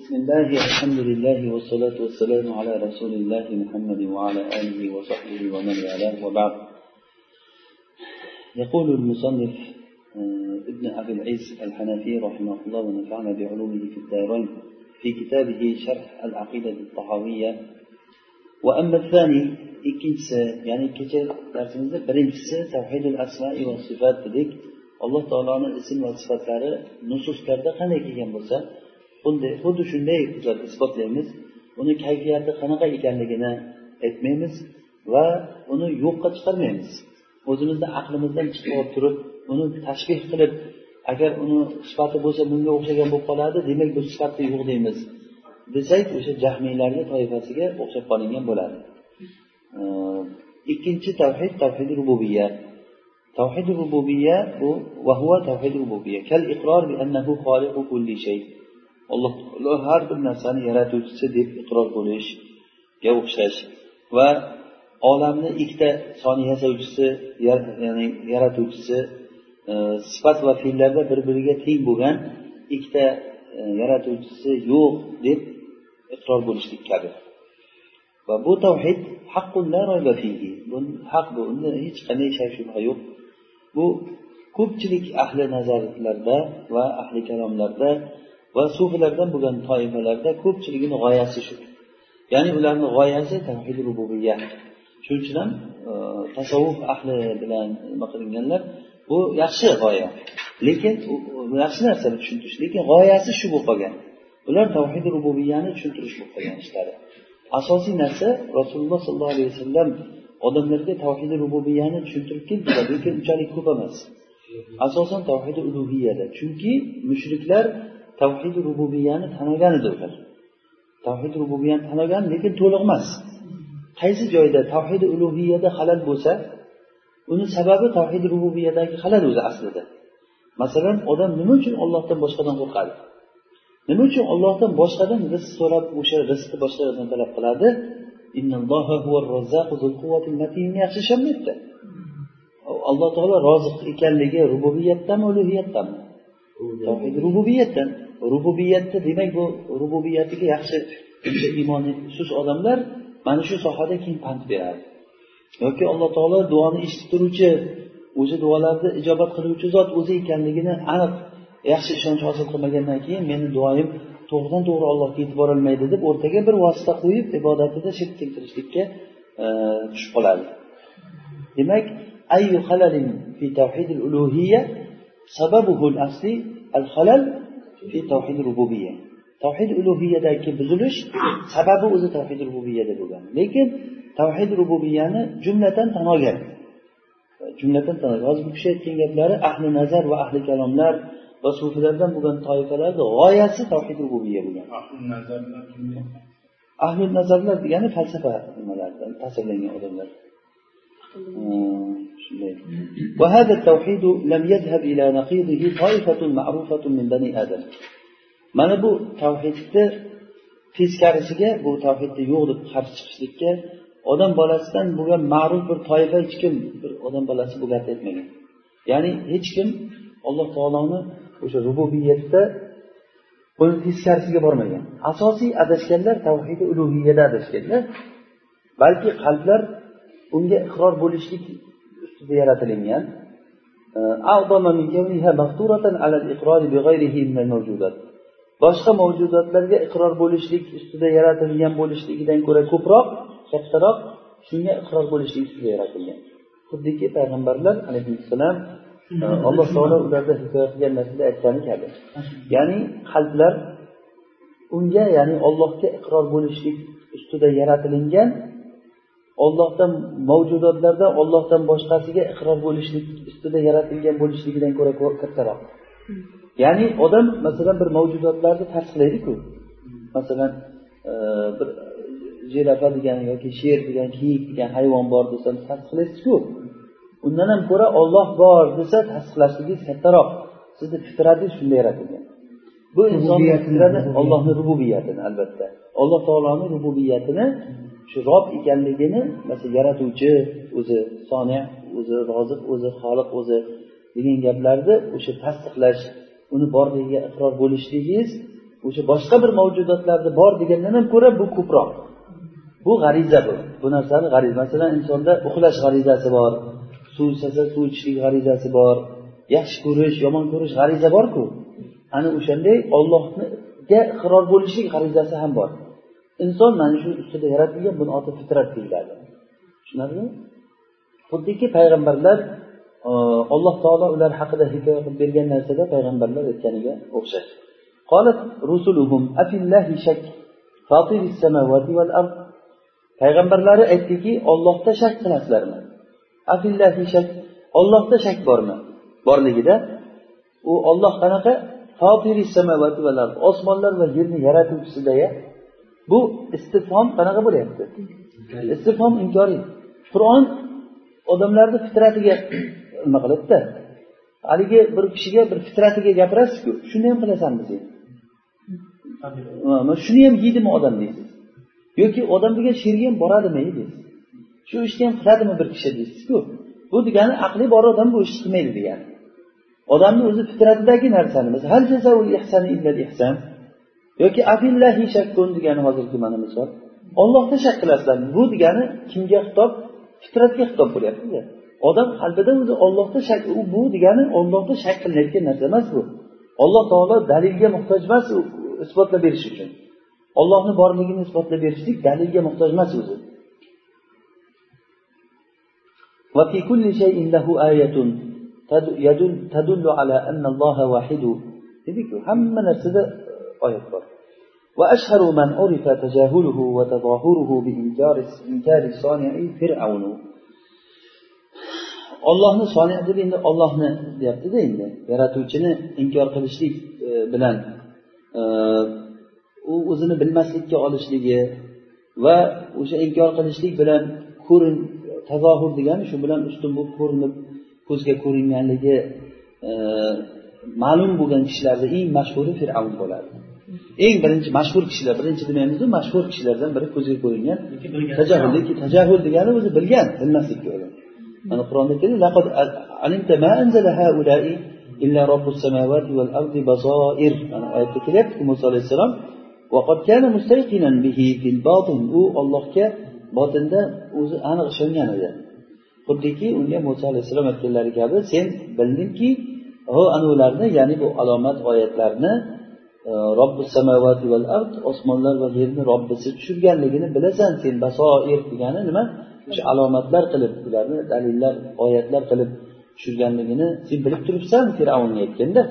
بسم الله الحمد لله والصلاة والسلام على رسول الله محمد وعلى آله وصحبه ومن والاه وبعد. يقول المصنف ابن أبي العز الحنفي رحمه الله ونفعنا بعلومه في الدارين في كتابه شرح العقيدة الطحاوية. وأما الثاني ikkinchisi ya'ni kecha darsimizda birinchisi tavhidul asmai va sifat dedik alloh taoloni ism va sifatlari nususlarda qanday kelgan bunday xuddi shunday isbotlaymiz. Uni kayfiyati qanaqa ekanligini aytmaymiz va uni yo'qqa chiqarmaymiz. O'zimizni aqlimizdan chiqib turib uni tashbih qilib agar uni sifati bo'lsa bunga o'xshagan bo'lib qoladi demak bu sifatda yo'q deymiz desak o'sha jahmiylarni toifasiga o'xshab qolingan bo'ladi. Ikkinchi tavhid tavhidi rububiya tavhid rububiya bu vahva tavhid rububiya kal iqror bi annahu xoliqu kulli shay. Alloh taolo har bir narsani yaratuvchisi deb iqror bo'lishga o'xshash va olamni ikkita soni yasovchisi ya'ni yaratuvchisi e, sifat va fe'llarda bir biriga teng bo'lgan ikkita e, yaratuvchisi yo'q deb iqror bo'lishlik kabi. Va bu tavhid bu haq bu unda hech qanday shak shubha yo'q. Bu ko'pchilik ahli nazarlarda va ahli kalomlarda va sufilardan bo'lgan toifalarda ko'pchiligini g'oyasi shu. Ya'ni ularni g'oyasi tavhid rububiya. Shuning uchun ham e, tasavvuf ahli bilan nima qilinganlar bu yaxshi g'oya. Lekin yaxshi narsani tushuntirish lekin g'oyasi shu bo'lib qolgan. Ular tavhid rububiyani tushuntirish bo'lib qolgan ishlari. Asosiy narsa rasululloh sollallohu alayhi vasallam odamlarga tavhidi rububiyani tushuntirib keldilar lekin unchalik ko'p emas. Asosan tavhidi ulug'iyada chunki mushriklar tavhid rububiyani tanagan edi ular tavhid rububiyani tanagan lekin to'liq emas. Qaysi joyda tavhid ulug'iyada halal bo'lsa uni sababi tavhid rububiyadagi halal o'zi aslida. Masalan odam nima uchun ollohdan boshqadan qo'rqadi? Nima uchun ollohdan boshqadan rizq so'rab o'sha rizqni boshqalardan talab qiladi? Yaxshi ishonmayapti alloh taolo roziq ekanligi rububiyatdanmi ulug'iyatdami tavhid rububiyatdan. Rububiyatda demak bu rububiyatiga yaxshi iymoni sust odamlar mana shu sohada keyin pand beradi. Yoki alloh taolo duoni eshitib turuvchi o'zi duolarni ijobat qiluvchi zot o'zi ekanligini aniq yaxshi ishonch hosil qilmagandan keyin meni duoyim to'g'ridan to'g'ri allohga yetib borolmaydi deb o'rtaga bir vosita qo'yib ibodatida shirk keltirishlikka e, tushib qoladi. Demak ayyu halalin fi tavhidil ulug'iyya sababuhu al-asli al-halal fi tavhid rububiyya. Tavhid ulug'iyadagi buzilish sababi o'zi tavhid rububiyada bo'lgan. Lekin tavhid rububiyyani jumlatan tan olgan jumlatan tan olgan hozir bu kishi aytgan gaplari ahli nazar va ahli kalomlar va sufilardan bo'lgan toifalarni g'oyasi tavhid rububiyya bo'lgan. Ahli nazarlar degani falsafa nimalardan ta'sirlangan odamlar وهذا التوحيد لم يذهب إلى نقيضه طائفة معروفة من بني آدم mana bu tavhidni teskarisiga bu tavhidni yo'q deb qarshi chiqishlikka odam bolasidan bo'lgan ma'ruf bir toifa hech kim bir odam bolasi bu gapni aytmagan ya'ni hech kim alloh taoloni o'sha rububiyatda buni teskarisiga bormagan asosiy adashganlar tavhidi ulug'iyada adashganlar balki qalblar unga iqror bo'lishlik ustida yaratilingan. Boshqa mavjudotlarga iqror bo'lishlik ustida yaratilgan bo'lishligidan ko'ra ko'proq kattaroq shunga iqror bo'lishlik ustida yaratilgan. Xuddiki payg'ambarlar alayhissalom alloh taolo ularda hikoya qilgan narsada aytgani kabi. Ya'ni qalblar unga ya'ni ollohga iqror bo'lishlik ustida yaratilingan ollohdan mavjudotlardan ollohdan boshqasiga iqror bo'lishlik ustida yaratilgan bo'lishligidan ko'ra kattaroq. Ya'ni odam masalan bir mavjudotlarni tasdiqlaydiku. Masalan bir jirafa degan yoki sher degan kiyik degan hayvon bor desa tasdiqlaysizku. Undan ham ko'ra olloh bor desa tasdiqlashligingiz kattaroq. Sizni fitratingiz shunday yaratilgan. Bu insonni fitrati ollohni rububiyatini albatta. Alloh taoloni rububiyatini shu rob ekanligini masalan yaratuvchi o'zi soni o'zi roziq o'zi xoliq o'zi degan gaplarni o'sha tasdiqlash uni borligiga iqror bo'lishligingiz o'sha boshqa bir mavjudotlarni bor degandan ham ko'ra bu ko'proq. Bu g'ariza bu. Bu narsani g'ariza. Masalan insonda uxlash g'arizasi bor suv ichsa suv ichishlik g'arizasi bor yaxshi ko'rish yomon ko'rish g'ariza borku. Ana o'shanday ollohga iqror bo'lishlik g'arizasi ham bor. inson mana shu ustida yaratilgan buni oti fitrat deyiladi. Tushunarlimi xuddiki payg'ambarlar e, alloh taolo ular haqida hikoya qilib bergan narsada payg'ambarlar aytganiga o'xshaydi rusuluhum afillahi shak val ard. Payg'ambarlari aytdiki ollohda shak qilasizlarmi? Afillahi shak ollohda shak bormi? Borligida u olloh qanaqa? Osmonlar va yerni yaratuvchisidaya bu istifhom qanaqa bo'lyapti? Istifhom inkoriy qur'on odamlarni fitratiga nima qiladida haligi bir kishiga bir fitratiga gapirasizku shuni ham qilasanmi sen shuni ham yeydimi odam deysiz? Yoki odam degan sherga ham boradimi deysiz? Shu ishni ham qiladimi bir kishi deysizku? Bu degani aqli bor odam bu ishni qilmaydi degani. Odamni o'zi fitratidagi narsani yoki afillahi shakkun degani hozirgi mana misol ollohda shak qilasizlar bu degani kimga xitob fitratga xitob bo'lyaptida odam qalbida o'zi ollohda shak u bu degani ollohda shak qilinayotgan narsa emas bu alloh taolo dalilga muhtoj emas isbotlab berish uchun ollohni borligini isbotlab berishlik dalilga muhtoj emas o'zi وفي كل شيء له آية يدل تدل على أن الله واحد هم narsada oyat bor وأشهر من عرف تجاهله وتظاهره بإنكار إنكار الصانع فرعون ollohni soni deb endi ollohni deyaptida endi yaratuvchini inkor qilishlik bilan u o'zini bilmaslikka olishligi va o'sha inkor qilishlik bilan ko'rin tazohur degani shu bilan ustun bo'lib ko'rinib ko'zga ko'ringanligi ma'lum bo'lgan kishilarni eng mashhuri fir'avn bo'ladi eng birinchi mashhur kishilar birinchi demaymizu mashhur kishilardan biri ko'zga ko'ringan tajahul tajahul degani o'zi bilgan bilmaslikka o'yladi mana qur'onda keladi kelyapti muso alayhissalomu u ollohga botinda o'zi aniq ishongan edi. Xuddiki unga muso alayhissalom aytganlari kabi sen bildingki ho ana ularni ya'ni bu alomat oyatlarni robbi samovati val ard osmonlar va yerni robbisi tushirganligini bilasan sen basoir degani nima? O'sha alomatlar qilib ularni dalillar oyatlar qilib tushirganligini sen bilib turibsan fir'avnga aytganda.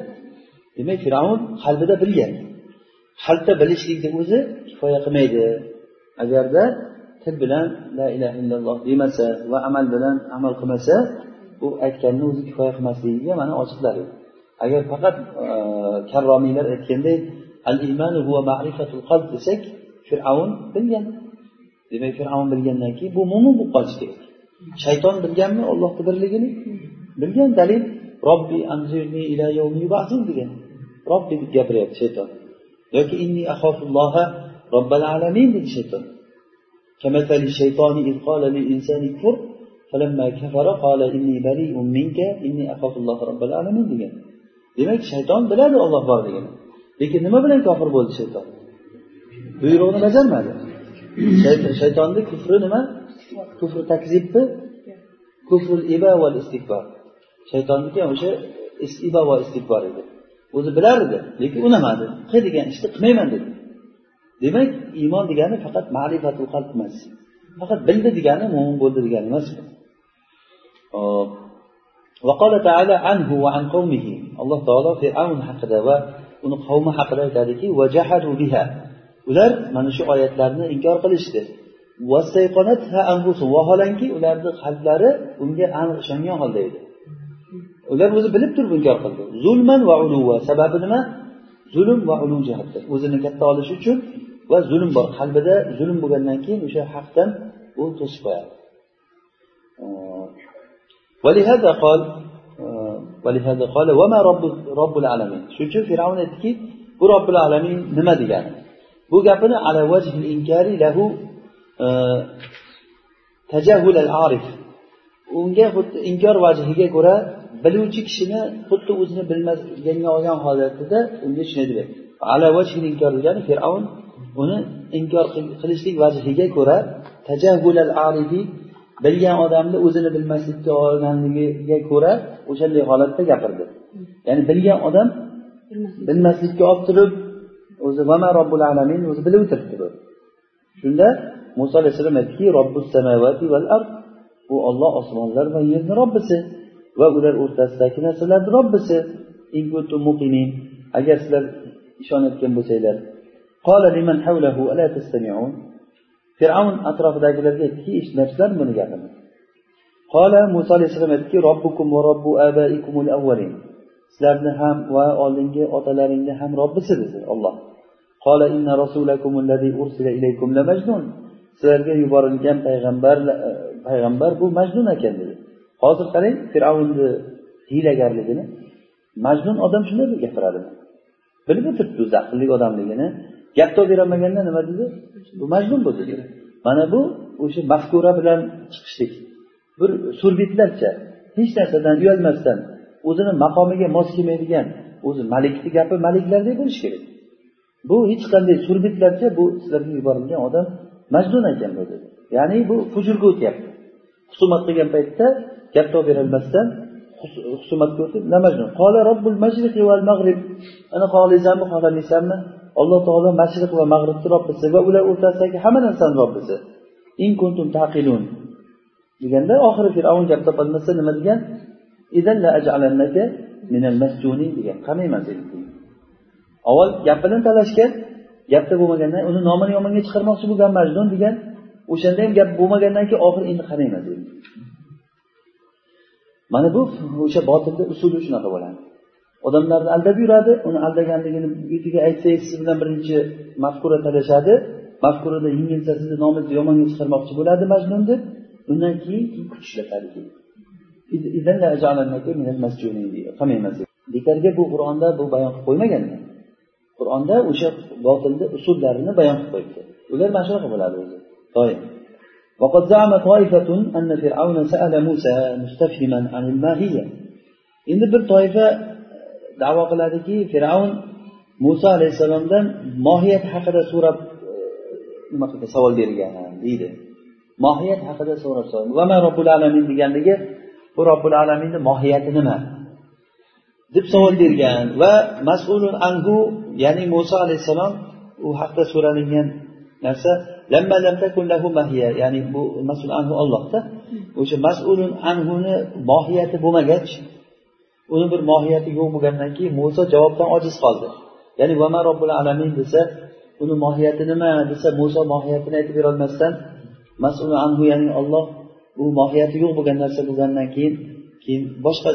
Demak fir'avn qalbida bilgan. Qalbda bilishlikni o'zi kifoya qilmaydi. Agarda til bilan la ilaha illalloh demasa va amal bilan amal qilmasa bu aytganni o'zi kifoya qilmasligiga mana ochiqlar edi agar faqat e, karromiylar aytganday al imanu huwa ma'rifatul qalb desak fir'avn bilgan demak fir'avn bilgandan keyin bu mo'min bo'lib qolishi kerak shayton bilganmi ollohni birligini bilgan dalil robbi anzirni ila yawmi yub'asun degan robbi deb gapiryapti shayton yoki inni axofulloha robbil alamin dedi shayton كمثل الشيطان إذ قال للإنسان كفر فلما كفر قال إني بريء منك إني أخاف الله رب العالمين degan Demak shayton biladi olloh borligini lekin nima bilan kofir bo'ldi shayton? Buyrug'ini bajarmadi. Shaytonni kufri nima? Kufri takzibmi? Kufrul iba val istikbor. Shaytonniki o'sha iba va istikbor edi. O'zi bilar edi lekin unamadi. Qil degan ishni qilmayman dedi. Demak iymon degani faqat ma'rifatul qalb emas. Faqat bildi degani mo'min bo'ldi degani emas. وقال تعالى عنه وعن قومه alloh taolo fir'avn haqida va uni qavmi haqida aytadiki biha ular mana shu oyatlarni inkor qilishdi vaholanki ularni qalblari unga aniq ishongan holda edi ular o'zi bilib turib inkor qildi zulman va uluva sababi nima zulm va ulu jihatdan o'zini katta olish uchun va zulm bor qalbida zulm bo'lgandan keyin o'sha haqdan u to'sib qo'yadi ولهذا قال ولهذا قال وما رب رب العالمين shuning uchun fir'avn aytdiki bu robbil alamin nima degani bu gapini ala vajhil inkari lahu tajahul al arif unga xuddi inkor vajhiga ko'ra biluvchi kishini xuddi o'zini bilmaganga olgan holatida unga shunday deb ala inkor degani fir'avn uni inkor qilishlik vajihiga ko'ra tajahulal arifi bilgan odamni o'zini bilmaslikka olganligiga ko'ra o'shanday holatda gapirdi. Ya'ni bilgan odam bilmaslikka olib turib o'zi vama robbil alamin o'zi bilib o'tiribdi bu. Shunda muso alayhissalom aytdiki robbus samavati val ard bu olloh osmonlar va yerni robbisi va ular o'rtasidagi narsalarni robbisi. Agar sizlar ishonayotgan bo'lsanglar fir'avn atrofidagilarga aytdiki eshitmayapsizlarmi buni gapini qola muso alayhissalom aytdiki robbukum va robbu abaikumul avvalin sizlarni ham va oldingi otalaringni ham robbisi dedi olloh qola inna rasulakum allazi ursila ilaykum la majnun. Sizlarga yuborilgan payg'ambar e, payg'ambar bu majnun ekan dedi. Hozir qarang fir'avnni hiylagarligini. Majnun odam shunday deb gapiradimi bilib o'tiribdi o'zi aqlli odamligini. Gap topib berolmaganda nima dedi? Bu majnun bu dedi. Mana bu o'sha mafkura bilan chiqishlik. Bir surbetlarcha hech narsadan uyalmasdan o'zini maqomiga mos kelmaydigan o'zi malikni gapi maliklardek bo'lishi kerak. Bu hech qanday surbetlarcha bu sizlarga yuborilgan odam majnun ekan bu dedi. Ya'ni bu hujurga o'tyapti. Husumat qilgan paytda gap topib berolmasdan husumatga o'tib namajnun qola robbul majriqi val mag'rib ana xohlaysanmi xohlamaysanmi alloh taolo mashriq va mag'ribni robbisi va ular o'rtasidagi hamma narsani robbisi in kuntum taqilun deganda oxiri fir'avn gap topolmasa nima degan? Degan. Qamayman seni avval gap bilan talashgan gapda bo'lmagandan uni nomini yomonga chiqarmoqchi bo'lgan majnun degan o'shanda ham gap bo'lmagandan keyin oxiri endi qarayman dedi mana bu o'sha botilni usuli shunaqa bo'ladi. odamlarni aldab yuradi uni aldaganligini betiga aytsangiz siz bilan birinchi mafkura talashadi mafkurada yengilsa sizni nomingizni yomonga chiqarmoqchi bo'ladi majnun deb undan keyin keyin kuch ishlatadi bekorga bu qur'onda bu bayon qilib qo'ymaganlar qur'onda o'sha botilni usullarini bayon qilib qo'yibdi ular mana shunaqa bo'ladi o'zi doim وقد زعم طائفة أن فرعون سأل موسى مستفهما عن الماهية endi bir toifa davo qiladiki fir'avn muso alayhissalomdan mohiyat haqida so'rab e, nima qildi? Savol bergan deydi. Mohiyat haqida so'rab vama robbil alamin deganligi bu robbil alaminni mohiyati nima? deb savol bergan. Va mas'ulun anhu ya'ni muso alayhissalom u haqida so'ralingan narsa ya'ni bu mas'ul anhu ollohda o'sha mas'ulun anhuni mohiyati bo'lmagach uni bir mohiyati yo'q bo'lgandan keyin muso javobdan ojiz qoldi. Ya'ni vama robbil alamin desa uni mohiyati nima? desa muso mohiyatini aytib berolmasdan mas'ul anhu ya'ni olloh bu mohiyati yo'q bo'lgan narsa bo'lgandan keyin keyin boshqa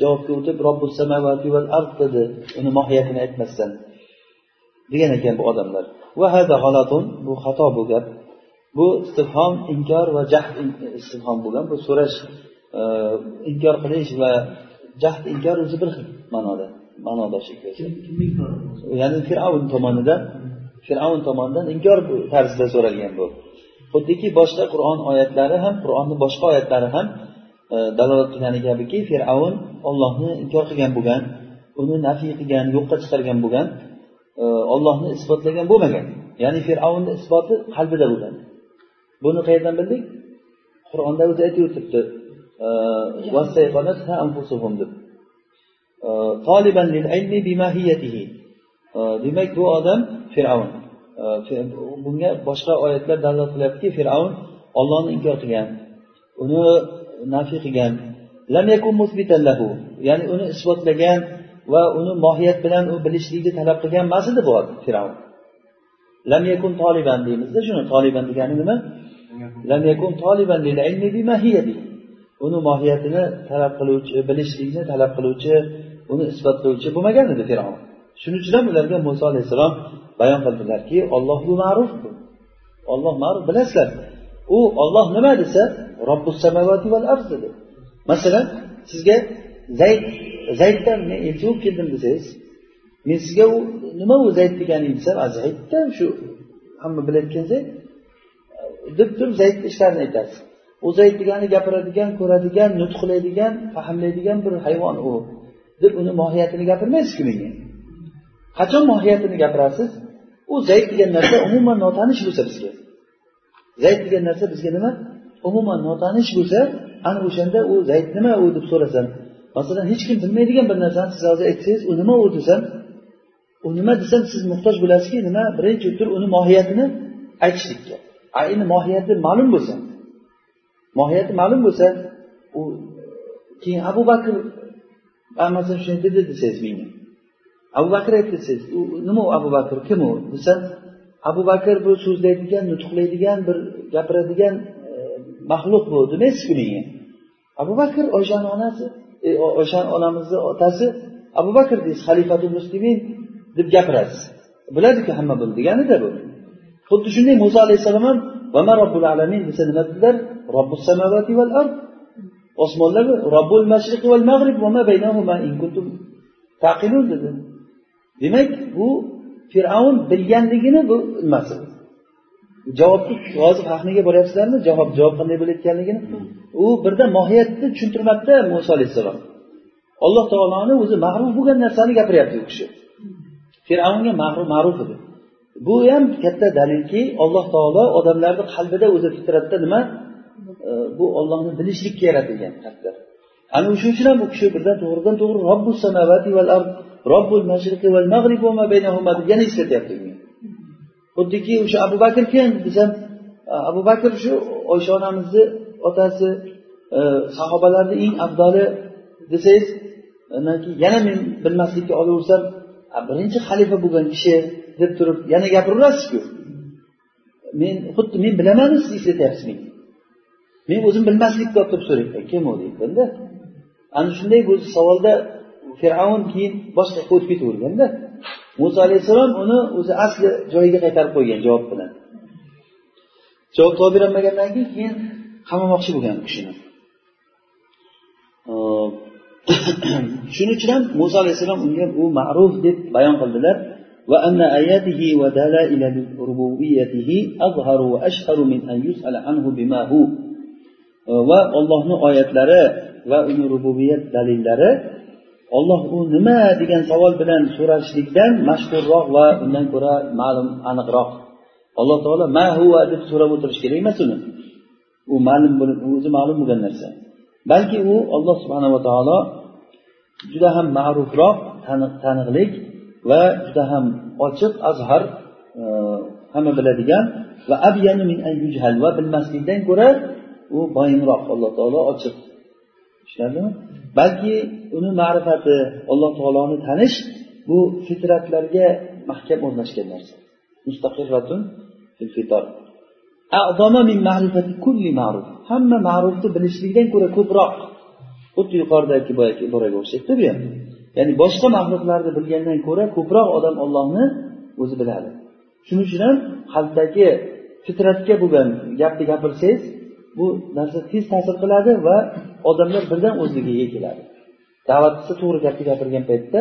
javobga o'tib robbus samavati val ard dedi uni mohiyatini aytmasdan. Degan ekan bu odamlar. Va hada g'alatun bu xato bu gap. Bu istifhom inkor va jahd istifhom bo'lgan bu so'rash e, inkor qilish va jahd inkor o'zi bir xil ma'noda ma'nodosh ya'ni fir'avn tomonidan fir'avn tomonidan inkor tarzida so'ralgan bu. Xuddiki boshqa qur'on oyatlari ham qur'onni boshqa oyatlari ham e, dalolat qilgani kabiki fir'avn ollohni inkor qilgan bo'lgan uni nafiy qilgan yo'qqa chiqargan bo'lgan e, ollohni isbotlagan bo'lmagan. Ya'ni fir'avnni isboti qalbida bo'lgan. Buni qayerdan bildik? Qur'onda o'zi aytib o'tibdi demak bu odam fir'avn. Bunga boshqa oyatlar dalolat qilyaptiki fir'avn ollohni inkor qilgan uni nafiy qilgan. Ya'ni uni isbotlagan va uni mohiyat bilan u bilishlikni talab qilgan emas edi bu fir'avn. Lam yakun toliban deymizda shuni. Toliban degani nima? Lam yakun. Toliban uni mohiyatini talab qiluvchi bilishlikni talab qiluvchi uni isbotlovchi bo'lmagan edi fir'avn. Shuning uchun ham ularga muso alayhissalom bayon qildilarki olloh bu ma'ruf bu olloh ma'ruf bilasizlar u olloh nima desa robbus samavati val ard dedi. Masalan sizga zayd zayddan men elchi bo'lib keldim desangiz men sizga u nima u zayd deganing desam zayddan shu hamma bilayotgan zayd? deb turib zaydni ishlarini aytasiz u degani gapiradigan ko'radigan nutq qiladigan fahmlaydigan bir hayvon u. Deb uni mohiyatini gapirmaysizku menga. Qachon mohiyatini gapirasiz? U zayd degan narsa umuman notanish bo'lsa bizga. Zayd degan narsa bizga nima? Umuman notanish bo'lsa ana o'shanda u zayd nima u deb so'rasam masalan hech kim bilmaydigan bir narsani siz hozir aytsangiz u nima u desam u nima desam siz muhtoj bo'lasizki nima? Birinchi tur uni mohiyatini aytishlikka. Endi mohiyati ma'lum bo'lsa mohiyati ma'lum bo'lsa u keyin abu bakr masalan shunday dedi desangiz menga. Abu bakr aytdi desangiz u nima u abu bakr? Kim u? Desa abu bakr bu so'zlaydigan nutqlaydigan bir gapiradigan e, maxluq bu demaysizku menga? Abu bakr oyshani onasi e, onamizni otasi abu bakr deysiz xalifatul muslimin deb gapirasiz. Biladiku hamma buni deganida bu. Xuddi shunday muso alayhissalom ham vama robbul alamin desa nima dedilar? Robbus samavati val ard. Osmonlar robbul mashriqi val mag'rib va ma baynahuma in kuntum taqilun dedi. Demak bu fir'avn bilganligini bu nimasi? Javobni hozir fahmiga boryapsizlarmi? Javob javob qanday bo'layotganligini? U birdan mohiyatni tushuntirmadida muso alayhissalom. Alloh taoloni o'zi mag'rur bo'lgan narsani gapiryapti u kishi. Fir'avnga mag'rur ma'ruf edi. Bu ham katta dalilki alloh taolo odamlarni qalbida o'zi fitratda nima? E, bu ollohni bilishlikka yaratilgan qalblar ana shuning uchun ham bu kishi birdan to'g'ridan to'g'ri robbus samavati val ard robbul mashriqi val mag'rib va ma baynahuma deb yana eslatyapti xuddiki o'sha abu bakr kim desam e, abu bakr shu oysha onamizni otasi e, sahobalarni eng afzali desangiz yana men bilmaslikka olaversam birinchi xalifa bo'lgan kishi deb turib yana gapiraverasizku men xuddi men bilamanu siz eslatyapsiz menga men o'zim bilmaslikka olib turib so'rayapman e, kim u? deyapmanda ana shunday bu savolda fir'avn keyin boshqa yoqqa o'tib ketaverganda muso alayhissalom uni o'zi asli joyiga qaytarib qo'ygan javob bilan. Javob topib berolmagandan keyin keyin qamamoqchi bo'lgan u kishini. Shuning uchun ham muso alayhissalom unga u ma'ruf deb bayon qildilar. وأن آياته ودلائل ربوبيته أظهر وأشهر من أن يسأل عنه بما هو va ollohni oyatlari va uni rububiyat dalillari olloh u nima degan savol bilan so'rashlikdan mashhurroq va undan ko'ra ma'lum aniqroq alloh taolo ma huva deb so'rab o'tirish kerak emas uni u ma'lum o'zi ma'lum bo'lgan narsa balki u alloh subhanava taolo juda ham ma'rufroq taniqlik va juda ham ochiq azhar e, hamma biladigan va abyanu min va bilmaslikdan ko'ra u boyinroq alloh taolo ochiq. Tushunarlimi? Balki uni ma'rifati alloh taoloni tanish bu fitratlarga mahkam o'rnashgan narsa. Mustaqirratun fil fitor. Hamma ma'rufni bilishlikdan ko'ra ko'proq. Xuddi yuqoridagi boyagi iboraga o'xshaydi bu ham. Ya'ni boshqa maxluqlarni bilgandan ko'ra ko'proq odam ollohni o'zi biladi. Shuning uchun ham qalbdagi fitratga bo'lgan gapni gapirsangiz bu narsa tez ta'sir qiladi va odamlar birdan o'zligiga keladi. Da'vat qilsa to'g'ri gapni gapirgan paytda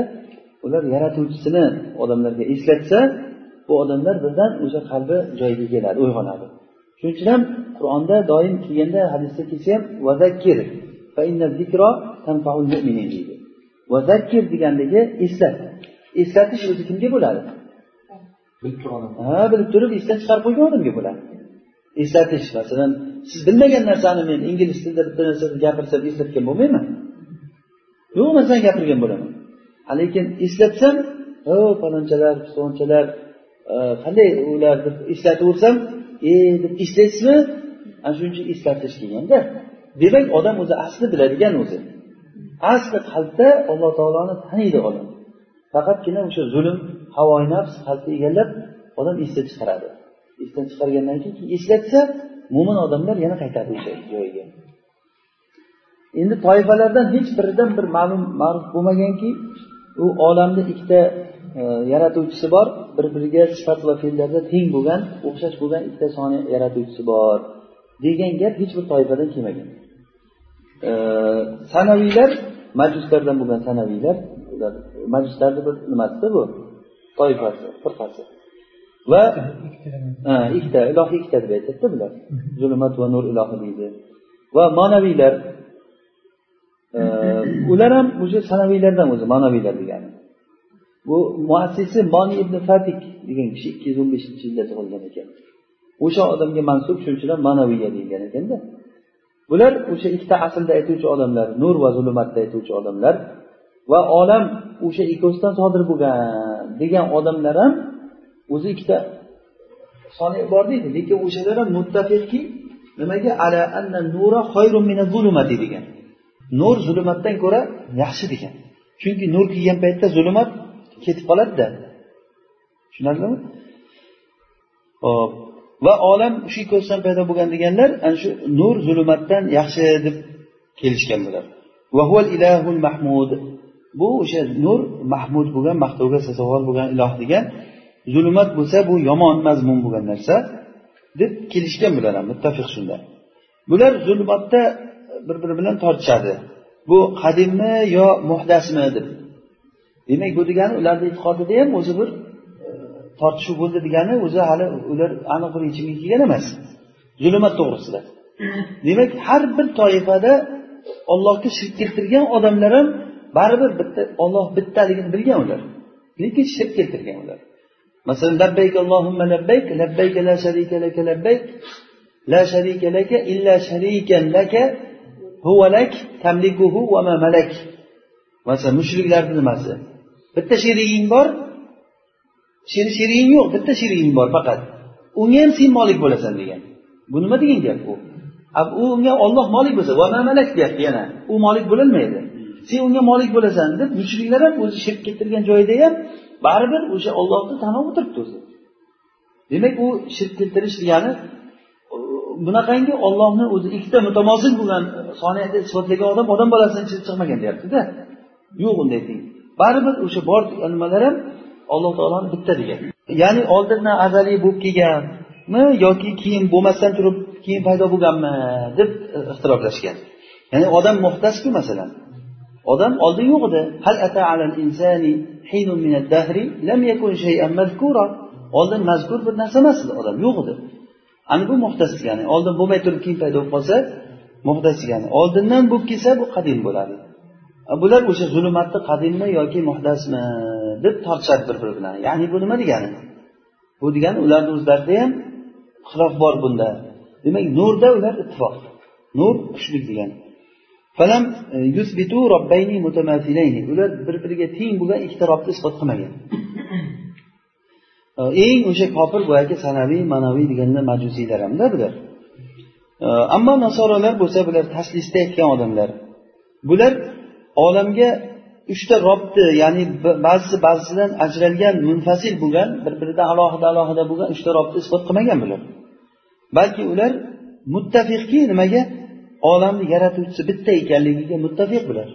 ular yaratuvchisini odamlarga eslatsa bu odamlar birdan o'sha qalbi joyiga keladi uyg'onadi. Shuning uchun ham qur'onda doim kelganda hadisda kelsa ham vazakkir deydi. Vazakkir deganligi eslat eslatish o'zi kimga bo'ladi? Ha bilib turib esdan chiqarib qo'ygan odamga bo'ladi. Eslatish masalan siz bilmagan narsani men ingliz tilida bitta narsani gapirsam eslatgan bo'lmayman. Yo'q narsani gapirgan bo'laman. Lekin eslatsam o falonchalar pistonchalar e, qanday ular deb eslataversam e deb eslaysizmi? Ana shuning uchun eslatish kelganda demak odam o'zi asli biladigan o'zi asli qalbda alloh taoloni taniydi odam. Faqatgina o'sha zulm havoyi nafs qalbni egallab odam esdan chiqaradi. Esdan chiqargandan keyin eslatsa mo'min odamlar yana qaytadi o'sha joyiga endi toifalardan hech biridan bir ma'lum ma'ruf bo'lmaganki u olamni ikkita e, yaratuvchisi bor. Bir biriga sifat va fe'llarda teng bo'lgan o'xshash bo'lgan ikkita soni yaratuvchisi bor. Degan gap hech bir toifadan kelmagan. Sanaviylar majuslardan bo'lgan sanaviylar majuslarni bir nimasida bu? Toifasi firqasi. Va ikkita ilohiy ikkita deb aytadida bular. Zulmat va nur ilohi deydi. Va ma'naviylar ular ham o'sha sanaviylardan o'zi ma'naviylar degani. Bu muassisi moni ibn fatik degan kishi ikki yuz o'n beshinchi yilda tug'ilgan ekan. O'sha odamga mansub shuning uchun ham manaviya deyilgan ekanda. Bular o'sha ikkita aslda aytuvchi odamlar nur va zulmatda aytuvchi odamlar va olam o'sha ikkovsidan sodir bo'lgan degan odamlar ham o'zi ikkita soni bor deydi lekin o'shalar ham muttafiqki nimaga? Ala anna nura min zulumati degan. Nur zulmatdan ko'ra yaxshi degan. Chunki nur kelgan paytda zulmat ketib qoladida. Tushunarlimi? Hop va olam shu ikkovsidan paydo bo'lgan deganlar ana shu nur zulmatdan yaxshi deb kelishgan bular ilahul mahmud. Bu o'sha nur mahmud bo'lgan maqtovga sazovor bo'lgan iloh degan zulmat bo'lsa bu yomon mazmun bo'lgan narsa deb kelishgan bular ham muttafiq shunda. Bular zulmatda bir biri bilan tortishadi. Bu qadimmi yo muhdasmi deb. Demak bu degani ularni e'tiqodida ham o'zi bir tortishuv bo'ldi degani o'zi hali ular aniq bir yechimga kelgan emas. Zulmat to'g'risida. Demak har bir toifada ollohga shirk keltirgan odamlar ham baribir bitta olloh bittaligini bilgan ular. Lekin shirk keltirgan ular. Masalan labbayk allohumma labbayk labbayka la sharika laka labbayk la sharika laka illa sharikan laka huva lak tamlikuhu va ma malak. Masalan mushriklarni nimasi? Bitta sheriging bor sheriging yo'q bitta sheriging bor faqat. Unga ham sen molik bo'lasan degan. Bu nima degan gap u? U unga olloh molik bo'lsa va mamalak deyapti yana. U molik bo'lolmaydi sen unga molik bo'lasan deb mushriklar ham o'zi shirk keltirgan joyida ham baribir o'sha ollohni tanib o'tiribdi o'zi. Demak u shirk keltirish degani bunaqangi ollohni o'zi ikkita mutamosil bo'lgan soniyatda isbotlagan odam odam bolasidan chiqib chiqmagan deyaptida. Yo'q unday teng baribir o'sha bor nimalar ham alloh taoloni bitta degan. Ya'ni oldindan azaliy bo'lib kelganmi yoki keyin bo'lmasdan turib keyin paydo bo'lganmi deb e, ixtiroflashgan ya'ni odam muhtasku masalan. Odam oldin yo'q edi. Hal ata alal insani hinun min ad-dahri lam yakun shay'an mazkura oldin mazkur bir narsa emas edi. Odam yo'q edi. Ana bu muhtas degani oldin bo'lmay turib keyin paydo bo'lib qolsa muhtas degani oldindan bo'lib kelsa bu qadim bo'ladi. Bular o'sha zulmatni qadimmi yoki muhdasmi deb tortishadi bir biri bilan. Ya'ni bu nima degani? Bu degani ularni o'zlarida ham xilof bor bunda. Demak nurda ular ittifoq. Nur kuchli degani e, ular bir biriga teng bo'lgan ikkita robni isbot qilmagan. E, eng o'sha kofir boyagi sanaviy manaviy deganlar majusiylar hamda bular. E, ammo nasorolar bo'lsa bular taslisda aytgan odamlar. Bular olamga uchta robni ya'ni ba'zisi ba'zisidan ajralgan munfasil bo'lgan bir biridan alohida alohida bo'lgan uchta robni isbot qilmagan bular. Balki ular muttafiqki nimaga? Olamni yaratuvchisi bitta ekanligiga muttafiq bular.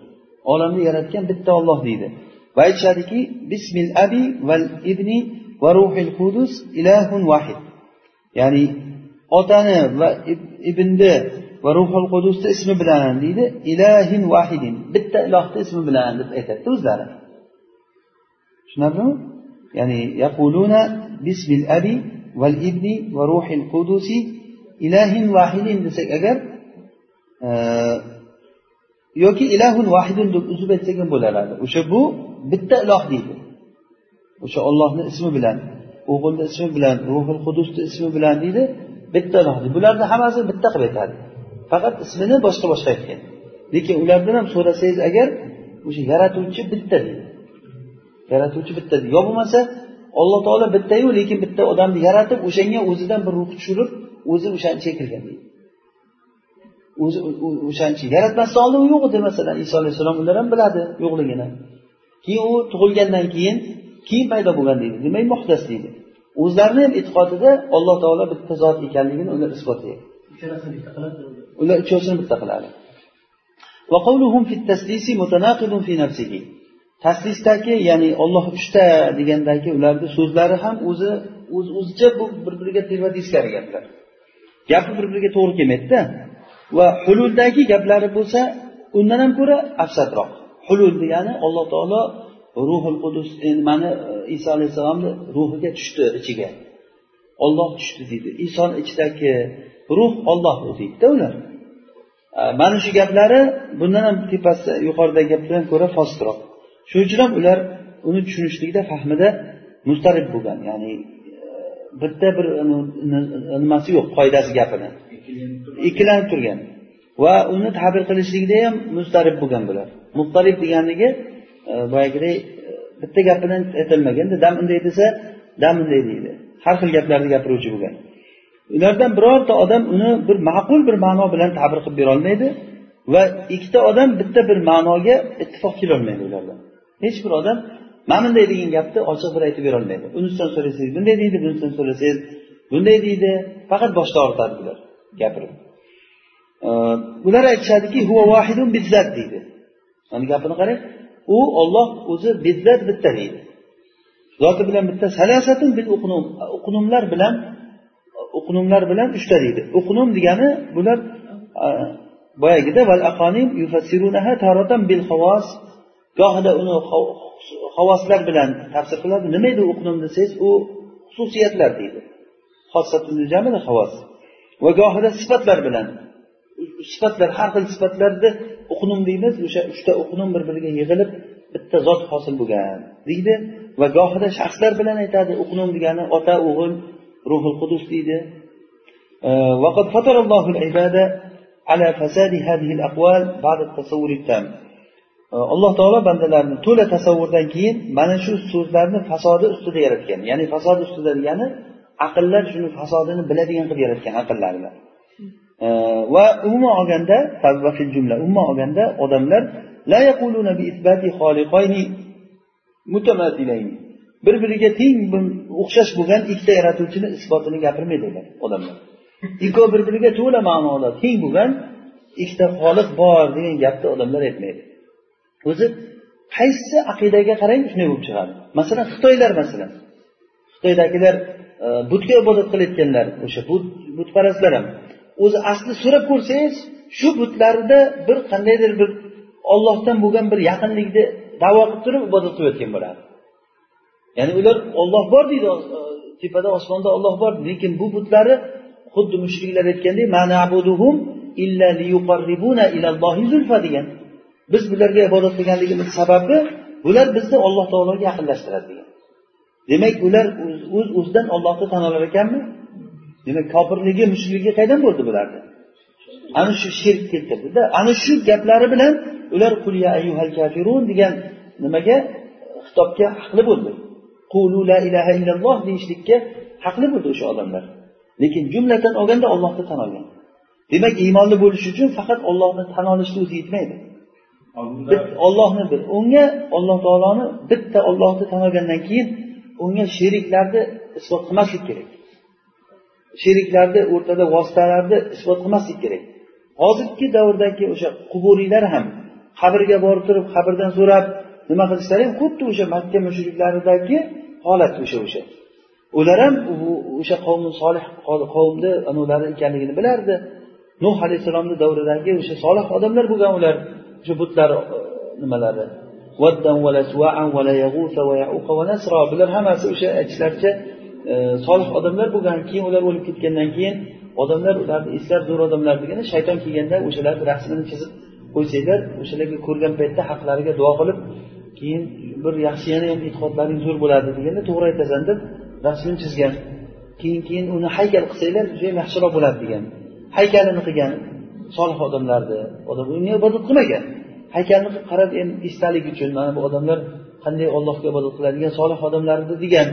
Olamni yaratgan bitta olloh deydi. Va aytishadiki bismil abi val ibni va ruhil qudus ilahun vahid. Ya'ni otani va ibnni va ruhul qudusni ismi bilan deydi ilahin vahidin. Bitta ilohni ismi bilan deb aytadida o'zlari. Tushunarlimi? Ya'ni yaquluna bismil abi val ibni va ruhil qudusi ilahin vahidin desak agar e, yoki ilahun vahidun deb uzib aytsak ham bo'laveradi o'sha bu bitta iloh deydi. O'sha ollohni ismi bilan o'g'ilni ismi bilan ruhul qudusni ismi bilan deydi bitta iloh bularni hammasini bitta qilib aytadi. Faqat ismini boshqa boshqa aytgan. Lekin ulardan ham so'rasangiz agar o'sha yaratuvchi bitta deydi. Yaratuvchi bitta deydi. Yo bo'lmasa alloh taolo bittayu lekin bitta odamni yaratib o'shanga o'zidan bir ruh tushirib o'zi o'shani chekilgan deydi. O'zi o'shancha yaratmasdan oldin u yo'q edi masalan. Iso alayhissalom ular ham biladi yo'qligini. Keyin u tug'ilgandan keyin keyin paydo bo'lgan deydi. Demak muhdas deydi. O'zlarini ham e'tiqodida alloh taolo bitta zot ekanligini ular isbotlaydi ular uchovsini bitta qiladi. Taslisdagi ya'ni olloh uchta degandagi ularni so'zlari ham o'zi o'z o'zicha bu bir biriga teva teskari gaplar. Gapi bir biriga to'g'ri kelmaydida. Va hululdagi gaplari bo'lsa undan ham ko'ra afsatroq hulul degani alloh taolo ruhul qudus nimani e, iso alayhissalomni ruhiga tushdi ichiga. Olloh tushdi deydi. Isoni ichidagi ruh olloh deydida ular. Mana shu gaplari bundan ham tepasi yuqoridagi gaplardan ko'ra fostroq. Shuning uchun ham ular uni tushunishlikda fahmida mustarib bo'lgan ya'ni e, bitta bir nimasi yo'q qoidasi gapini. Ikkilanib turgan. Va uni tabir qilishlikda ham mustarib bo'lgan bular. Mustarib deganligi e, boyagiday e, bitta gapidan aytolmaganda dam unday desa dam unday deydi. Har xil gaplarni gapiruvchi bo'lgan. Ulardan birorta odam uni bir ma'qul bir ma'no bilan tabir qilib berolmaydi va ikkita odam bitta bir ma'noga ittifoq kelolmaydi ulardan. Hech bir odam mana bunday degan gapni ochiq bir aytib berolmaydi. Unisidan so'rasangiz bunday deydi bunisidan so'rasangiz bunday deydi faqat boshda og'ritadi bular gapirib. Ular aytishadiki deydi. Mana gapini qarang. U olloh o'zi bizzat bitta deydi. Zoti bilan bitta salasatun bil uqnum uqnumlar bilan uqnumlar bilan uchta deydi. Uqnum degani bular e, boyagida val aqonim yufassirunaha taratan bil havos gohida uni havoslar bilan tafsir qiladi. Nima edi uqnum desangiz u xususiyatlar deydi. Havos va gohida sifatlar bilan. Sifatlar har xil sifatlarni uqnum deymiz o'sha uchta uqnum bir biriga yig'ilib bitta zot hosil bo'lgan deydi. Va gohida shaxslar bilan aytadi uqnum degani ota o'g'il ruhul qudus deydi وقد فطر الله العباد على فساد هذه الأقوال بعد التصور التام alloh taolo bandalarni to'la tasavvurdan keyin mana shu so'zlarni fasodi ustida yaratgan ya'ni fasod ustida degani aqllar shuni fasodini biladigan qilib yaratgan aqllar bilan va umuman olganda jumla umuman olganda odamlar la yaquluna bi isbati xoliqayni mutamathilayni bir biriga teng o'xshash bo'lgan ikkita yaratuvchini isbotini gapirmaydi ular odamlar. Ikkovi bir biriga to'la ma'noda teng bo'lgan ikkita xoliq bor degan gapni odamlar aytmaydi. O'zi qaysi aqidaga qarang shunday bo'lib chiqadi. Masalan xitoylar masalan. Xitoydagilar e, butga ibodat qilayotganlar o'sha butparastlar ham. O'zi asli so'rab ko'rsangiz shu butlarda bir qandaydir bir ollohdan bo'lgan bir yaqinlikni davo qilib turib ibodat qilayotgan bo'ladi. Ya'ni ular olloh bor deydi e, tepada osmonda olloh bor. Lekin bu butlari xuddi mushriklar aytgandek degan. Biz bularga ibodat qilganligimiz sababi bular bizni alloh taologa yaqinlashtiradi degan. Demak ular o'z o'zidan ollohni tan olar ekanmi? Demak kofirligi mushrikligi qayerdan bo'ldi bularni? Ana shu shirk keltirdida. Ana shu gaplari bilan ular ayyuhal kafirun degan nimaga xitobga haqli bo'ldi. Qulu la ilaha illalloh deyishlikka haqli bo'ldi o'sha odamlar. Lekin jumladan olganda ollohni tan olgan. Demak iymonli bo'lish uchun faqat ollohni tan olishni o'zi yetmaydi. Ollohni bil unga alloh taoloni bitta ollohni tan olgandan keyin unga sheriklarni isbot qilmaslik kerak. Sheriklarni o'rtada vositalarni isbot qilmaslik kerak. Hozirgi davrdagi o'sha quburiylar ham qabrga borib turib qabrdan so'rab nima qilishlari ham xuddi o'sha makka mushriklaridagi holat o'sha o'sha. Ular ham o'sha qavmi solih qavmni anavlari ekanligini bilardi. Nuh alayhissalomni davridagi o'sha solih odamlar bo'lgan ular o'sha butlar e, nimalari. Bular hammasi o'sha aytishlaricha e, solih odamlar bo'lgan keyin ular o'lib ketgandan keyin odamlar ularni eslab zo'r odamlar degani shayton kelganda o'shalarni rasmini chizib qo'ysanglar o'shalarga ko'rgan paytda haqlariga duo qilib keyin bir yaxshi yana ham e'tiqodlaring zo'r bo'ladi deganda to'g'ri aytasan deb rasmini chizgan. Keyin keyin uni haykal qilsanglar judayam yaxshiroq bo'ladi degan. Haykalini qilgan solih odamlarni odam unga ibodat qilmagan. Haykalni qarab endi esdalik uchun mana bu odamlar qanday ollohga ibodat qiladigan solih odamlar edi degan.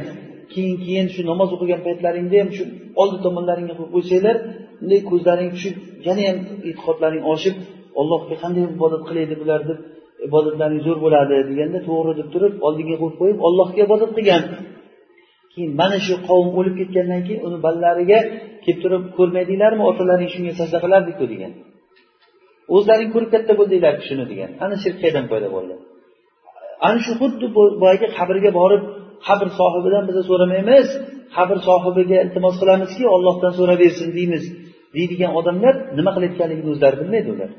Keyin keyin shu namoz o'qigan paytlaringda ham shu oldi tomonlaringga qo'yib qo'ysanglar bunday ko'zlaring tushib yana ham e'tiqodlaring oshib ollohga qanday ibodat qilaydi bular deb ibodatlaring zo'r bo'ladi deganda to'g'ri deb turib oldinga qo'yib qo'yib ollohga ibodat qilgan. Keyin mana shu qavm o'lib ketgandan keyin uni balalariga kelib turib ko'rmaydinglarmi otalaring shunga sajda qilardiku degan. O'zlaring ko'rib katta bo'ldinglarku shuni degan. Ana shirk qayerdan paydo bo'ldi. Ana shu xuddi boyagi qabrga borib qabr sohibidan biza so'ramaymiz. Qabr sohibiga iltimos qilamizki ollohdan so'rab bersin deymiz. Deydigan odamlar nima qilayotganligini o'zlari bilmaydi ular.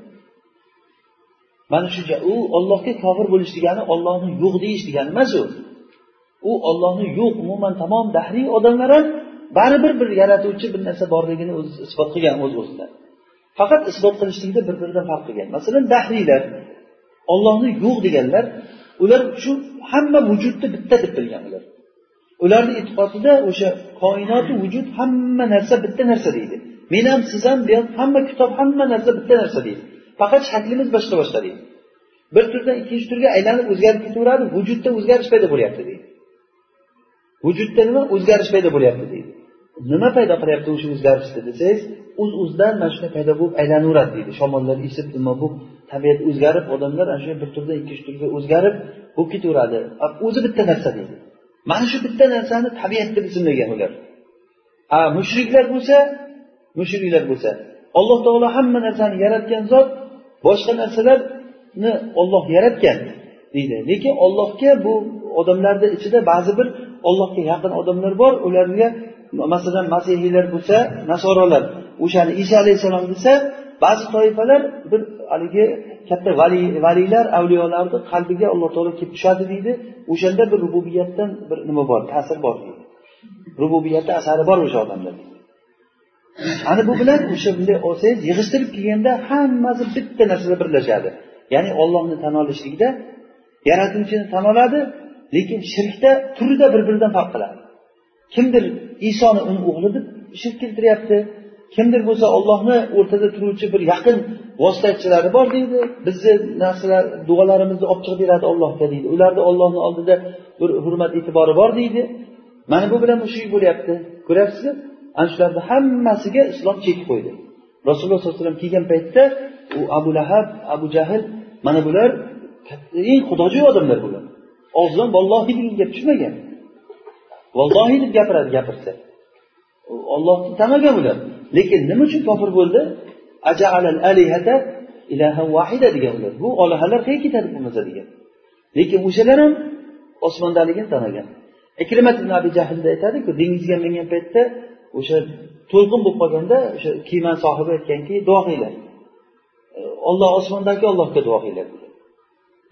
Mana shu u ollohga kofir bo'lish degani ollohni yo'q deyish degani emas u. U ollohni yo'q umuman tamom dahriy odamlar ham baribir bir yaratuvchi bir narsa borligini o'zi isbot qilgan o'z o'zida faqat isbot qilishlikda bir biridan farq qilgan. Masalan dahriylar ollohni yo'q deganlar ular shu hamma vujudni bitta deb bilgan ular. Ularni e'tiqodida o'sha koinoti vujud hamma narsa bitta narsa deydi. Men ham siz ham bu hamma kitob hamma narsa bitta narsa deydi. Faqat shaklimiz boshqa boshqa deydi. Bir turdan ikkinchi turga aylanib o'zgarib ketaveradi vujudda o'zgarish paydo bo'lyapti deydi. Vujudda nima? O'zgarish paydo bo'lyapti deydi. Nima paydo qilyapti o'sha o'zgarishni desangiz o'z o'zidan mana shunday paydo bo'lib aylanaveradi deydi. Shamollar esib nima bu tabiat o'zgarib odamlar ana shu bir turdan ikkinchi turga o'zgarib bo'lib ketaveradi. O'zi bitta narsa deydi. Mana shu bitta narsani tabiat deb ismlagan ular. A mushriklar bo'lsa mushriklar bo'lsa alloh taolo hamma narsani yaratgan zot boshqa narsalarni olloh yaratgan deydi. Lekin ollohga bu odamlarni ichida ba'zi bir ollohga yaqin odamlar bor. Ularga masalan masihiylar bo'lsa nasorolar o'shani iso alayhissalom desa ba'zi toifalar bir haligi katta vali valiylar avliyolarni qalbiga alloh taolo kelib tushadi deydi. O'shanda bir rububiyatdan bir nima bor ta'sir bor deydi. Rububiyatni asari bor o'sha odamlarda. Ana bu bilan o'sha bunday olsangiz yig'ishtirib kelganda hammasi bitta narsada birlashadi. Ya'ni ollohni tan olishlikda yaratuvchini tan oladi lekin shirkda turida bir biridan farq qiladi. Kimdir isoni uni o'g'li deb shirk keltiryapti kimdir bo'lsa ollohni o'rtada turuvchi bir yaqin vositachilari bor deydi bizni narsalar duolarimizni olib chiqib beradi ollohga deydi. Ularni ollohni oldida bir hurmat e'tibori bor deydi. Mana bu bilan mushrik bo'lyapti. Ko'ryapsizmi? Ana shularni hammasiga islom chek qo'ydi. Rasululloh sollallohu alayhi vasallam kelgan paytda u abu lahab abu jahl mana bular eng xudojo'y odamlar bular. Og'zidan vallohi degan gap tushmagan. Vallohi deb gapiradi gapirsa. Ollohni tanigan ular lekin nima uchun kofir bo'ldi? Degan ular bu olahalar qayerga ketadi bo'lmasa degan. Lekin o'shalar ham osmondaligini tanigan ikrimat ibn abi jahlda aytadiku dengizga mingan paytda o'sha to'lqin bo'lib qolganda o'sha kema sohibi aytganki duo qilinglar. E, olloh osmondagi ollohga duo qilinglar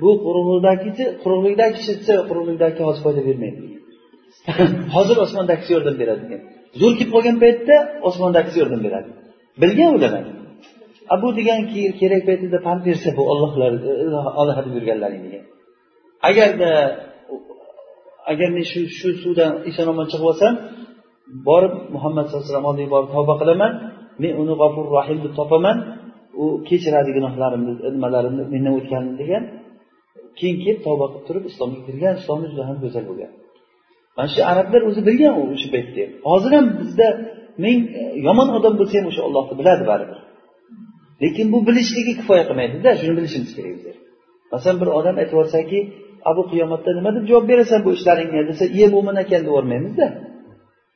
bu quruqlikdagisi quruqlikdagi desa quruqlikdagi hozir foyda bermaydi hozir osmondagisi yordam beradi degan. Zo'r kelib qolgan paytda osmondagisi yordam beradi. Bilgan ular bu degan kerak paytida pand bersa bu ollohlar olloh deb yurganlaring degan. Agarda agar men shu shu suvdan eson omon chiqib olsam borib muhammad sallallohu alayhi vasallam oldiga borib tavba qilaman. Men uni g'afur rohim deb topaman. U kechiradi gunohlarimni nimalarimni mendan o'tganini degan. Keyin kelib tavba qilib turib islomga kirgan islomi juda ham go'zal bo'lgan. Mana shu arablar o'zi bilgan u o'sha paytda. Hozir ham bizda men e, yomon odam bo'lsa ham o'sha ollohni biladi baribir. Lekin bu bilishligi kifoya qilmaydida shuni bilishimiz kerak bizlar masalan bir odam aytib yuborsaki abu qiyomatda nima deb javob berasan bu ishlaringga? desa iye mo'min ekan deb yubormaymizda.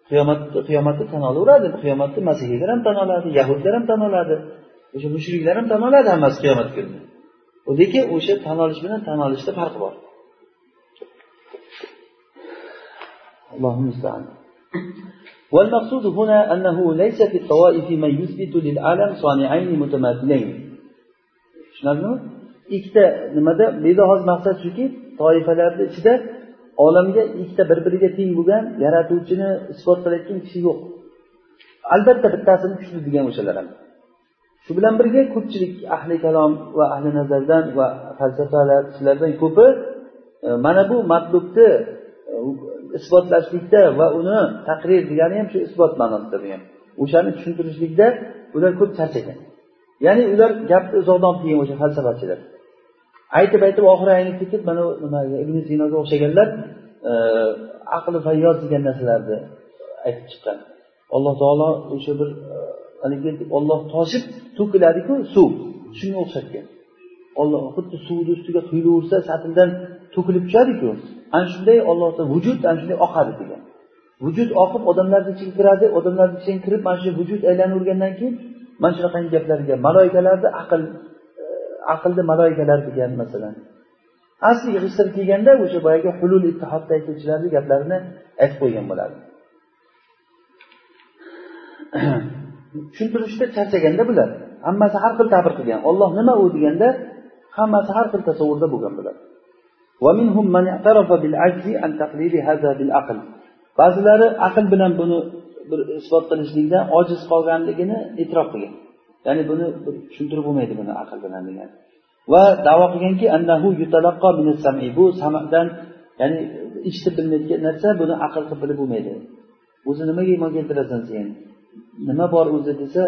qiyomatni qiyomatda tan olaveradi qiyomatni masihiylar ham tan oladi yahudlar ham tan oladi o'sha mushriklar ham tan oladi hammasi qiyomat kunida lekin o'sha tan olish bilan tan olishda farq bor allohu musta'an والمقصود هنا أنه ليس في الطوائف من يثبت للعالم صانعين متماثلين tushunarlimi ikkita nimada bu yerda hozir maqsad shuki toifalarni ichida olamga ikkita bir biriga teng bo'lgan yaratuvchini isbot qilayotgan kishi yo'q. Albatta bittasini kuchli degan o'shalar ham. Shu bilan birga ko'pchilik ahli kalom va ahli nazardan va falsafalarchilardan ko'pi e, mana bu matlubni e, isbotlashlikda va uni taqrir degani ham shu isbot ma'nosida degan. O'shani tushuntirishlikda ular ko'p charchagan. Ya'ni ular gapni uzoqdan olib kelgan o'sha falsafachilar. Aytib aytib oxiri aynib ketib mana nimaga ibn sinoga o'xshaganlar e, aqli fayyoz degan narsalarni aytib chiqqan. Alloh taolo o'sha bir e, haligi olloh toshib to'kiladiku suv. Shunga o'xshatgan. Olloh xuddi suvni ustiga quyilaversa satildan to'kilib tushadiku. Ana shunday ollohni vujud ana shunday oqadi degan. Vujud oqib odamlarni ichiga kiradi odamlarni ichiga kirib mana shu vujud aylanavergandan keyin mana shunaqangi gaplarga maloikalarni aql e, aqlni maloikalar degan masalan. Asli yig'ishtirib kelganda o'sha boyagi hulul ittihodda aytuvchilarni gaplarini aytib qo'ygan bo'ladi tushuntirishda charchaganda bular. Hammasi har xil ta'bir qilgan. Olloh nima u deganda hammasi har xil tasavvurda bo'lgan bular. Ba'zilari aql bilan buni bir isbot qilishlikdan ojiz qolganligini e'tirof qilgan. Ya'ni buni tushuntirib bo'lmaydi buni aql bilan degan va davo qilganki annahu bu samadan ya'ni eshitib bilinayotgan narsa buni aql qilib bilib bo'lmaydi. O'zi nimaga iymon keltirasan sen? Nima bor o'zi desa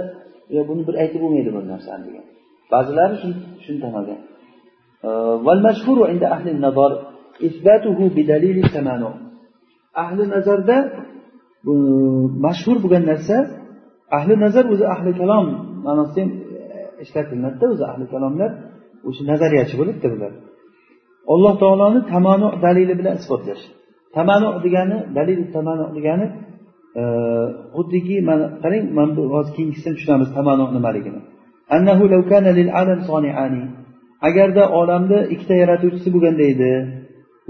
yo buni bir aytib bo'lmaydi bu narsani degan. Ba'zilari shuni tamagan ahli nazarda mashhur bo'lgan narsa ahli nazar o'zi ahli kalom. Ma'nosida ham eh, ishlatilinadida o'zi ahli kalomlar o'sha nazariyachi bo'libdi bular. Alloh taoloni tamanu dalili bilan isbotlash. Tamanu degani dalil tamanu degani eh, xuddiki mana qarang mana bu hozir keyingisini tushunamiz tamanu nimaligini. Annahu law kana lil alam soniani agarda olamni ikkita yaratuvchisi bo'lganda edi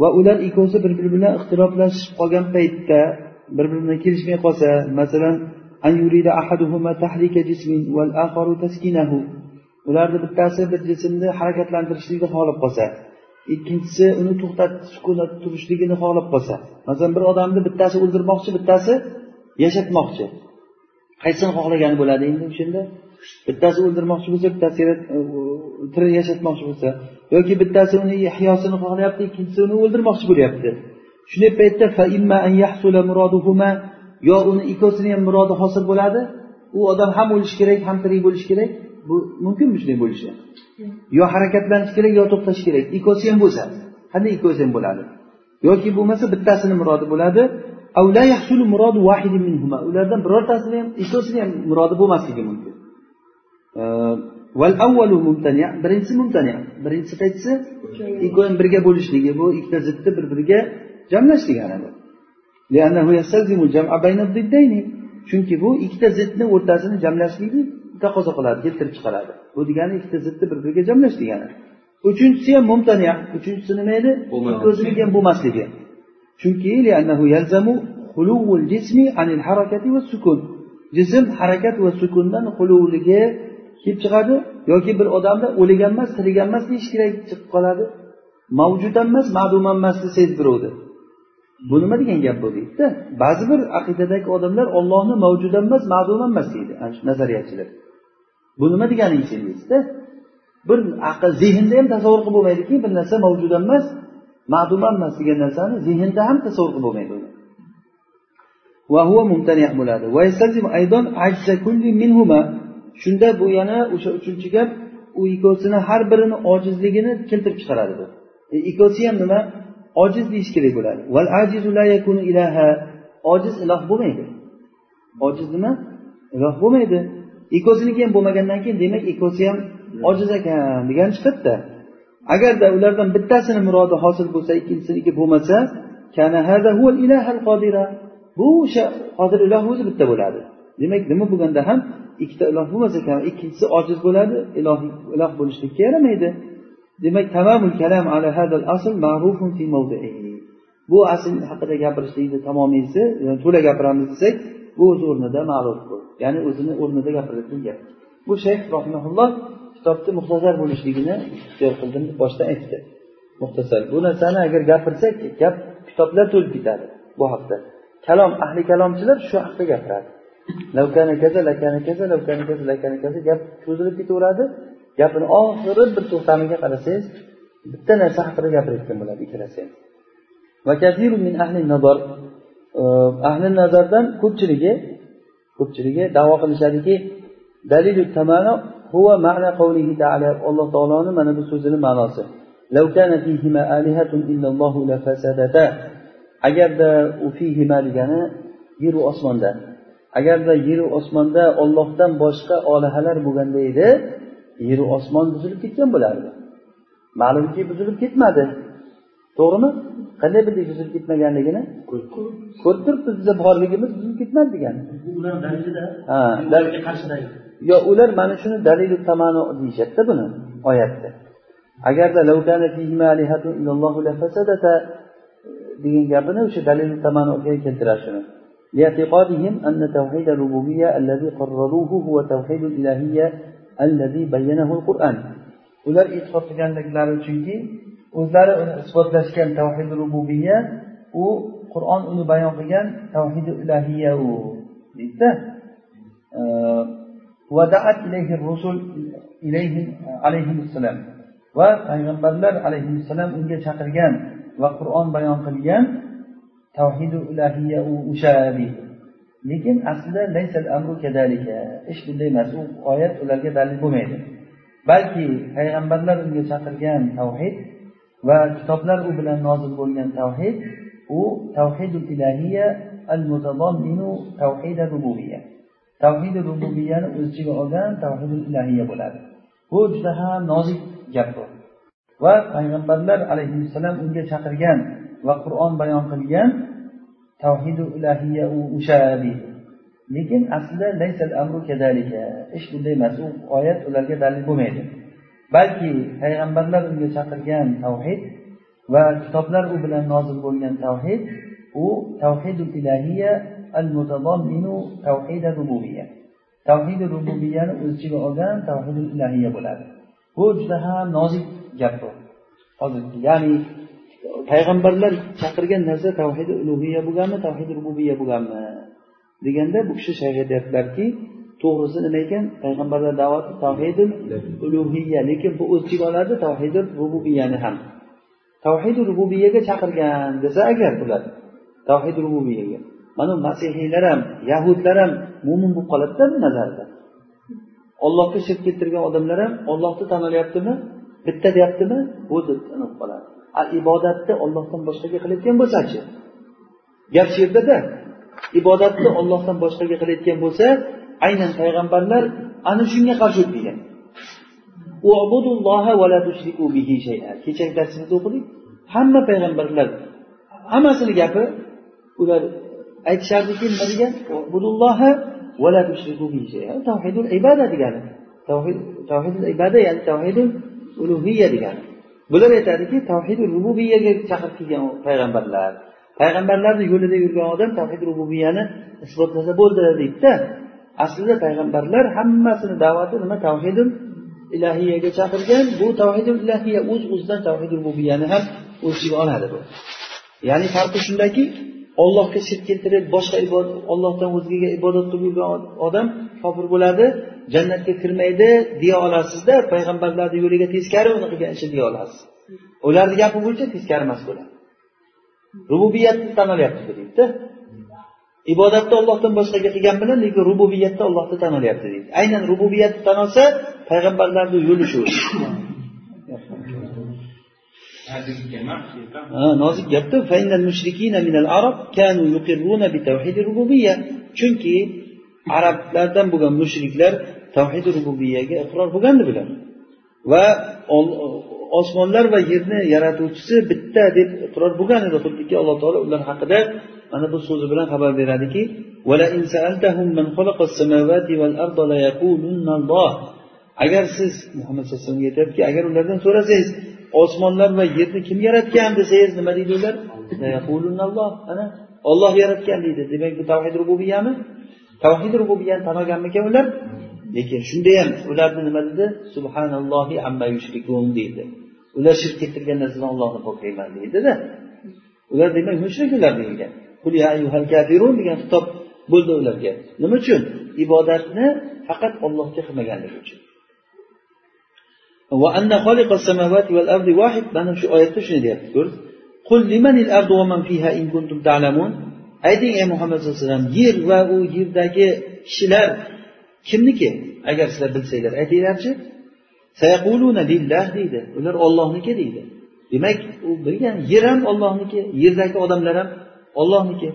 va ular ikkovsi bir biri bilan ixtiroflashib qolgan paytda bir biri bilan kelishmay qolsa masalan أن يريد أحدهما تحريك جسم والآخر تسكينه. Ularni bittasi bir jismni harakatlantirishlikni xohlab qolsa ikkinchisi uni to'xtatib sukunat turishligini xohlab qolsa masalan bir odamni bittasi o'ldirmoqchi bittasi yashatmoqchi. Qaysini xohlagani bo'ladi endi o'shanda bittasi o'ldirmoqchi bo'lsa bittasi e, tirik yashatmoqchi bo'lsa yoki bittasi uni ihyosini xohlayapti ikkinchisi uni o'ldirmoqchi bo'lyapti. Shunday paytda yo uni ikkovsini ham murodi hosil bo'ladi. U odam ham o'lishi kerak ham tirik bo'lishi kerak. Bu mumkinmi shunday bo'lishi? Yo harakatlanish kerak yo to'xtash kerak. Ikkovsi ham bo'lsa qanday ikkovsi ham bo'ladi? Yoki bo'lmasa bittasini murodi bo'ladi. Ulardan birortasini ham ikkovsini ham murodi bo'lmasligi mumkin. Birinchisi mumtani birinchisi qaytisi ikkovi birga bo'lishligi. Bu ikkita zidni bir biriga jamlash degani chunki bu ikkita zidni o'rtasini jamlashlikni taqozo qiladi keltirib chiqaradi. Bu degani ikkita zidni bir biriga jamlash degani. Uchinchisi ham mumtani uchinchisi nima edi? O'zligi ham bo'lmasligi. Chunki jism harakat va sukundan xuluvligi kelib chiqadi. Yoki bir odamda o'lik ham emas tirik ham emas deyish kerak chiqib qoladi. Mavjud emas ma'lum emas desangiz birovni bu nima degan gap bu deydida ba'zi bir aqidadagi odamlar ollohni mavjud emas ma'lum emas deydi ana shu nazariyachilar bu nima deganing sen deysizda bir aql zehnda ham tasavvur qilib bo'lmaydiki bir narsa mavjud ham emas ma'dum emas degan narsani zehnda ham tasavvur qilib bo'lmaydi shunda bu yana o'sha uchinchi gap u ikkovsini har birini ojizligini keltirib chiqaradi bu. E, ikkovsi ham nima? Ojiz deyish kerak bo'ladi. Ojiz iloh bo'lmaydi. Ojiz nima? Iloh bo'lmaydi. Ikkosiniki ham bo'lmagandan keyin demak ikkosi ham ojiz ekan degani chiqadida agarda ulardan bittasini murodi hosil bo'lsa ikkinchisiniki bo'lmasa bu o'sha qodir iloh o'zi bitta bo'ladi. Demak nima bo'lganda ham ikkita iloh bo'lmas ekan ikkinchisi ojiz bo'ladi iloh iloh bo'lishlikka yaramaydi. Demak tamomul kalam ala hadal asl ma'rufun fi mawdi'ihi. Bu asl haqida gapirishlikni tamomiysi to'la gapiramiz desak bu o'z o'rnida ma'ruf ya'ni o'zini o'rnida gapirilgan gap. Bu shayx rohimaulloh kitobni muxtasar bo'lishligini ixtiyor qildim deb boshdan aytdi. Muxtasar bu narsani agar gapirsak gap kitoblar to'lib ketadi bu haqda. Kalom ahli kalomchilar shu haqda gapiradi. Lavkana kaza lakana kaza lavkana kaza lakana kaza gap cho'zilib ketaveradi. Gapini oxiri bir to'xtamiga qarasangiz bitta narsa haqida gapirayotgan bo'ladi ikkalasi. Ham e, ahli nazardan ko'pchiligi ko'pchiligi davo qilishadiki dalilu tamana huwa ma'na qawlihi ta'ala alloh taoloni mana bu so'zini ma'nosi. Agarda u fihima degani yeru osmonda. Agarda yeru osmonda ollohdan boshqa olihalar bo'lganda edi yeru osmon buzilib ketgan bo'lardi ma'lumki buzilib ketmadi to'g'rimi qanday bildik buzilib ketmaganligini ko'rib turibmiz biza borligimiz buzilib ketmadi degani yo ular mana shuni dalilu tamano deyishadida buni oyatda agarda degan gapini o'sha dalilu tamanoga keltiradi shuni لاعتقادهم أن توحيد الربوبية الذي قرروه هو توحيد الإلهية الذي بينه القرآن ular e'tiqod qilganliklari uchunki o'zlari uni isbotlashgan tavhidi rububiya u qur'on uni bayon qilgan tavhidi ilahiya u deydida. Va payg'ambarlar alayhissalom unga chaqirgan va qur'on bayon qilgan tavhidi ilahiya u o'sha deydi lekin aslida ish bunday emas u oyat ularga dalil bo'lmaydi. Balki payg'ambarlar unga chaqirgan tavhid va kitoblar u bilan nozil bo'lgan tavhid u tavhidul ilahiya al mutadamminu tavhid rububiya tavhidi rububiyani o'z ichiga olgan tavhidul ilahiya bo'ladi. Bu juda ham nozik gap bu. Va payg'ambarlar alayhissalom unga chaqirgan va qur'on bayon qilgan tavhidu ilahiya u o'sha deydi lekin aslida ish bunday emas u oyat ularga dalil bo'lmaydi. Balki payg'ambarlar unga chaqirgan tavhid va kitoblar u bilan nozil bo'lgan tavhid u tavhidul ilahiya al mutadamminu tavhid rububiyya. Tavhidi rububiyani o'z ichiga olgan tavhidul ilahiya bo'ladi. Bu juda ham nozik gap bu. Hozir ya'ni payg'ambarlar chaqirgan narsa tavhidi ulug'iya bo'lganmi tavhidi rububiya bo'lganmi deganda bu kishi shayx aytyaptilarki to'g'risi nima ekan? Payg'ambarlar da'vati tavhidul ulug'iya lekin bu o'z ichiga oladi tavhidi rububiyani ham. Tavhidi rububiyaga chaqirgan desa agar bular tavhidi rububiyaga mana masihiylar ham yahudlar ham mo'min bo'lib qoladida bu nazarda. Ollohga shirk keltirgan odamlar ham ollohni tan olyaptimi bitta deyaptimi? Bu deb qoladi. Ibodatni ollohdan boshqaga qilayotgan bo'lsachi? Gap shu yerdada ibodatni ollohdan boshqaga qilayotgan bo'lsa aynan payg'ambarlar ana shunga qarshi degan kechagi darsimizda o'qidik. Hamma payg'ambarlar hammasini gapi ular aytishardiki nima degan? Tavhidul ibada degani. Tavhidul ibada ya'ni tavhidul ulug'iya degani. Bular aytadiki tavhidi rububiyaga chaqirib kelgan payg'ambarlar. Payg'ambarlarni yo'lida yurgan odam tavhid rububiyani isbotlasa bo'ldi deydida. Aslida payg'ambarlar hammasini da'vati nima? Tavhidul ilahiyaga chaqirgan. Bu tavhidul ilahiya o'z o'zidan tavhid rububiyani ham o'z ichiga oladi bu. Ya'ni farqi shundaki ollohga shirk keltirib boshqa ibodat ollohdan o'zgaga ibodat qilib yurgan odam kofir bo'ladi. Jannatga kirmaydi deya olasizda payg'ambarlarni yo'liga teskari uni qilgan ishi deya olasiz. Ularni gapi bo'yicha teskari emas bo'ladi. Rububiyatni tan olyapti deydida. Ibodatni ollohdan boshqaga qilgan bilan lekin rububiyatda ollohni tan olyapti deydi. Aynan rububiyatni tan olsa payg'ambarlarni yo'li shu nozik gapda chunki arablardan bo'lgan mushriklar tavhidi rububiyaga iqror bo'lgandi bular. Va osmonlar va yerni yaratuvchisi bitta deb iqror bo'lgan edi xuddiki alloh taolo ular haqida mana bu so'zi bilan xabar beradiki agar siz muhammad sallallohu alayhi vasallamga aytyaptiki agar ulardan so'rasangiz osmonlar va yerni kim yaratgan desangiz nima deydi ular ana olloh yaratgan deydi. Demak bu tavhid rububiyami tavhid rububiyani tan olganmikan ular? Lekin shunda ham ularni nima dedi? Subhanallohi amma yushrikun deydi. Ular shirk keltirgan narsadan ollohni poklayman deydida ular demak mushrik ular deyilgan. Degan xitob bo'ldi ularga. Nima uchun? Ibodatni faqat ollohga qilmaganligi uchun. Mana shu oyatda shuni deyapti ayting ey muhammad sallallohu alayhi vasallam yer va u yerdagi kishilar kimniki agar sizlar bilsanglar aytinglarchi deydi ular ollohniki deydi demak u bilgan yer ham ollohniki yerdagi odamlar ham ollohniki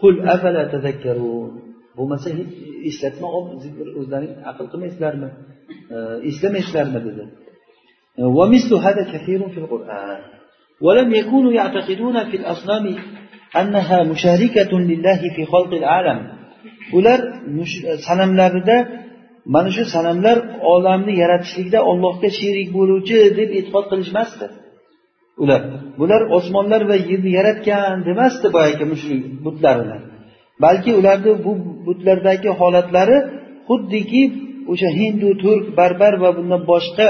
qul afala tazakkarun bo'lmasa hech eslatma o'zlaring aql qilmaysizlarmi eslamaysizlarmi dedi ومثل هذا كثير في القرآن ولم يكونوا يعتقدون في الأصنام annaha musharikatun lillahi fi xalqil alam ular sanamlarida mana shu sanamlar olamni yaratishlikda ollohga sherik bo'luvchi deb e'tiqod qilishmasdi. Ular bular osmonlar va yerni yaratgan demasdi boyagi mushrik butlarini. Balki ularni bu butlardagi holatlari xuddiki o'sha hindu turk barbar va bundan boshqa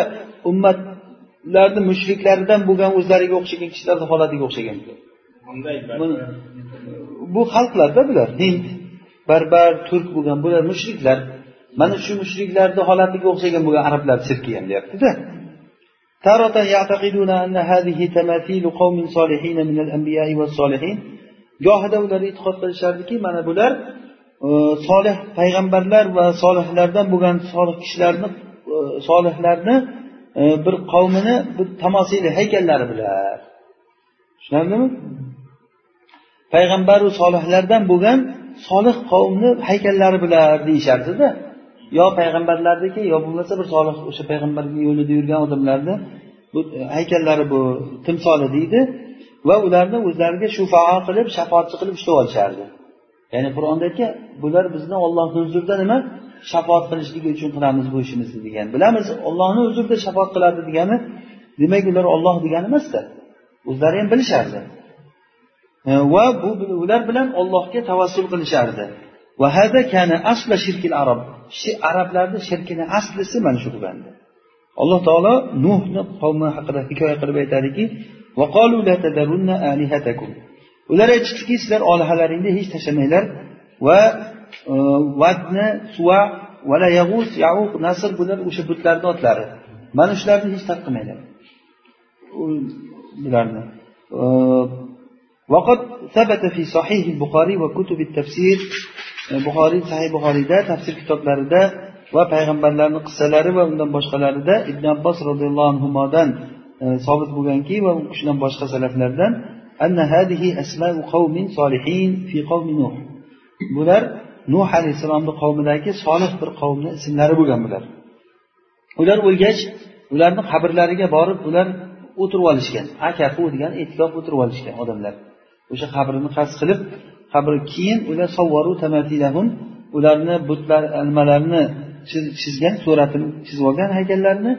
ummatlarni mushriklaridan bo'lgan o'zlariga o'xshagan kishilarni holatiga o'xshagan. bu xalqlarda bular hind barbar turk bo'lgan bular mushriklar mana shu mushriklarni holatiga o'xshagan bo'lgan arablar sirki ham deyaptida تارة يعتقدون أن هذه تماثيل قوم صالحين من الأنبياء والصالحين gohida ular e'tiqod qilishardiki mana bular e, solih payg'ambarlar va solihlardan bo'lgan solih kishilarni e, solihlarni e, bir qavmini bir tamosili haykallari bular tushunarlimi Payg'ambaru solihlardan bo'lgan solih qavmni haykallari bular deyishardida. Yo payg'ambarlarniki yo bo'lmasa bir solih o'sha payg'ambarni yo'lida yurgan odamlarni bu e, haykallari bu timsoli deydi. Va ularni o'zlariga shufao qilib shafoatchi qilib ushlab olishardi. Ya'ni qur'onda aytgan bular bizni ollohni huzurida nima? Shafoat qilishligi uchun qilamiz bu ishimizni degan. Bilamiz ollohni huzurida shafoat qiladi degani demak ular olloh degani emasda. O'zlari ham bilishardi. Va bu ular bilan ollohga tavassul qilishardi. Arab. Arablarni shirkini aslisi mana shu bo'lgandi alloh taolo nuhni qavmi haqida hikoya qilib aytadiki ular aytishdiki sizlar olihalaringni hech tashlamanglar va e, vadni suva vala yag'us yauq nasr bular o'sha butlarni otlari. Mana shularni hech tark qilmanglar bularni وقد ثبت في صحيح البخاري وكتب التفسير buxoriy sahih buxoriyda tafsir kitoblarida va payg'ambarlarni qissalari va undan boshqalarida ibn abbos roziyallohu anhudan e, sobit bo'lganki va u kishidan boshqa salaflardan bular nuh alayhissalomni qavmidagi solih bir qavmni ismlari bo'lgan bular ular o'lgach ularni qabrlariga borib ular o'tirib olishgan akafu degan e'tikof o'tirib olishgan odamlar O'sha qabrini qasd qilib qabr keyin ular savvaru tamatilahum ularni butlar nimalarini chizgan suratini chizib olgan haykallarni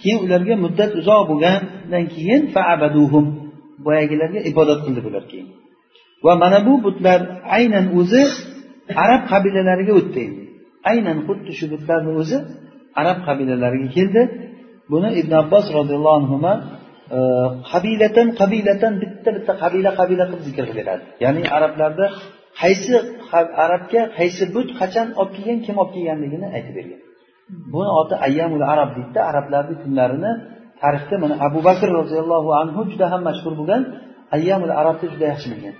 keyin ularga muddat uzoq bo'lgandan keyin faabaduhum boyagilarga ibodat qildi bular keyin. Va mana bu butlar aynan o'zi arab qabilalariga o'tdi. Endi aynan xuddi shu butlarni o'zi arab qabilalariga keldi. Buni ibn abbos roziyallohu anhu qabilatan qabilatan bitta bitta qabila qabila qilib zikr qilinadi ya'ni arablarda qaysi arabga qaysi but qachon olib kelgan kim olib kelganligini aytib bergan. Buni oti ayyamul arab deydida arablarni kunlarini tarixda mana abu bakr roziyallohu anhu juda ham mashhur bo'lgan. Ayyamul arabni juda yaxshi bilgan.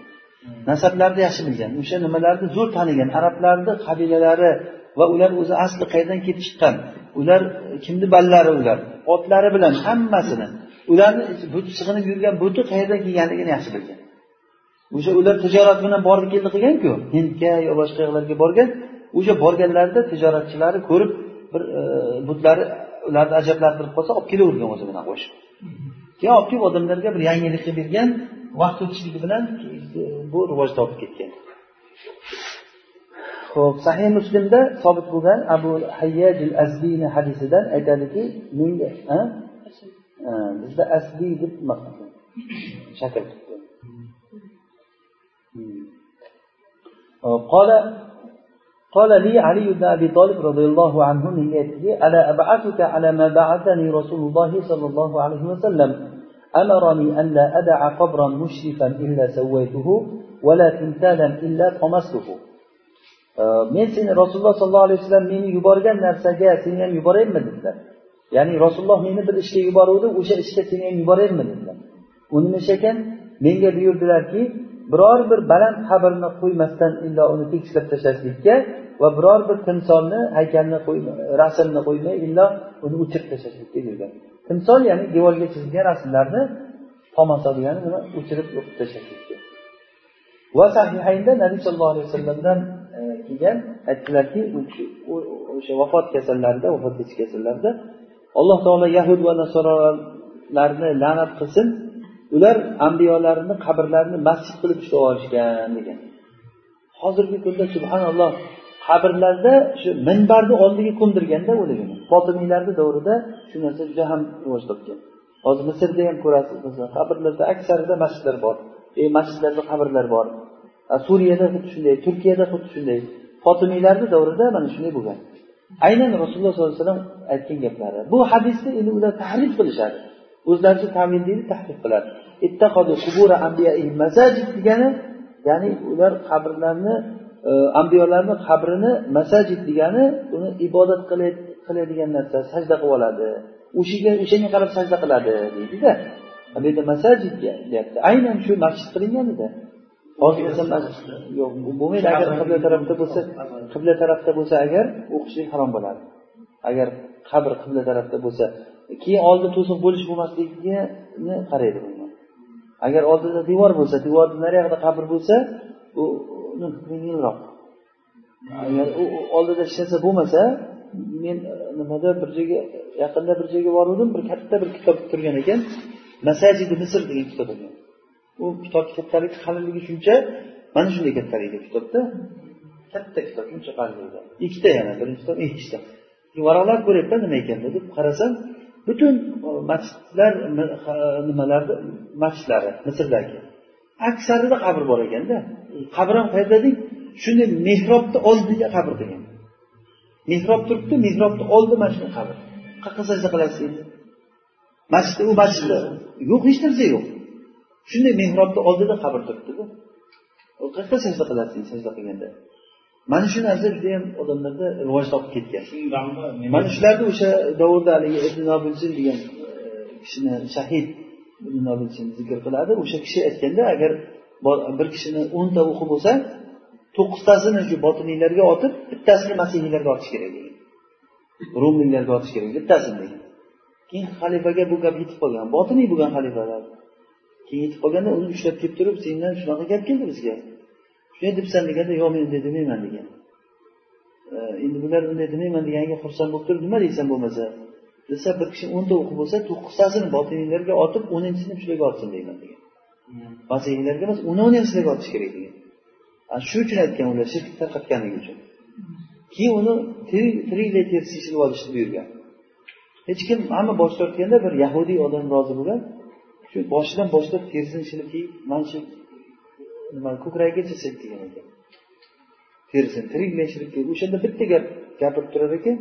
Nasablarni yaxshi bilgan. O'sha nimalarni zo'r tanigan arablarni qabilalari va ular o'zi asli qayerdan kelib chiqqan? Ular kimni ballari ular? Otlari bilan hammasini ularni but sig'inib yurgan buti qayerdan kelganligini yaxshi bilgan. O'sha ular tijorat bilan bordi keldi qilganku hindga yo boshqa yoqlarga borgan o'sha borganlarida tijoratchilari ko'rib bir e, butlari ularni ajablantirib qolsa olib kelavergan o'zi bilan qo'shib. Keyin olib kelib odamlarga bir yangilik qilib bergan vaqt o'tishligi bilan bu rivoj topib ketgan. Ho'p sahih muslimda sobit bo'lgan abu hayyajil azbini hadisidan aytadiki menga bizda asliy deb shakl قال قال لي علي بن أبي طالب رضي الله عنه من يأتي ألا أبعثك على ما بعثني رسول الله صلى الله عليه وسلم؟ أمرني أن لا أدع قبرا مشرفا إلا سويته ولا تمثالا إلا طمسته men seni rasululloh sollallohu alayhi vasallam meni yuborgan narsaga seni ham yuboraymi dedilar ya'ni rasululloh meni bir ishga yuboruvdi o'sha ishga seni ham yuboraymi dedilar. U nima ish ekan? Menga buyurdilarki biror bir baland qabrni qo'ymasdan illo uni tekislab tashlashlikka va biror bir timsolni haykalni rasmni qo'ymay illo uni o'chirib tashlashlikka buyurgan. Timsol ya'ni devorga chizilgan rasmlarni tomasa degani nima? O'chirib yo'qib tashlashlikka. Va sahihaynda nabiy sallallohu alayhi vasallamdan e, kelgan aytdilarki o'sha vafot kasallarida vafot etish kasallarida alloh taolo yahud va nasoralarni la'nat qilsin ular ambiyolarini qabrlarini masjid qilib ushlab olishgan degan. Hozirgi kunda subhanalloh qabrlarda shu minbarni oldiga ko'mdirganda o'ligini fotimiylarni davrida shu narsa juda ham rivoj topgan. Hozir misrda ham ko'rasiz masalan qabrlarda aksarida masjidlar bor. E masjidlarda qabrlar bor. Suriyada xuddi shunday turkiyada xuddi shunday. Fotimiylarni davrida mana shunday bo'lgan. Aynan rasululloh sollallohu alayhi vasallam aytgan gaplari. Bu hadisni endi ular tahrif qilishadi. O'zlaricha tavil deydi tahrif qiladi. Degani ya'ni ular qabrlarni e, ambiyolarni qabrini masajid degani uni ibodat qiladigan narsa sajda qilib oladi. O'shaga o'shanga qarab sajda qiladi deydida. Bu yerda masajidga deyapti. Aynan shu masjid qilinganida hozir masalan yo'q bo'lmaydi. Agar qibla tarafda bo'lsa qibla tarafda bo'lsa agar o'qishlik harom bo'ladi. Agar qabr qibla tarafda bo'lsa keyin oldi to'siq bo'lish bo'lmasligini qaraydi agar oldida devor bo'lsa devorni nariyog'ida qabr bo'lsa u yengilroq. Agar u oldida hech narsa bo'lmasa men e, nimada bir joyga yaqinda bir joyga borgandim bir katta bir kitob turgan ekan masajidi misr degan kitob ekan. U kitob kattaligi qalinligi shuncha mana shunday kattalikda kitobda katta kitob shuncha qalinlikda ikkita yana birinchi kitob ikkita. Varaqlab ko'ryapman nima ekan deb qarasam butun e, masjidlar nimalarni masjidlari misrdagi aksarida qabr bor ekanda. Qabr ham qayerda deng? Shunday mehrobni oldiga qabr degan. Mehrob turibdi mehrobni oldi mana shunday qabr. Qayerqa sajda qilasiz endi? Masjidda u masjidda yo'q hech narsa yo'q. Shunday mehrobni oldida qabr turibdida qayerqa sajda qilasiz sajda qilganda? Mana shu narsa judayam odamlarda rivoj topib ketgan. Mana shularni o'sha davrda haligi ibn nobilsin degan e, kishini shahid ibn zikr qiladi. O'sha kishi aytganda agar bir kishini o'nta o'qi bo'lsa to'qqiztasini shu botiniylarga otib bittasini masihiylarga otish kerak degan. Rumiylarga otish kerak bittasini degan. Keyin xalifaga bu gap yetib qolgan. Botiniy bo'lgan xalifalar. Keyin yetib qolganda uni ushlab kelib turib sendan shunaqa gap keldi bizga shunday debsan deganda yo'q men unday demayman degan. Endi bular unday demayman deganiga xursand bo'lib turib nima deysan bo'lmasa? Desa bir kishi o'nta o'qib bo'lsa to'qqiztasini botiniylarga otib o'ninchisini shularga otsin deyman degan. Masihiylarga emas o'n o'n ham sizlarga otish kerak degan. Shu uchun aytgan ular shirk tarqatganligi uchun. Keyin uni tiriklay terisi ishilib olishni buyurgan. Hech kim hamma bosh tortganda bir yahudiy odam rozi bo'lgan. Shu boshidan boshlab terisini shilib kiyib mana shu nima ko'kragigacha silktigan ekan. Terisini tiriklay shilib kiyib o'shanda bitta gap gapirib turar ekan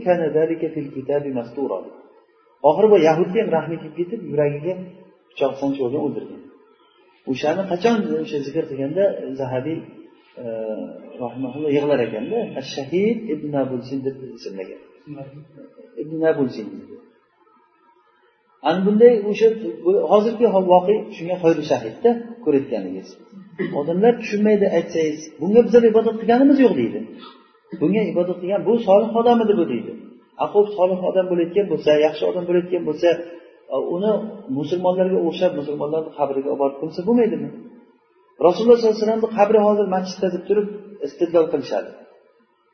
oxiri bu yahudni ham rahmi kelib ketib yuragiga pichoq sanchib olgan o'ldirgan. O'shani qachon o'sha zikr qilganda zahabiy rahimaulloh yig'lar ekanda shahid ibn abulsin deb ismlagan. Ibn abulsin ana bunday o'sha hozirgi voqea shunga xoyri shahidda ko'rayotganingiz odamlar tushunmaydi aytsangiz bunga bizlar ibodat qilganimiz yo'q deydi. Bunga ibodat qilgan bu solih odam edi bu deydi. Aqub solih odam bo'layotgan bo'lsa yaxshi odam bo'layotgan bo'lsa uni musulmonlarga o'xshab musulmonlarni qabriga olib borib qo'ysa bo'lmaydimi? Rasululloh sollallohu alayhi vasallamni qabri hozir masjidda deb turib istidlol qilishadi.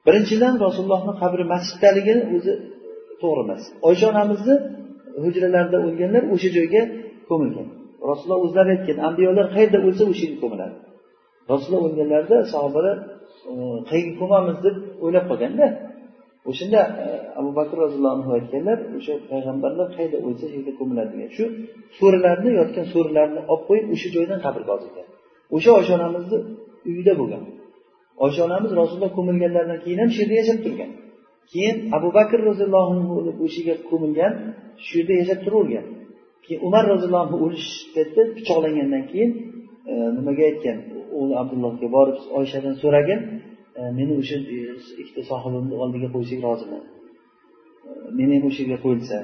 Birinchidan rasulullohni qabri masjiddaligini o'zi to'g'ri emas. Oysha onamizni hujralarida o'lganlar o'sha joyga ko'milgan. Rasululloh o'zlari aytgan ambiyolar qayerda o'lsa o'sha yerga ko'miladi. Rasululloh o'lganlarida sahobalar qayerga ko'mamiz? deb o'ylab qolganda o'shanda e, abu bakr roziyallohu anhu aytganlar o'sha payg'ambarlar qayerda o'lsa shu yerda ko'miladi. degan. Shu so'rilarni yotgan so'rilarni olib qo'yib o'sha joydan qabrga ozilgan o'sha oysha onamizni uyida bo'lgan. Oysha onamiz rasululloh ko'milganlaridan keyin ham shu yerda yashab turgan. Keyin abu bakr roziyallohu anhu o'sha yerga ko'milgan shu yerda yashab turavergan. Keyin umar roziyallohu anhu o'lish paytda pichoqlangandan keyin e, nimaga aytgan? O'g'li abdullohga borib oyshadan so'ragin e, meni o'sha e, ikkita sohibimni oldiga qo'ysak roziman. Meni ham o'sha yerga qo'yilsa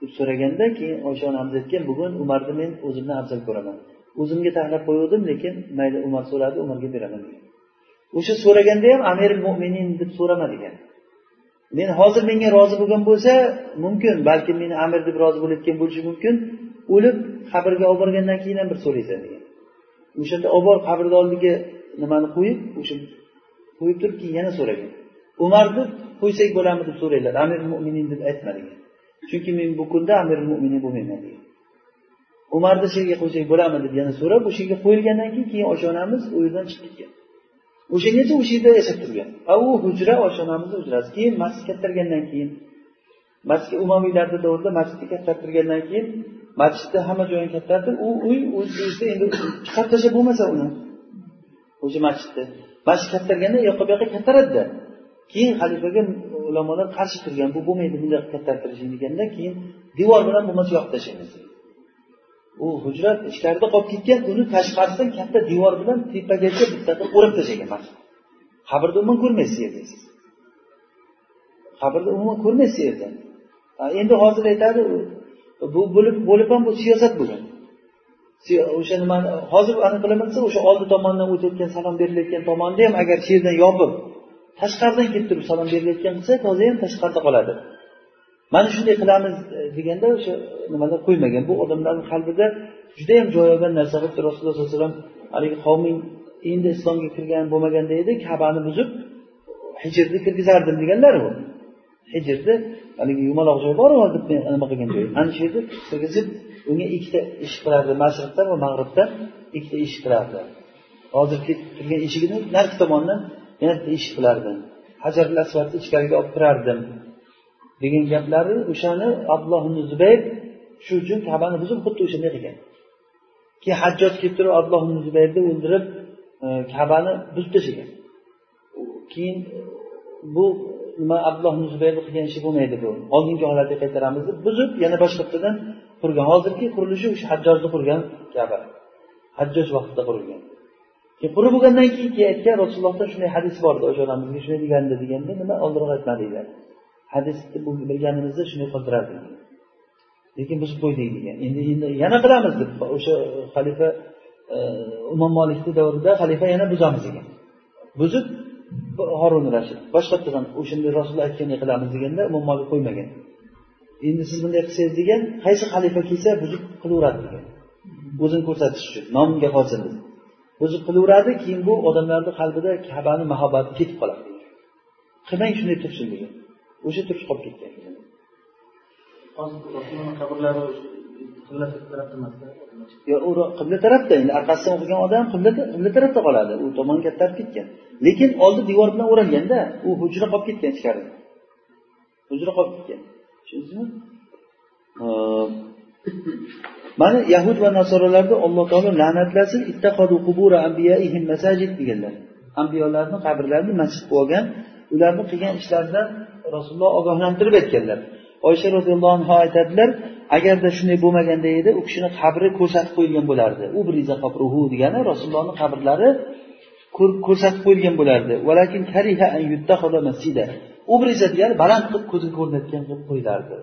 deb so'raganda keyin oysha onamiz aytgan bugun umarni men o'zimdan afzal ko'raman. O'zimga tanlab qo'ygandim lekin mayli umar so'radi umarga beraman. degan. O'sha so'raganda ham amir mo'minin deb so'rama degan. Men hozir menga rozi bo'lgan bo'lsa mumkin balki meni amir deb rozi bo'layotgan bo'lishi mumkin. O'lib qabrga olib borgandan keyin ham bir so'raysan degan. O'shanda olib borib qabrni oldiga nimani qo'yib o'sha qo'yib turib keyin yana so'ragan umarni qo'ysak bo'ladimi deb so'raydilar amir mo'minin deb aytma degan. Chunki men bu kunda amir mo'minin bo'lmayman degan. Umarni shu yerga qo'ysak bo'ladimi deb yana so'rab o'sha yerga qo'yilgandan keyin keyin oysha onamiz u yerdan chiqib ketgan. O'shangacha o'sha yerda yashab turgan. A u hujra oysha onamizni hujrasi. Keyin masjid kattargandan keyin masjid umaviylarni davrida masjidni kattartirgandan keyin masjidni hamma joyini kattartib u uy o'zida endi chiqarib tashlab bo'lmasa uni o'sha masjidni masjid kattarganda u yoqqa bu yoqqa kattaradida. Keyin xalifaga ulamolar qarshi turgan bu bo'lmaydi bunday kattartirishing deganda keyin devor bilan bo'lmasa yoqib tashlaymiz u hujra ichkarida qolib ketgan uni tashqarisidan katta devor bilan tepagacha bitta qilib o'rab tashlagan masjid qabrni umuman ko'rmaysiz yerda siz. Qabrni umuman ko'rmaysiz yerda. Endi hozir aytadi bu bo'lib bo'lib ham bu siyosat bo'lgan o'sha nimani hozir anaqa qilamansa o'sha oldi tomondan o'tayotgan salom berilayotgan tomonni ham agar shu yerdan yopib tashqaridan kelib turib salom berilayotgan bo'lsa toza ham tashqarida qoladi. Mana shunday qilamiz e, deganda o'sha nimalar qo'ymagan. Bu odamlarni qalbida judayam joy olgan narsa qilibdi rasululloh sollallohu alayhi vasallam haligi qavming endi islomga kirgan bo'lmaganda edi kabani buzib hijrni kirgizardim deganlar bu hijrni haligi yumaloq joy bor hozir nima qilgan joy ana shu yerda kirgizib unga ikkita eshik qilardi mashriqdan va mag'ribdan ikkita eshik qilardi. Hozirgi turgan eshigini narigi tomondan yana bitta eshik qilardi. Hajarul asvadni ichkariga olib kirardim. Degan gaplari o'shani abdulloh ibn zubayr shu uchun kabani buzib xuddi o'shanday qilgan keyin hajjoj kelib turib abdulloh ibn zubayrni o'ldirib e, kabani buzib tashlagan. Keyin bu nima abdulloh ibn zubayrni qilgan ishi bo'lmaydi bu. Oldingi holatiga qaytaramiz deb buzib yana boshqatdan qurgan. Hozirgi qurilishi o'sha hajjojni qurgan kaba. Hajjoj vaqtida qurilgan. Keyin qurib bo'lgandan keyin keyin aytgan rasulullohdan shunday hadis bor edi o'sha onamizga shunday degandi deganda nima oldinroq aytmadinglar hadisni bilganimizda shunday qildirardik. Lekin biz qo'ydik degan endi endi yana qilamiz deb o'sha xalifa umom imom molikni davrida xalifa yana buzamiz degan buzib horun rashid boshqatdan o'shanday rasululloh aytganday qilamiz deganda imom molik qo'ymagan. Endi siz bunday qilsangiz degan qaysi xalifa kelsa buzib qilaveradi degan. O'zini ko'rsatish uchun nomga qolsin deb. Buzib qilaveradi keyin bu odamlarni qalbida kabani muhabbati ketib qoladi. Qilmang shunday tursin degan. O'sha turib qolib ketgan. Yo'q u qibla tarafda endi orqasidan o'qigan odam qibla qibla tarafda qoladi. U tomon taraf ketgan. Lekin oldi devor bilan o'ralganda u hujra qolib ketgan ichkarida hujra qolib ketgan. Tushundingizmi? Mana yahud va nasoralarni alloh taolo la'natlasin deganlar. Ambiyolarni qabrlarini masjid qilib olgan ularni qilgan ishlaridan rasululloh ogohlantirib aytganlar. Oysha roziyallohu anhu aytadilar agarda shunday bo'lmaganda edi u kishini qabri ko'rsatib qo'yilgan bo'lardi. U qabruhu degani rasulullohni qabrlari ko'rsatib qo'yilgan bo'lardi. Ubriza degani baland qilib ko'zga ko'rinadigan qilib qo'yilardi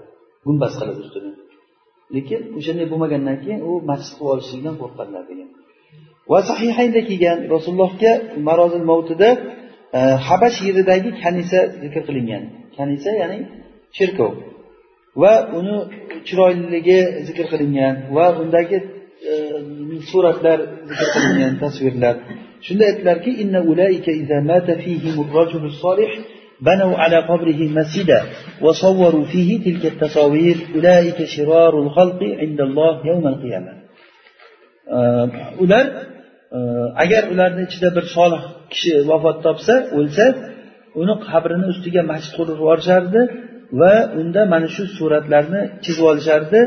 gumbaz qilib ustini lekin o'shanday bo'lmagandan keyin u masjid qilib olishlikdan qo'rqqanlar degan. Va sahihaynda kelgan rasulullohga marozil mavtida e, habash yeridagi kanisa zikr qilingan. kanisa ya'ni cherkov va uni chiroyliligi zikr qilingan va undagi e, suratlar zikr qilingan tasvirlar shunda aytdilarki inna ulaika idza mata fihim ar-rajulu solih بنوا على قبره مسجدا وصوروا فيه تلك التصاوير أولئك شرار الخلق عند الله يوم القيامة ular agar ularni ichida bir solih kishi vafot topsa o'lsa uni qabrini ustiga masjid qurib yuborishardi va unda mana shu suratlarni chizib olishardi.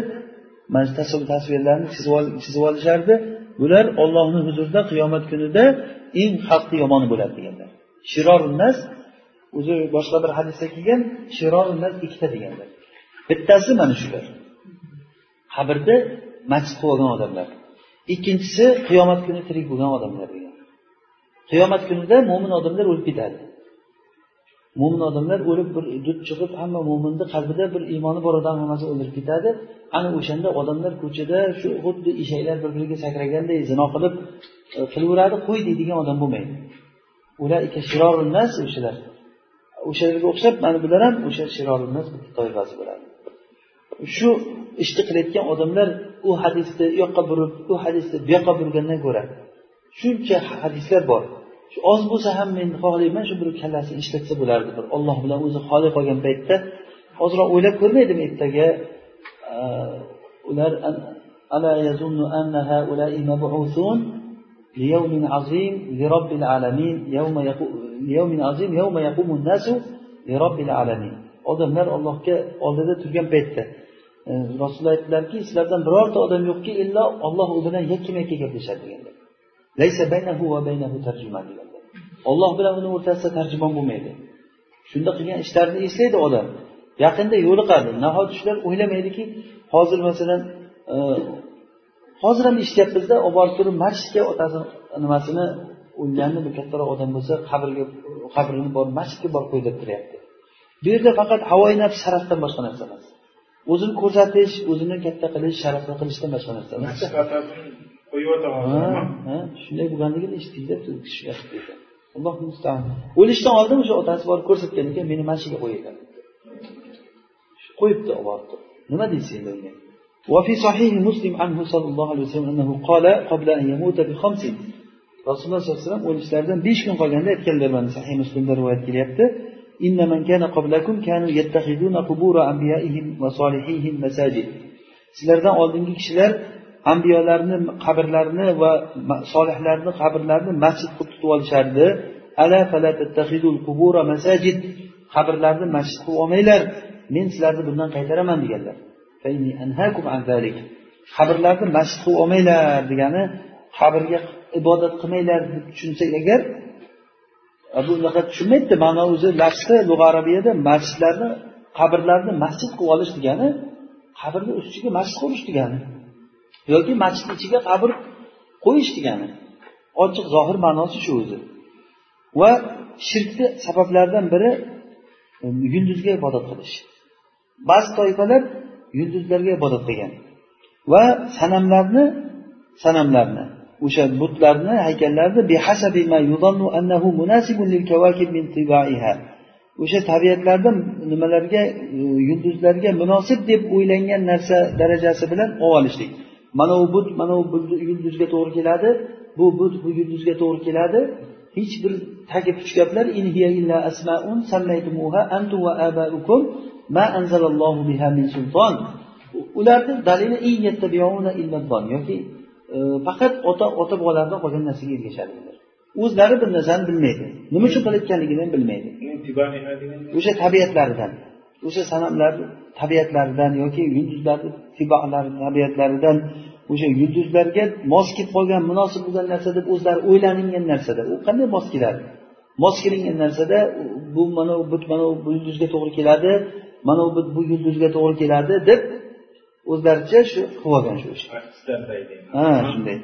Mana shu tasvirlarni chizib olishardi. Bular ollohni huzurida qiyomat kunida eng xalqni yomoni bo'ladi deganlar. Shirorunnas o'zi boshqa bir hadisda kelgan shirorunnas ikkita deganlar. Bittasi mana shular. Qabrda masjid qilib olgan odamlar. Ikkinchisi qiyomat kuni tirik bo'lgan odamlar degan. Qiyomat kunida mo'min odamlar o'lib ketadi. Mo'min odamlar o'lib bir dud chiqib hamma mo'minni qalbida bir iymoni bor odam hammasi o'ldirib ketadi. Ana o'shanda odamlar ko'chada shu xuddi eshaklar bir biriga sakraganday zino qilib e, qilaveradi qo'y deydigan odam bo'lmaydi. Ular shirorunnas o'shalar o'shalarga o'xshab mana bular ham o'sha shirorunnas bitta toifasi bo'ladi. Shu ishni qilayotgan odamlar u hadisni u yoqqa burib u hadisni bu yoqqa burgandan ko'ra shuncha hadislar bor. shu oz bo'lsa ham men xohlayman shu bir kallasini ishlatsa bo'lardi bir olloh bilan o'zi xoli qolgan paytda ozroq o'ylab ko'rmaydimi ertaga ular ألا يظن أن هؤلاء مبعوثون ليوم عظيم لرب العالمين يوم يوم عظيم يوم يقوم الناس لرب العالمين odamlar allohga oldida turgan paytda rasululloh aytdilarki sizlardan birorta odam yo'qki illo olloh u bilan yakkama yakka gaplashadi deganlar olloh bilan uni o'rtasida tarjimon bo'lmaydi. Shunda qilgan ishlarini eslaydi odam. Yaqinda yo'liqadi. Nahot shular o'ylamaydiki hozir masalan e, hozir ham eshityapmizda olib borib turib masjidga otasi nimasini o'lganni bir kattaroq odam bo'lsa qabrga qabrini borib masjidga borib qo'y turyapti. Bu yerda faqat havoyi nafs sharafdan boshqa narsa emas. O'zini ko'rsatish o'zini katta qilish sharafni qilishdan boshqa narsa emas. shunday bo'lganligini eshitdikda alloh o'lishdan oldin o'sha otasi borib ko'rsatgan ekan meni mana shu yerga qo'y ekan qo'yibdi olib nima deysiz endi unga وفي صحيح مسلم عنه صلى الله عليه وسلم أنه قال قبل أن يموت بخمس rasululloh sollallohu alayhi vasallam o'lishlaridan besh kun qolganda aytganlar mana sahih muslimda rivoyat kelyapti إن من كان قبلكم كانوا يتخذون قبور أنبيائهم وصالحيهم مساجد sizlardan oldingi kishilar ambiyolarni qabrlarini va solihlarni qabrlarini masjid qilib tutib olishardi. Ala qubura masajid. Qabrlarni masjid qilib olmanglar. Men sizlarni bundan qaytaraman deganlar. Qabrlarni masjid qilib olmanglar degani qabrga ibodat qilmanglar deb tushunsak agar bu unaqa tushunmaydida ma'no o'zi lafzi lug'a arabiyada masjidlarni qabrlarni masjid qilib olish degani qabrni ustiga masjid qurish degani. Yoki masjid ichiga qabr qo'yish degani. Ochiq zohir ma'nosi shu o'zi. Va shirkni sabablaridan biri e, yulduzga ibodat qilish. Ba'zi toifalar yulduzlarga ibodat qilgan. Va sanamlarni sanamlarni o'sha butlarni haykallarni o'sha tabiatlarda nimalarga e, yulduzlarga munosib deb o'ylangan narsa darajasi bilan olib olishlik. Mana u but mana u yulduzga to'g'ri keladi. Bu but bu yulduzga to'g'ri keladi. Hech bir tagi puch gaplar ularni dalili yoki e, faqat ota ota bobolardan qolgan narsaga ergashadi o'zlari bir narsani bilmaydi. Nima uchun qilayotganligini ham bilmaydi o'sha tabiatlaridan o'sha sanamlar tabiatlaridan yoki yulduzlarni tabiatlaridan o'sha yulduzlarga mos kelib qolgan munosib bo'lgan narsa deb o'zlari o'ylangan narsada u qanday mos keladi mos kelingan narsada bu mana bu mana bu yulduzga to'g'ri keladi mana bu bu yulduzga to'g'ri keladi deb o'zlaricha shu qilib olgan shu ishni ha shunday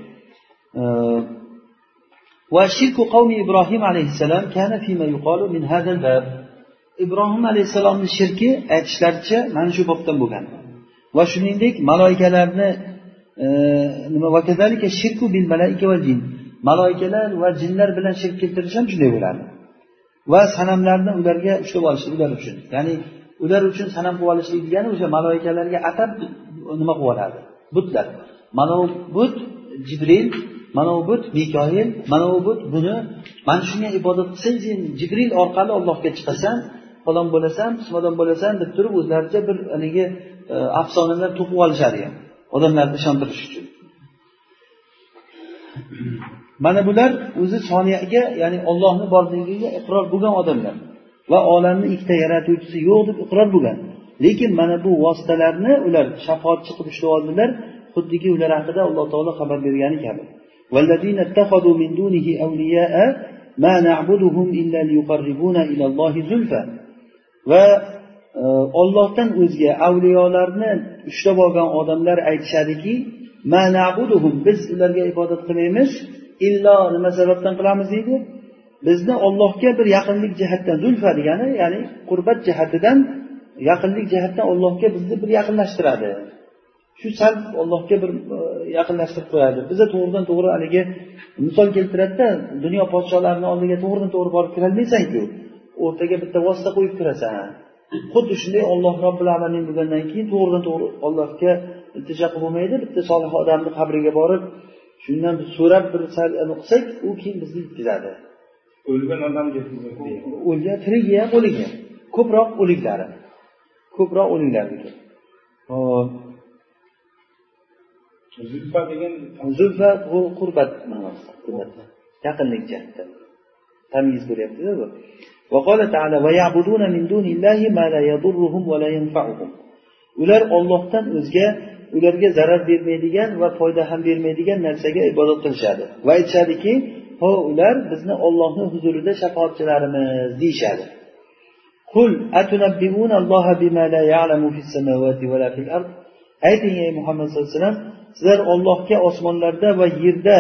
وشرك قوم إبراهيم عليه السلام كان فيما يقال من هذا الباب ibrohim alayhissalomni shirki aytishlaricha mana shu bobdan bo'lgan. Va shuningdek maloikalarni e, nima shirku bil malaika va jin. Maloikalar va jinlar bilan shirk keltirish ham shunday bo'ladi. Va sanamlarni ularga ushlab olishlik ular uchun. Ya'ni ular uchun sanam qilib olishlik degani o'sha maloikalarga atab nima qilib oladi? Butlar. Mana bu but jibril mana bu but mikoil mana bu but buni mana shunga ibodat qilsang sen jibril orqali ollohga chiqasan falon bo'lasan pismadon bo'lasan deb turib o'zlaricha bir haligi e, afsonalar to'qib olishadi ham odamlarni ishontirish uchun mana bular o'zi soniyaga ya'ni ollohni borligiga iqror bo'lgan odamlar va olamni ikkita yaratuvchisi yo'q deb iqror bo'lgan lekin mana bu vositalarni ular shafoatchi qilib ushlab oldilar xuddiki ular haqida alloh taolo xabar bergani kabi ما نعبدهم إلا ليقربونا إلى الله زلفى va e, ollohdan o'zga avliyolarni ushlab olgan odamlar aytishadiki biz ularga ibodat qilmaymiz illo nima sababdan qilamiz deydi. Bizni ollohga bir yaqinlik jihatdan zulfa degani ya'ni qurbat jihatidan yaqinlik jihatdan ollohga bizni bir yaqinlashtiradi. Shu sal allohga bir e, yaqinlashtirib qo'yadi. Biza to'g'ridan to'g'ri haligi misol keltiradida dunyo podsholarini oldiga to'g'ridan to'g'ri borib kirolmaysanku. O'rtaga bitta vosita qo'yib kirasan xuddi shunday olloh robbil alamin bo'lgandan keyin to'g'ridan to'g'ri ollohga iltijo qilib bo'lmaydi. Bitta solih odamni qabriga borib shundan so'rab bir qilsak u keyin bizni yetkazadi o'lgan odam o'lgan tirigi ham o'ligi ko'proq o'liklari. Ko'proq o'liklarniki hop zulfa degan zulfa qurbat ma'nosida yaqinlik jihatdan tamyiz bo'lyaptida bu وقال تعالى ويعبدون من دون الله ما لا يضرهم ولا ينفعهم ular ollohdan o'zga ularga zarar bermaydigan va foyda ham bermaydigan narsaga ibodat qilishadi va aytishadiki ho ular bizni ollohni huzurida shafoatchilarimiz deyishadi qul ayting ey muhammad sallallohu alayhi vasallam sizlar ollohga osmonlarda va yerda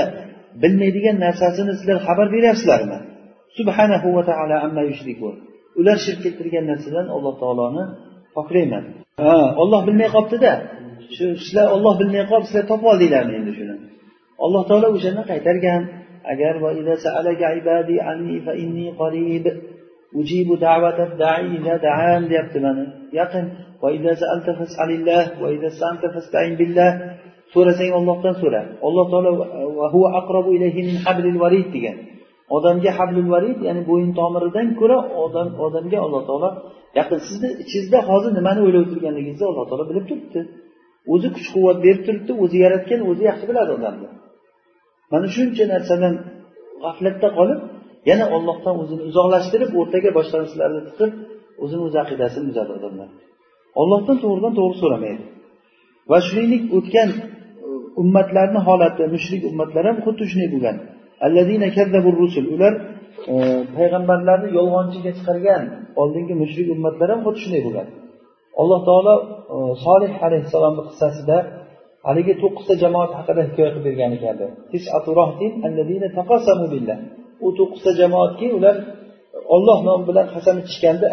bilmaydigan narsasini sizlar xabar beryapsizlarmi Subhanahu va taolo amma yushrikun ular shirk keltirgan narsadan alloh taoloni poklayman ha olloh bilmay qolibdida. Shu sizlar olloh bilmay qolib sizlar topib oldinglarmi endi shuni? Alloh taolo o'shani qaytargan. Agar deyapti mana. Yaqin. So'rasang ollohdan so'ra. Alloh taolo degan. Odamga hablul varid ya'ni bo'yin tomiridan ko'ra odam odamga alloh taolo yaqin sizni ichingizda hozir nimani o'ylab o'tirganligingizni alloh taolo bilib turibdi. O'zi kuch quvvat berib turibdi o'zi yaratgan o'zi yaxshi biladi odamni. Mana shuncha narsadan g'aflatda qolib yana ollohdan o'zini uzoqlashtirib o'rtaga boshqa narsalarni tiqib o'zini o'zi aqidasini buzadi odamlar. Ollohdan to'g'ridan to'g'ri so'ramaydi. Va shuningdek o'tgan e, ummatlarni holati mushrik ummatlar ham xuddi shunday bo'lgan. Ular e, payg'ambarlarni yolg'onchiga chiqargan oldingi mushrik ummatlar ham xuddi shunday bo'lgan alloh taolo e, solih alayhissalomni qissasida haligi to'qqizta jamoat haqida hikoya qilib bergan ekanlar u to'qqizta jamoatki ular olloh nomi bilan qasam ichishganda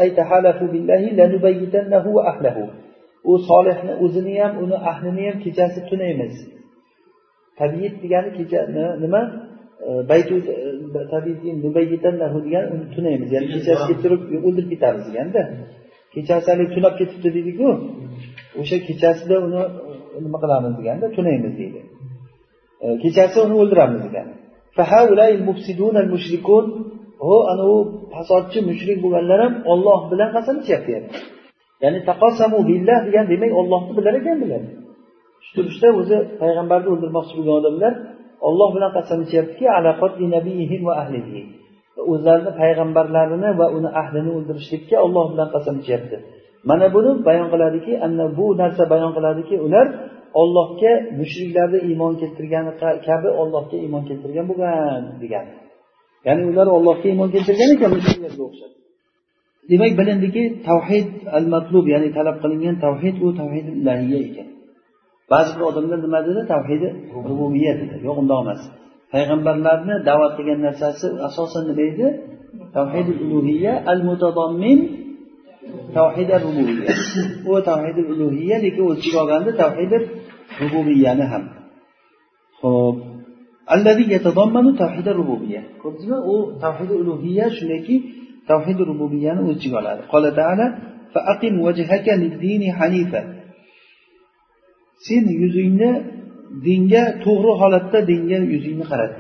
u solihni o'zini ham uni ahlini ham kechasi tunaymiz. Tabiit degani kecha nima? Degan uni tunaymiz. Ya'ni kechasi kelib turib o'ldirib ketamiz deganda kechasi haligi tunab ketibdi deydiku o'sha kechasida uni nima qilamiz deganda tunaymiz deydi. Kechasi uni o'ldiramiz degani ho anavi fasodchi mushrik bo'lganlar ham olloh bilan qasam ichyapti ya'ni. Taqosamu billah degan demak ollohni bilar ekan bular shu turishda o'zi payg'ambarni o'ldirmoqchi bo'lgan odamlar olloh bilan qasam ichyaptiki o'zlarini payg'ambarlarini va uni ahlini o'ldirishlikka olloh bilan qasam ichyapti mana buni bayon qiladiki ana bu narsa bayon qiladiki ular ollohga mushriklarni iymon keltirgani kabi ollohga iymon keltirgan bo'lgan degan. Ya'ni ular ollohga iymon keltirgan ekan mushriklarga o'xshab. Demak bilindiki tavhid al matlub ya'ni talab qilingan tavhid u tavhid ilahiya ekan. ba'zi bir odamlar nima dedi tavhidi rububiya dedi yo'q undoq emas payg'ambarlarni da'vat qilgan narsasi asosan nima edi tavhid ulug'iyya al mutadammin tavhid rububiya u tavhid ulug'iyya lekin o'z ichiga olganda tavhid rububiyani ham ho'p الذي يتضمن توحيد الربوبية ko'rdingizmi u tavhid ulug'iyya shundayki tavhid rububiyani o'z ichiga oladi qola taala فأقم وجهك للدين حنيفا Sen yuzingni dinga to'g'ri holatda dinga yuzingni qarat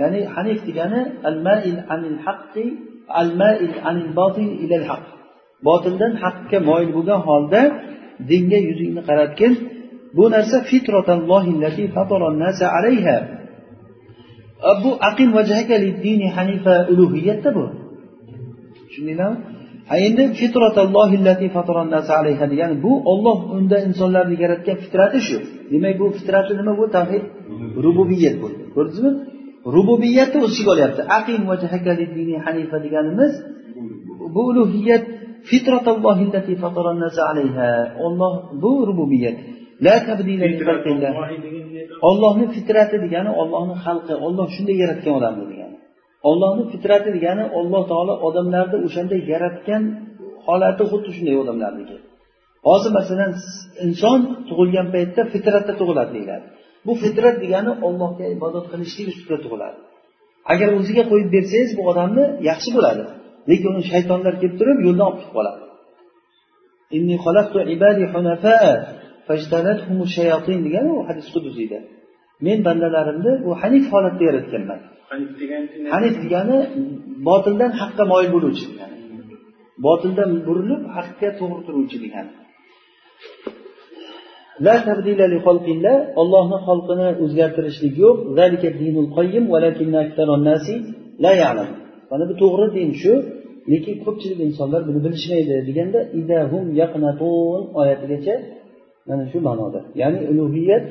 ya'ni hanif degani al mail anil haqqi al mail anil botil ilal haq botildan haqqa moyil bo'lgan holda dinga yuzingni qaratgin bu narsa alayha. Bu aqim vajhaka dini hanifa ulug'iyatda bu. Tushundinglarmi? Endi alayha degani bu olloh unda insonlarni yaratgan fitrati shu. Demak bu fitrati nima bu? Tavhid. Rububiyat. Bo'ldi ko'rdingizmi? Rububiyatni o'z ichiga olyapti. Aqim hanifa deganimiz bu ulug'iyat olloh bu rububiyat. Ollohni fitrati degani ollohni xalqi. Olloh shunday yaratgan odamni degani ollohni fitrati degani olloh taolo odamlarni o'shanday yaratgan holati xuddi shunday odamlarniki. Hozir masalan inson tug'ilgan paytda fitratda tug'iladi deyiladi. Bu fitrat degani ollohga ibodat qilishlik ustida tug'iladi. Agar o'ziga qo'yib bersangiz bu odamni yaxshi bo'ladi. Lekin uni shaytonlar kelib turib yo'ldan olib ketib qoladi. Degan u hadis qudusiyda. Men bandalarimni u hanif holatda yaratganman. Hanif degani botildan haqqa moyil bo'luvchi. Degani botildan burilib haqqa to'g'ri turuvchi degani la tabdila li xalqillah Allohning xalqini o'zgartirishlik yo'q. Zalika dinul walakinna aktharun nasi la ya'lam. Mana bu to'g'ri din shu lekin ko'pchilik insonlar buni bilishmaydi deganda idahum yaqnatun oyatigacha mana shu ma'noda. Ya'ni ulug'iyat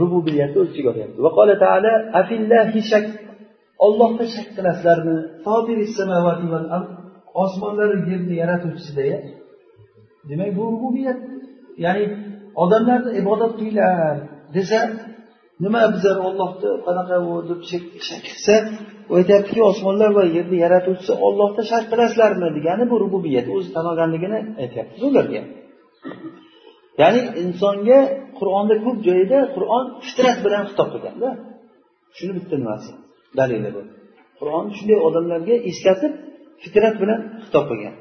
rububiyatni o'z ichiga olyapti. Shak. Ollohga shak qilasizlarmi osmonlar yerni yaratuvchisida demak bu rububiyat. Ya'ni odamlarni ibodat qilinglar desa nima bizlar ollohni qanaqa u deb shak qilsa u aytyaptiki osmonlar va yerni yaratuvchisi ollohda shak qilasizlarmi degani bu rububiyat. O'zi tan olganligini aytyapmiz ularga ya'ni insonga qur'onda ko'p joyida qur'on fitrat bilan xitob qilganda shuni bitta nimasi dalili bu qur'on shunday odamlarga eslatib fitrat bilan xitob qilgan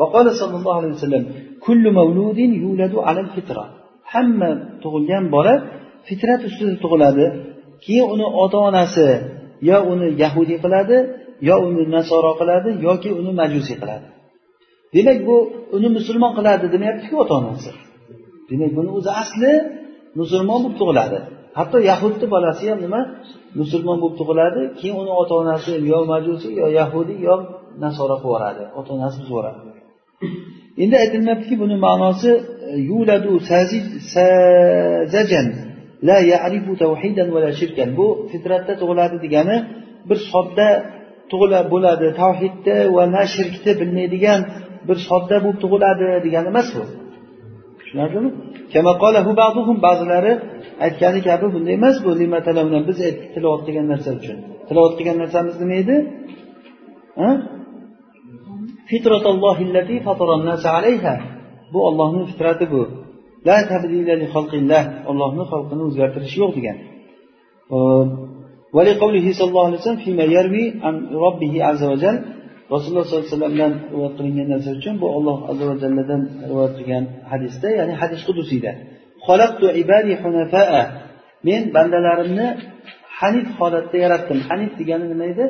وقال صلى الله عليه وسلم كل مولود يولد على الفطرة hamma tug'ilgan bola fitrat ustida tug'iladi keyin uni ota onasi yo uni yahudiy qiladi yo uni nasoro qiladi yoki uni majusiy qiladi demak bu uni musulmon qiladi demayaptiku ota onasi demak buni o'zi asli musulmon bo'lib tug'iladi. Hatto yahudni bolasi ham nima? Musulmon bo'lib tug'iladi keyin uni ota onasi yo majusiy yo yahudiy yo nasoro qilib yuboradi ota onasi buzib yuboradi. Endi aytilmayaptiki buni ma'nosi e, yuladu sazajan la ya'rifu tawhidan va la shirkan. Bu fitratda tug'iladi degani bir sodda tug'ila bo'ladi tavhidni va na shirkni bilmaydigan bir sodda bo'lib tug'iladi degani emas bu. tushunarlimi ba'zilari aytgani kabi bunday emas bu biz aytdik tilovat qilgan narsa uchun tilovat qilgan narsamiz nima edi bu ollohni fitrati bu ollohni xalqini o'zgartirishi yo'q degan ولقوله صلى الله عليه وسلم فيما يروي عن ربه عز وجل rasululloh sollallohu alayhi vasallamdan rivoyat qilingan narsa uchun bu olloh azza va jalladan rivoyat qilgan hadisda ya'ni hadis qudusiyda men bandalarimni hanif holatda yaratdim. Hanif degani nima edi?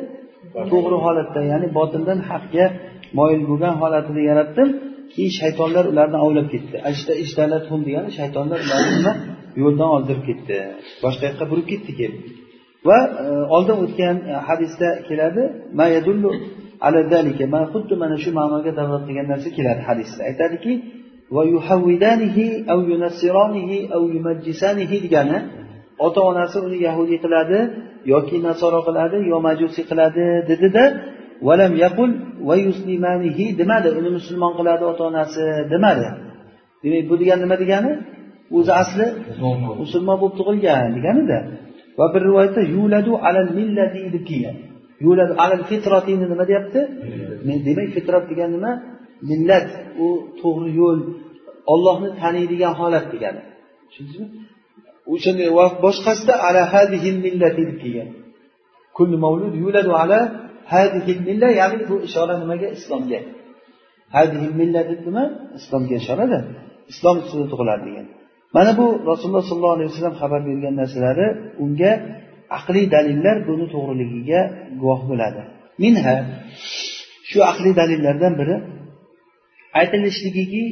To'g'ri holatda ya'ni botildan haqga moyil bo'lgan holatida yaratdim. Keyin shaytonlar ularni ovlab ketdi. Degani shaytonlar ularni nima? Yo'ldan oldirib ketdi. Boshqa yoqqa burib ketdi kelib va e, oldin o'tgan e, hadisda keladi mana xuddi mana shu ma'noga dalolat qilgan narsa keladi hadisda. Aytadiki degani ota onasi uni yahudiy qiladi yoki nasoro qiladi yo majusiy qiladi dedida valam yaqul va yuslimanihi demadi. Uni musulmon qiladi ota onasi demadi. Demak bu degani nima degani? O'zi asli musulmon bo'lib tug'ilgan deganida. Va bir rivoyatda yuladu alal millati deb kelgan yuladu alal fitratini nima deyapti? Demak fitrat degani nima? Millat u to'g'ri yo'l ollohni taniydigan holat degani. Tushundingizmi? O'shanday boshqasida ala hadihi millati deb kelgan. Kulli mavlud yuladu ala hadihi milla ya'ni bu ishora nimaga? Islomga. Hadihi milla deb nima? Islomga ishorada islom ustida tug'iladi degan. Mana bu rasululloh sollallohu alayhi vasallam xabar bergan narsalari unga aqliy dalillar buni to'g'riligiga guvoh bo'ladi. Minha shu aqliy dalillardan biri aytilishligiki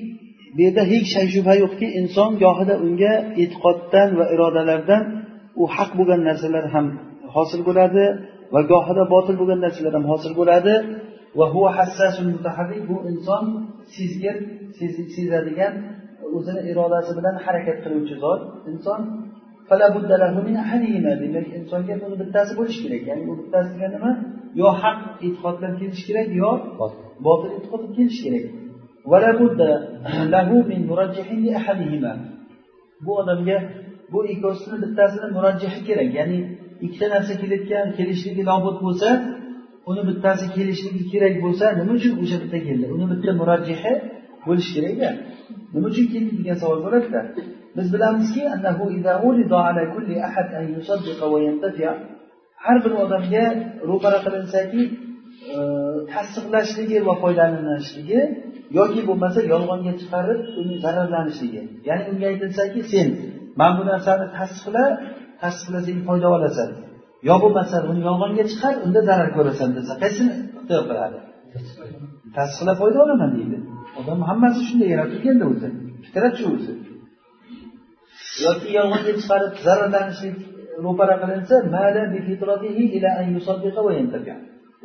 bu yerda hech shak shubha yo'qki inson gohida unga e'tiqoddan va irodalardan u haq bo'lgan narsalar ham hosil bo'ladi va gohida botil bo'lgan narsalar ham hosil bo'ladi. Va bu inson sezgir sezadigan o'zini irodasi bilan harakat qiluvchi zot. Inson demak insonga buni bittasi bo'lishi kerak. Ya'ni bu bittasi degani nima? Yo haq e'tiqoddan kelishi kerak yo botil e'tiqoddan kelishi kerak. bu odamga bu ikkovsini bittasini murajjihi kerak. Ya'ni ikkita narsa kelayotgan kelishligi nobud bo'lsa uni bittasi kelishligi kerak bo'lsa nima uchun o'sha bitta keldi? Uni bitta murajjihi bo'lishi kerakda. Nima uchun keldi degan savol bo'ladida biz bilamizki har bir odamga ro'para qilinsaki e, tasdiqlashligi va foydalanishligi yoki bo'lmasa yolg'onga chiqarib uni zararlanishligi. Ya'ni unga aytilsaki sen mana bu narsani tasdiqla tasdiqlasang foyda olasan. Yo bo'lmasa uni yolg'onga chiqar unda zarar ko'rasan desa qaysini ixtiyor qiladi tasdiqlab foyda olaman deydi. Odam hammasi shunday yaratilganda o'zi. Fitrat shu o'zi yoki yolg'onga chiqarib zararlanishlik ro'para qilinsa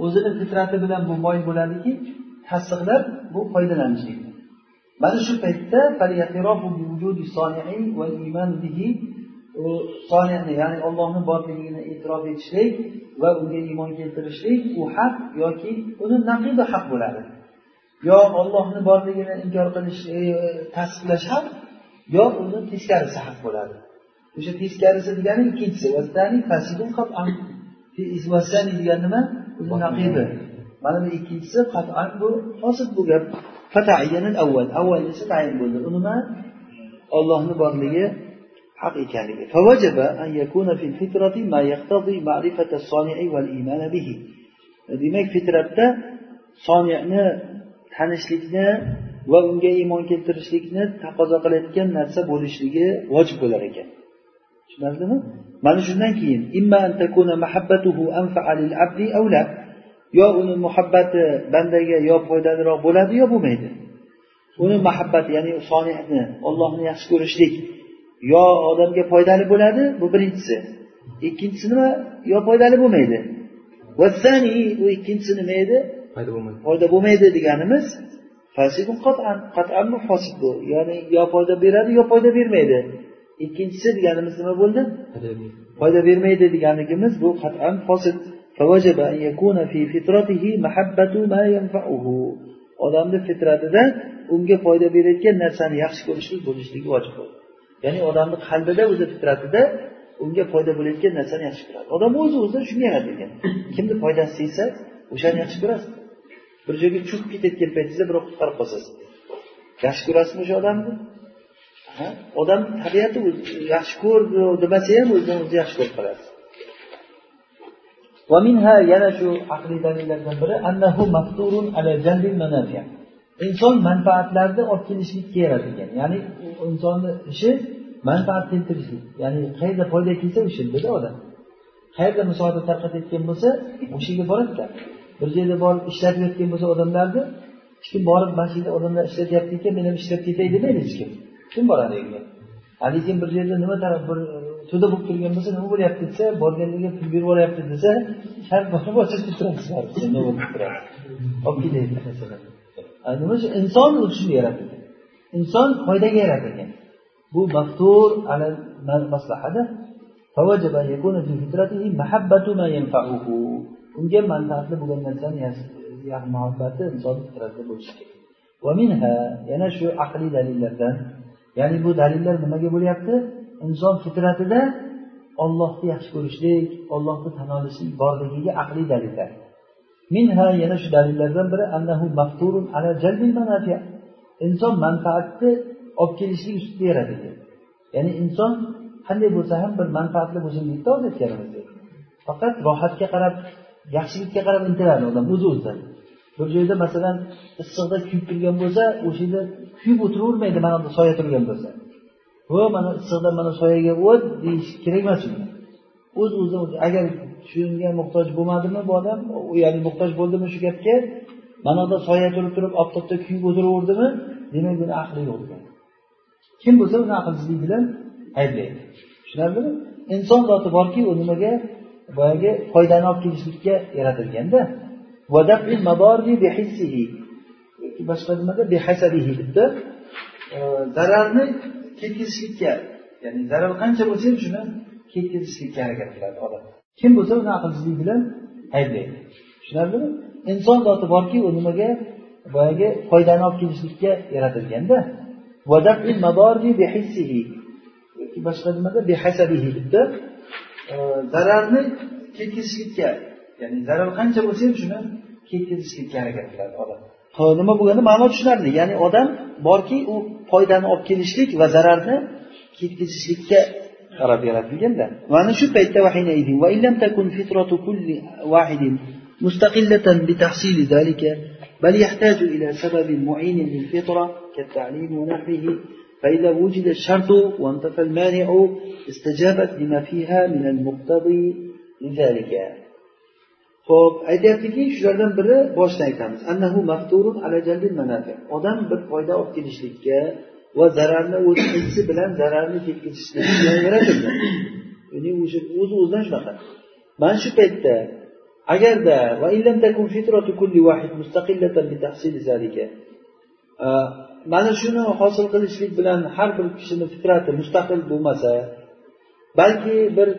o'zini fitrati bilan bu moyil bo'ladiki tasdiqlab bu foydalanishlik. Mana shu paytda soniyani ya'ni ollohni borligini e'tirof etishlik va unga iymon keltirishlik u haq yoki uni naqidi haq bo'ladi. Yo ollohni borligini inkor qilish e, tasdiqlash haq yo uni teskarisi haq bo'ladi. O'sha teskarisi degani ikkinchisi. Degani nima? O'zi naqibi mana bu ikkinchisi qat'an bu hosil bu gap. Avval. Avvalgisi tayin bo'ldi. U nima? Ollohni borligi haq ekanligi. Demak fitratda soniyni tanishlikni va unga iymon keltirishlikni taqozo qilayotgan narsa bo'lishligi vojib bo'lar ekan. Tushunarlimi? Mana shundan keyin yo uni muhabbati bandaga yo foydaliroq bo'ladi yo bo'lmaydi. Uni muhabbati ya'ni sonihni ollohni yaxshi ko'rishlik yo odamga foydali bo'ladi bu birinchisi. Ikkinchisi nima? Yo foydali bo'lmaydi. U ikkinchisi nima edi? Foyda bo'lmaydi deganimiz qat'an fosid bu ya'ni yo foyda beradi yo foyda bermaydi. Ikkinchisi deganimiz nima bo'ldi? Foyda bermaydi. Deganligimiz bu qat'an fosid odamni fitratida unga foyda berayotgan narsani yaxshi ko'rishlik bo'lishligi vojib bo'ldi. Ya'ni odamni qalbida o'zi fitratida unga foyda bo'layotgan narsani yaxshi ko'radi. Odam o'zi o'zidan shunga yaratilgan. Kimni foydasi tegsa o'shani yaxshi ko'rasiz bir joyga cho'kib ketayotgan paytingizda birov qutqarib qolsa yaxshi ko'rasizmi o'sha odamni odam tabiati yaxshi ko'r demasa ham o'zidan o'zi yaxshi ko'rib qolasiz ومنها yana shu aqliy dalillardan biri annahu mafturun ala jalbil manafi inson manfaatlarni olib kelishlikka yaratilgan ya'ni insonni ishi manfaat keltirishlik ya'ni qayerda foyda kelsa o'sha yerdada odam qayerda misolda tarqatayotgan bo'lsa o'sha yerga boradida bir joyda borib ishlatib yotgan bo'lsa odamlarni hech kim borib mana shu yerda odamlar ishlatyapti ekan men ham ishlab ketay demaydi hech kim kim boradi u yerga lekin bir joyda nima taraf bir to'da bo'lib turgan bo'lsa nima bo'lyapti desa borganlarga pul berib yuboryapti desa shart borib ochib turadi nima bo'lib turadi olib ketaylik masalan nima uchun inson shunday yaratilgan inson foydaga yaratilgan bu maftur ala maslahada فوجب أن يكون في فطرته محبة ما ينفعه Unga manfaatli bo'lgan narsani muhabbati insonni fitratida bo'lishi kerak. Va minha yana shu aqliy dalillardan ya'ni bu dalillar nimaga bo'lyapti? Inson fitratida ollohni yaxshi ko'rishlik ollohni tan olishlik borligiga aqliy dalillar. Minha yana shu dalillardan biri annahu mafturun ala jalbil manafi inson manfaatni olib kelishlik ustida yaratilgan ya'ni inson qanday bo'lsa ham bir manfaatli bo'lsin deydida odatgarimizda faqat rohatga qarab yaxshilikka qarab intiladi odam o'zi o'zidan bir joyda masalan issiqda kuyib turgan bo'lsa o'sha yerda kuyib o'tiravermaydi mana bu soya turgan bo'lsa. Ho mana issiqda mana soyaga o't deyish kerak emas unga o'z o'zidan agar shunga muhtoj bo'lmadimi bu odam ya'ni muhtoj bo'ldimi shu gapga mana bu soya turib turib oftobda kuyib o'tiraverdimi demak buni aqli yo'q degan kim bo'lsa uni aqlsizlik bilan ayblaydi. Tushunarlimi? Inson zoti borki u nimaga boyagi foydani olib kelishlikka yaratilganda boshqa nimada behasadihi debdi e, zararni ketkazishlikka ya'ni zarar qancha bo'lsa ham shuni ketkazishlikka harakat qiladi odam. Kim bo'lsa uni aqlsizlik bilan ayblaydi. Tushunarlimi? Inson zoti borki u nimaga boyagi foydani olib kelishlikka yaratilganda boshqa nimada behasadihi debdi zararni ketkazishlikka ya'ni zarar qancha bo'lsa ham shuni ketkazishlikka harakat qiladi odam nima bo'lganda ma'no tushunarli ya'ni odam borki u foydani olib kelishlik va zararni ketkazishlikka qarab yaratilganda mana shu paytda مستقلة بتحصيل ذلك بل يحتاج إلى سبب معين للفطرة كالتعليم ونحوه فإذا وجد الشرط وانتفى المانع استجابت لما فيها من المقتضي لذلك ho'p aytyaptiki shulardan biri boshida aytamiz annahu mafturun ala odam bir foyda olib kelishlikka va zararni o'tkazisi bilan zararni ketkazishlikka yaratilgan ya'ni o'sha o'zi o'zidan shunaqa mana shu paytda agarda mana shuni hosil qilishlik bilan har bir kishini fitrati mustaqil bo'lmasa balki bir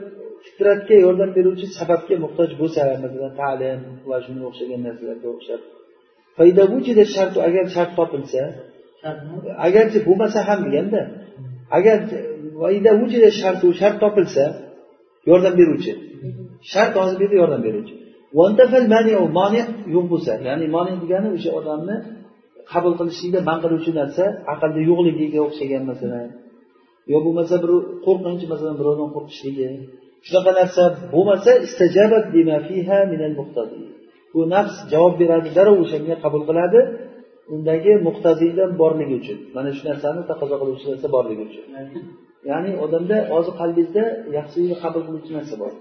fitratga yordam beruvchi sababga muhtoj bo'lsa masalan ta'lim va shunga o'xshagan narsalarga o'xshab. Agar shart topilsa agarchi bo'lmasa ham deganda agar shart topilsa yordam beruvchi. Shart hozir bu yerda yordam beruvchi. Moni yo'q bo'lsa ya'ni moni degani o'sha odamni qabul qilishlikda man qiluvchi narsa aqlda yo'qligiga o'xshagan masalan. Yo bo'lmasa bir qo'rqinch masalan birovdan qo'rqishligi. Shunaqa narsa bo'lmasa bu nafs javob beradi darrov o'shanga qabul qiladi undagi muhtaziydan borligi uchun. Mana shu narsani taqozo qiluvchi narsa borligi uchun. Ya'ni odamda hozir qalbingizda yaxshilikni qabul qiluvchi narsa bor.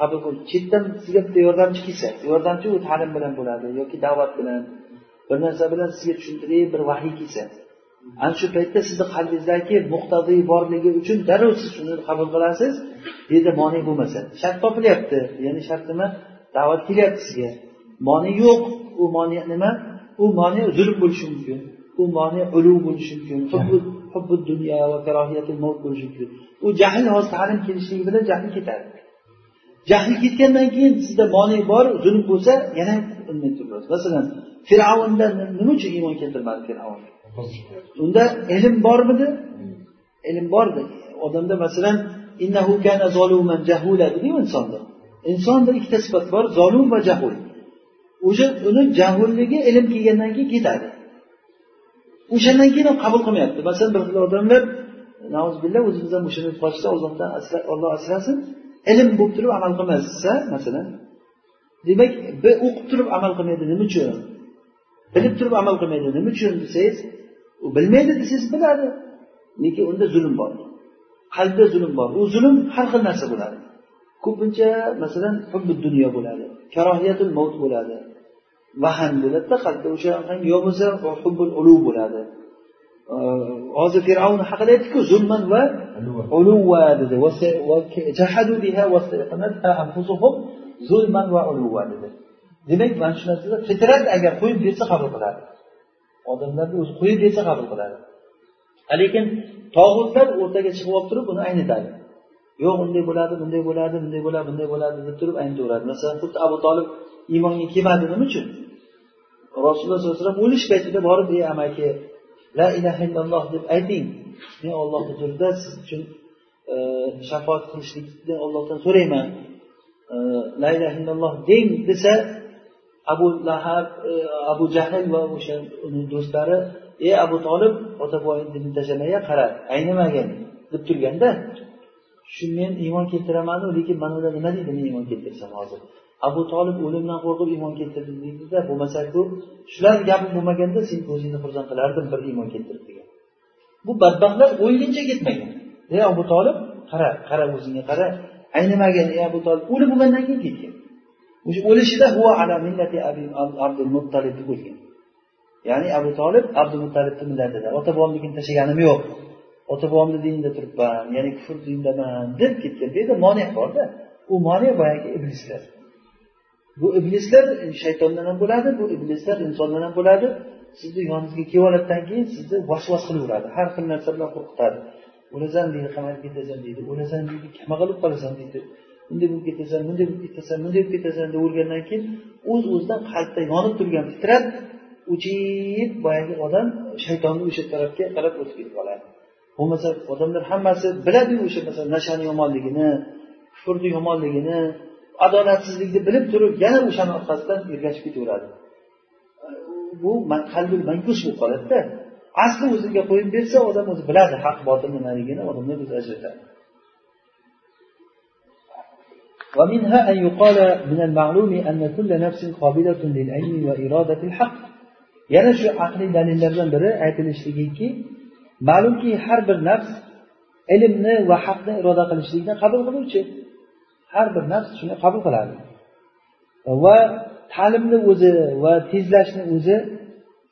Qabul qil. Chetdan sizga bitta yordamchi kelsa yordamchi u ta'lim bilan bo'ladi yoki da'vat bilan. Bir narsa bilan sizga tushuntirib bir vahiy kelsa. Ana shu paytda sizni qalbingizdagi muqtadiy borligi uchun darrov siz shuni qabul qilasiz. Deydi moni bo'lmasa. Shart topilyapti. Ya'ni shart nima? Da'vat kelyapti sizga. Moni yo'q. U moni nima? U moni zulm bo'lishi mumkin. U moni ulug' bo'lishi mumkin. Hubbu dunyo va karohiyatul mavt bo'lishi mumkin. U jahl hozir ta'lim kelishligi bilan jahl ketadi. Jahl ketgandan keyin sizda moni bor zulm bo'lsa yana bilmay turibmiz masalan fir'avnda nima uchun iymon keltirmadi fir'avn? Unda ilm bormidi? Ilm bordi. Odamda masalan innahu kana zoluman jahula dediku insonda. Insonda ikkita sifat bor zolum va jahul. O'sha uni jahulligi ilm kelgandan keyin ketadi. O'shandan keyin ham qabul qilmayapti. Masalan bir xil odamlar billah o'zimiz ham o'shani qochsa allohdan olloh asrasin ilm bo'lib turib amal qilmasa masalan. Demak o'qib turib amal qilmaydi nima uchun? Bilib turib amal qilmaydi nima uchun desangiz u bilmaydi desangiz biladi. Lekin unda zulm bor. Qalbda zulm bor. U zulm har xil narsa bo'ladi. Ko'pincha masalan dunyo bo'ladi. Karohiyatul mavt bo'ladi. Vahan bo'ladida qalbda o'sha yo bo'lmasa hubbul ulug' bo'ladi. Hozir fir'avn haqida aytdiku zulman va uluva dedi zulman va uluva dedi demak mana shu narsada fitrat agar qo'yib bersa qabul qiladi. Odamlarni o'zi qo'yib bersa qabul qiladi. Lekin tog'utlar o'rtaga chiqib olib turib buni aynitadi yo'q unday bo'ladi bunday bo'ladi bunday bo'ladi bunday bo'ladi deb turib aynitaveradi masalan xuddi abu tolib iymonga kelmadi nima uchun? Rasululloh sollallohu alayhi vasallam o'lish paytida borib ey amaki la ilaha illalloh deb ayting. Men olloh huzurida siz uchun e, shafoat qilishlikni ollohdan so'rayman. La illaha illalloh deng desa abu lahab e, abu jahl va o'sha uni do'stlari ey abu tolib ota boyni qara aynimagin deb turganda shu men iymon keltiramanu lekin mana ular nima deydi men iymon keltirsam hozir? Abu tolib o'limdan qo'rqib iymon keltirdi deydida bo'lmasaku shular gapi bo'lmaganda sen ko'zingni xursand qilardim bir iymon keltirib degan. Bu badbaxtlar o'yguncha ketmagan. Ey abu tolib qara qara o'zingga qara aynimagan ey abu tolib o'lib bo'lgandan keyin ketgan. O'sha o'lishida ala abdul muttalib deb o'lgan ya'ni abu tolib abdul muttalibni millatida ota bobomnikini tashlaganim yo'q. Ota bobomni dinida turibman ya'ni kufr dindaman deb ketgan. Bu yerda moni borda u moni boyagi iblislar. Bu iblislar shaytondan ham bo'ladi bu iblislar insondan ham bo'ladi. Sizni yoningizga kelib oladidan keyin sizni vasvas qilaveradi. Har xil narsa bilan qo'rqitadi. O'lasan deydi qamalib ketasan deydi. O'lasan deydi nima qilib qolasan deydi. Bunday bo'lib ketasan bunday bo'lib ketasan bunday bo'lib ketasan deb o'lgandan keyin o'z o'zidan qalbda yonib turgan fitrat o'chib boyagi odam shaytonni o'sha tarafga qarab o'tib ketib qoladi. Bo'lmasa odamlar hammasi biladiyu o'sha masalan nashani yomonligini kufrni yomonligini adolatsizlikni bilib turib yana o'shani orqasidan ergashib ketaveradi. Bu qalbi mankus bo'lib qoladida. asli o'ziga qo'yib bersa odam o'zi biladi haq botil nimaligini odamlar o'zi ajratadi ومنها أن يقال من المعلوم أن كل نفس قابلة للعلم وإرادة الحق yana shu aqliy dalillardan biri aytilishligiki ma'lumki har bir nafs ilmni va haqni iroda qilishlikni qabul qiluvchi har bir nafs shuni qabul qiladi va ta'limni o'zi va tezlashni o'zi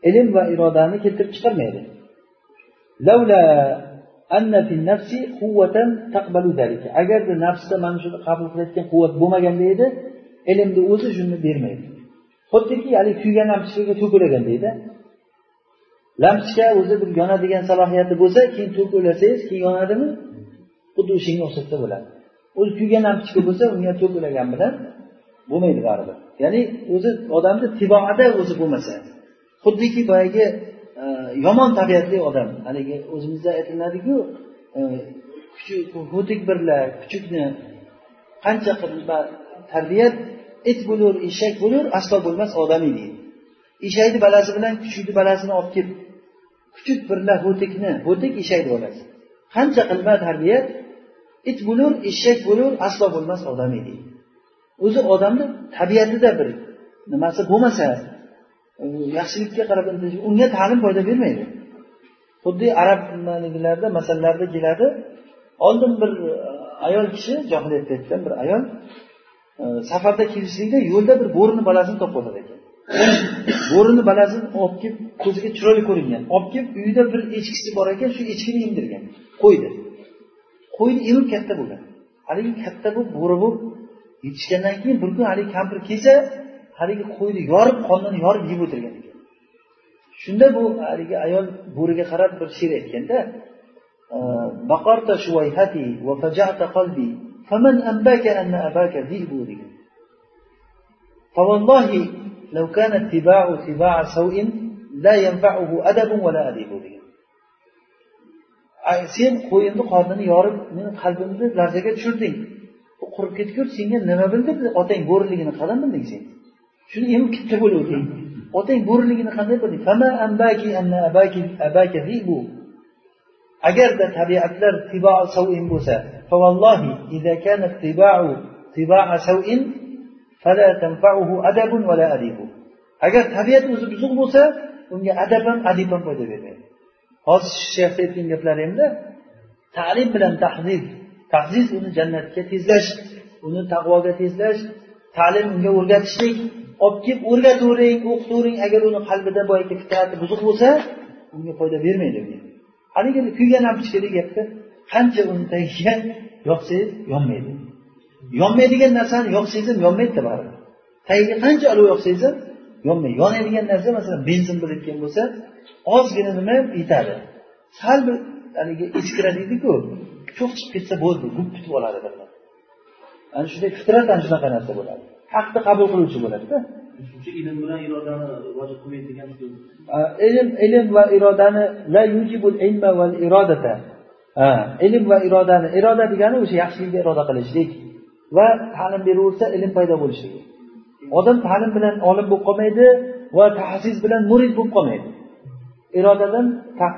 ilm va irodani keltirib chiqarmaydi. Agarda nafsda mana shuni qabul qilayotgan quvvat bo'lmaganda edi ilmni o'zi shuni bermaydi. Xuddiki haligi kuygan lampochkaga to'kilgan deydi lampochka o'zi bir yonadigan salohiyati bo'lsa keyin to'kilasangiz keyin yonadimi? Xuddi o'shanga o'xshatsa bo'ladi. O'zi kuygan lampochka bo'lsa unga to'kilagan bilan bo'lmaydi baribir. Ya'ni o'zi odamni tiboada o'zi bo'lmasa. Xuddiki boyagi e, yomon tabiatli odam. Haligi o'zimizda aytiladiki e, ho'tik birlar kuchukni qancha tarbiyat it bo'lur eshak bo'lur aslo bo'lmas odamiy deydi eshakni balasi bilan kuchukni balasini olib kelib kuchuk birla ho'tikni ho'tik eshakni bolasi qancha qilma tarbiyat? It bo'lur eshak bo'lur aslo bo'lmas odamiy deydi o'zi odamni tabiatida bir nimasi bo'lmasa yaxshilikka qarab unga ta'lim foyda bermaydi. Xuddi arab nimaliklarda masalalarda keladi oldin bir e, ayol kishi johiliyat paytida bir ayol e, safarda kelishlikda yo'lda bir bo'rini balasini topib oladi ekan. Bo'rini balasini olib kelib ko'ziga chiroyli ko'ringan. Olib kelib uyida bir echkisi bor ekan shu echkini emdirgan qo'ydi. Qo'yni emib katta bo'lgan haligi katta bo'lib bo'ri bo'lib yetishgandan keyin bir kun haligi kampir kelsa haligi qo'yni yorib qonini yorib yeb o'tirgan ekan shunda bu haligi ayol bo'riga qarab bir she'r aytganda بقرت شويهتي وفجعت قلبي فمن أنباك أن أباك ذئب degan فوالله لو كان اتباع اتباع سوء لا ينفعه أدب ولا أديب degan sen qo'yimni qornini yorib meni qalbimni larzaga tushirding u qurib ketgur senga nima bildirdi otang bo'riligini qanday bilding sen shuni endi katta bo'laverding otang bo'riligini qanday bilding agarda tabiatlar tibou savin bo'lsa فوالله إذا كان اتباع تباع سوء فلا تنفعه أدب ولا أديب agar tabiat o'zi buzuq bo'lsa unga adab ham adib ham foyda bermaydi hozir shayxni aytgan gaplarimda ta'lim bilan tahziz tahziz uni jannatga tezlash uni taqvoga tezlash ta'lim unga o'rgatishlik Olib kelib o'rgatavering o'qitavering agar uni qalbida boyagi fitrati buzuq bo'lsa unga foyda bermaydi haligi kuygan lampochkadagi gapda. Qancha uni tagiga yoqsangiz yonmaydi. Yonmaydigan narsani yoqsangiz ham yonmaydida baribir tagiga qancha olov yoqsangiz ham yonmaydi. Yonadigan narsa masalan benzin birikkan bo'lsa ozgina nima yetadi? Sal bir haligi iskra deydiku. Cho'q chiqib ketsa bo'ldi gup tutib oladi ana shunday fitrat ana shunaqa narsa bo'ladi. Haqni qabul qiluvchi bo'ladida. Ilm bilan irodani vojib qilmaydi degan ilm ilm va irodani la yujibul ilma val irodata. Ilm va irodani iroda degani o'sha yaxshilikka iroda qilishlik va ta'lim beraversa ilm paydo bo'lishligi. Odam ta'lim bilan olim bo'lib qolmaydi va tahziz bilan murid bo'lib qolmaydi. Irodadan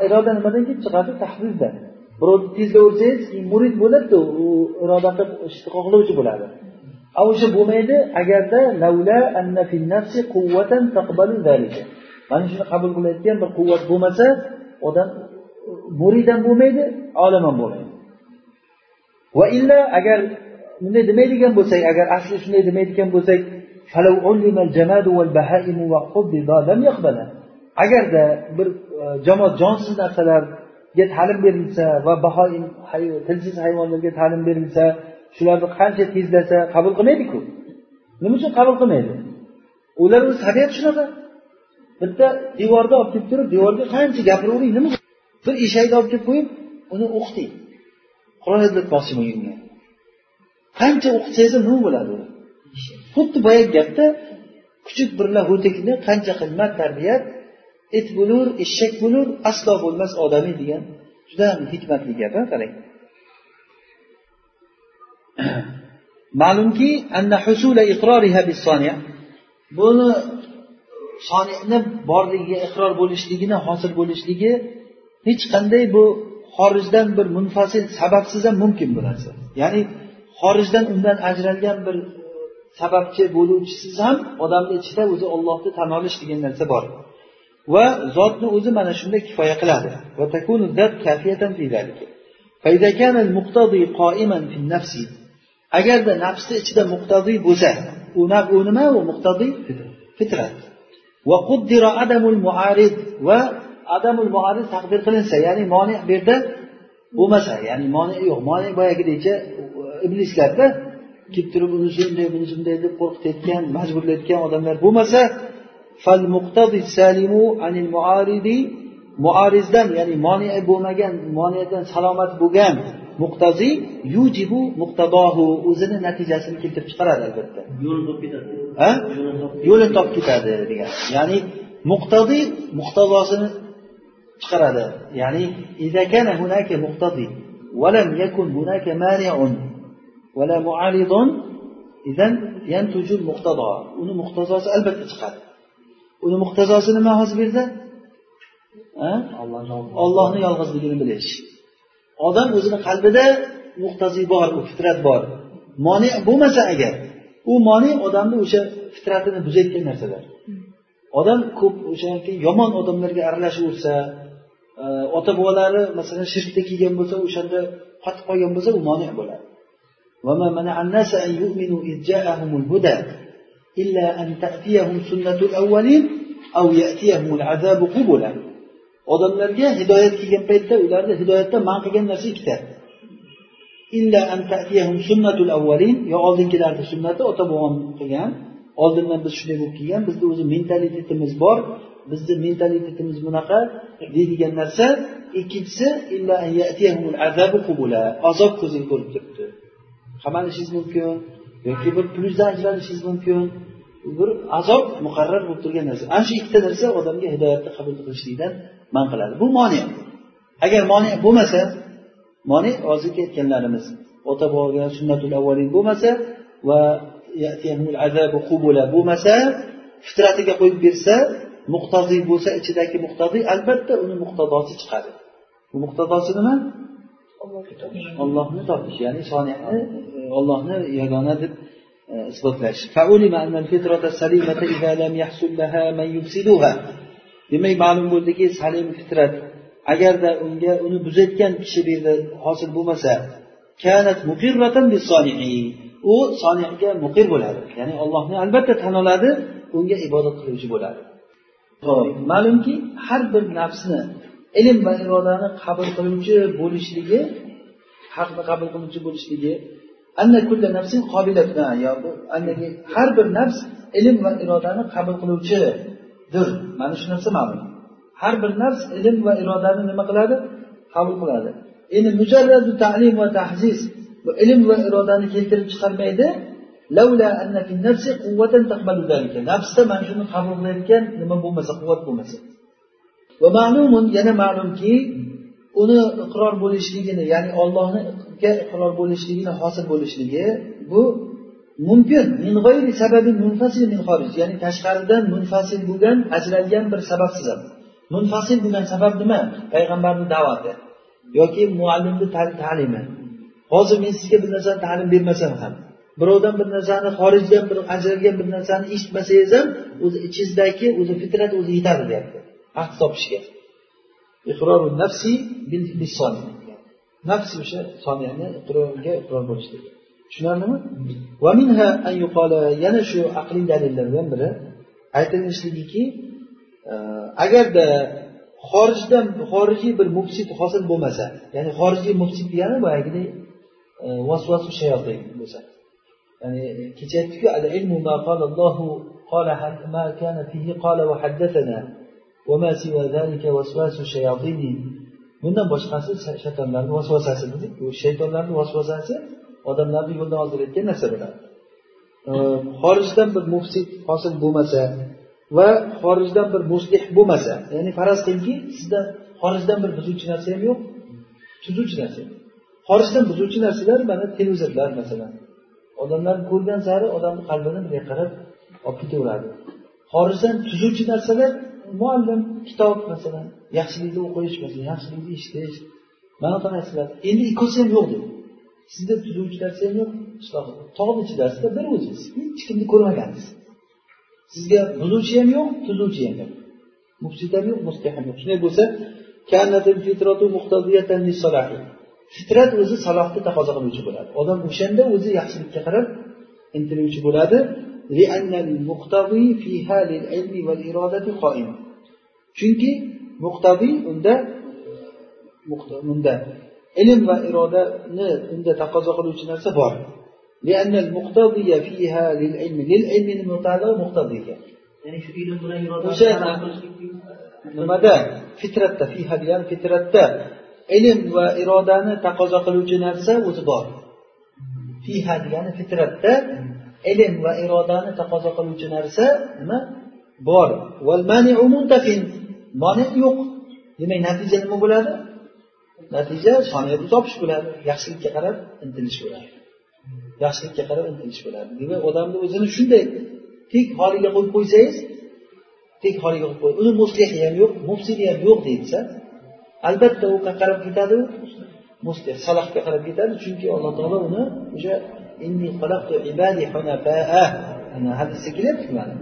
iroda nimadan kelib chiqadi? Tahzizdan birovni tezlaversangiz murid bo'ladida u iroda qilib ishtiqoqlovchi bo'ladi o'sha bo'lmaydi. Agarda mana shuni qabul qilayotgan bir quvvat bo'lmasa odam murid ham bo'lmaydi olim ham bo'lmaydi. Va illa agar bunday demaydigan bo'lsak agar asli shunday demaydigan bo'lsak agarda bir e, jamoat jonsiz narsalarga ta'lim berilsa va bahoim tilsiz hayvonlarga ta'lim berilsa shularni qancha tezlasa qabul qilmaydiku. Nima uchun qabul qilmaydi? Ularni tabiati shunaqa. Bitta devorda olib kelib turib devorga qancha gapiravering nima bir eshakni olib kelib qo'yib uni o'qiting qur'on eslatmoqchi unga qancha o'qitsangiz ham nima bo'ladi xuddi boyagi gapda kuchuk birla ho'tikni qancha qimmat tarbiyat it bo'lur eshak bo'lur aslo bo'lmas odamiy degan juda hikmatli gap qarang. ma'lumki buni soniyni borligiga iqror bo'lishligini hosil bo'lishligi hech qanday bu xorijdan bir munfasil sababsiz ham mumkin bu narsa. Ya'ni xorijdan undan ajralgan bir sababchi bo'luvchisiz ham odamni ichida o'zi ollohni tan olish degan narsa bor. Va zotni o'zi mana shunda kifoya qiladi. Agarda nafsni ichida muqtadiy bo'lsa u u nima? U muqtadiy fitrat. Va quddira adamul muarid va adamul muarid taqdir qilinsa ya'ni moni bu yerda bo'lmasa ya'ni moni yo'q. Moni boyagidekcha iblislarda kelib turib uni shunday buni shunday deb qo'rqitayotgan majburlayotgan odamlar bo'lmasa fal muqtadi salimu anil muaridi muarizdan ya'ni moni bo'lmagan moniyadan salomat bo'lgan. muqtaziy yujibu muqtadohu o'zini natijasini keltirib chiqaradi albatta yo'lini topib ketadi degan ya'ni muqtadiy muqtazosini chiqaradi ya'ni muqtadiy ولم يكن هناك مانع ولا معارض إذا ينتج المقتضى uni muqtazosi albatta chiqadi uni muqtazosi nima hozir bu yerda ollohni yolg'izligini bilish odam o'zini qalbida muqtaziy bor u fitrat bor moni bo'lmasa agar u moni odamni o'sha fitratini buzayotgan narsalar odam ko'p o'sha yomon odamlarga aralashaversa e, ota bobolari masalan shirkda kelgan bo'lsa o'shanda qotib qolgan bo'lsa u moni bo'ladi وما منع الناس أن يؤمنوا إذ جاءهم الهدى إلا أن تأتيهم سنة الأولين أو يأتيهم العذاب قبلا Odamlarga hidoyat kelgan paytda ularni hidoyatdan man qilgan narsa ikkita. Illa an ta'tiyahum sunnatul avvalin yo oldingilarni sunnati ota bobom qilgan. Oldindan biz shunday bo'lib kelgan bizni o'zi mentalitetimiz bor. Bizni mentalitetimiz bunaqa deydigan narsa. Ikkinchisi ilayatihum azabu qubula, azob ko'zing ko'rib turibdi. Qamalishingiz mumkin yoki bir plyusdan ajralishingiz mumkin. Bir azob muqarrar bo'lib turgan narsa. Ana shu ikkita narsa odamga hidoyatni qabul qilishlikdan man qiladi. Bu moni. Agar moni bo'lmasa moni hozirgi aytganlarimiz ota boboga sunnatul avvalin bo'lmasa va bo'lmasa fitratiga qo'yib bersa muqtoziy bo'lsa ichidagi muqtoziy albatta uni muqtadosi chiqadi. Bu muqtadosi nima? Ollohni topish. Ya'ni soniyani ollohni yagona deb isbotlash. Demak ma'lum bo'ldiki salim fitrat agarda unga uni buzayotgan kishi bu yerda hosil bo'lmasa kanat u solihga muqir bo'ladi. Ya'ni allohni albatta tan oladi unga ibodat qiluvchi bo'ladi. Ma'lumki har bir nafsni ilm va irodani qabul qiluvchi bo'lishligi haqni qabul qiluvchi bo'lishligi har bir nafs ilm va irodani qabul qiluvchidir. Mana shu narsa ma'lum. Har bir nafs ilm va irodani nima qiladi? Qabul qiladi. Endi mujarradu ta'lim va tahziz bu ilm va irodani keltirib chiqarmaydi. Nafsda mana shuni qabul qilayotgan nima bo'lmasa quvvat bo'lmasa. Va ma'lumun yana ma'lumki uni iqror bo'lishligini ya'ni ollohga iqror bo'lishligini hosil bo'lishligi bu mumkin. Min g'ayri sababin munfasil min xorij ya'ni tashqaridan munfasil bo'lgan ajralgan bir sababsiz ham. Munfasil bo'lgan sabab nima? Payg'ambarni da'vati yoki muallimni ta'limi. Hozir men sizga bir narsani ta'lim bermasam ham birovdan bir narsani xorijdan bir ajralgan bir narsani eshitmasangiz ham o'zi ichingizdagi o'zi fitrat o'zi yetadi deyapti haq topishga. Iqroru nafsi bil nafs o'sha soniyani iqrorga iqror bo'lishlik tushunarlimi yana shu aqliy dalillardan biri aytilishligiki e, agarda xorijdan xorijiy bir mufsid hosil bo'lmasa ya'ni xorijiy mufsid degani boyagidek e, vasvasu shayotin bo'lsa. Ya'ni kecha aytdikku bundan boshqasi shaytonlarni vasvasasi dedik bu shaytonlarni vasvasasi odamlarni yo'ldan ozdirayotgan narsa bo'ladi. Xorijdan bir mufsid hosil bo'lmasa va xorijdan bir muslih bo'lmasa ya'ni faraz qilingki sizda xorijdan bir buzuvchi narsa ham yo'q tuzuvchi narsa xorijdan buzuvchi narsalar mana televizorlar masalan. Odamlar ko'rgan sari odamni qalbini bunday qarab olib ketaveradi. Xorijdan tuzuvchi narsalar muallim kitob masalan yaxshilikni o'qish masalan yaxshilikni eshitish mana bunaqa narsalar endi ikkovsi ham yo'q dedi. Sizda tuzuvchi narsa ham yo'q. Tog'ni ichidasizda bir o'zingiz hech kimni ko'rmagansiz sizga buzuvchi ham yo'q tuzuvchi ham yo'q. Mufsid ham yo'q muslih ham yo'q. Shunday bo'lsa fitrat o'zi salohni taqozo qiluvchi bo'ladi. Odam o'shanda o'zi yaxshilikka qarab intiluvchi bo'ladi. chunki muqtadiy unda unda ilm va irodani unda taqozo qiluvchi narsa bor لأن المقتضي فيها للعلم للعلم المتعلق مقتضية ya'ni shu ilm bilan iroda o'sha nimada fitratda fiha degani fitratda ilm va irodani taqozo qiluvchi narsa o'zi bor fiha degani fitratda ilm va irodani taqozo qiluvchi narsa nima? Bor. Mani yo'q. Demak natija nima bo'ladi? Natija soniyatni topish bo'ladi. Yaxshilikka qarab intilish bo'ladi. Yaxshilikka qarab intilish bo'ladi. Demak odamni o'zini shunday tek holiga qo'yib qo'ysangiz tek holiga qo'yib qo'y uni muslihi ham yo'q mufsidi ham yo'q deyilsa albatta u qayerga qarab ketadi muslih salahga qarab ketadi chunki alloh taolo uni o'sha hadisda kelyaptiku mana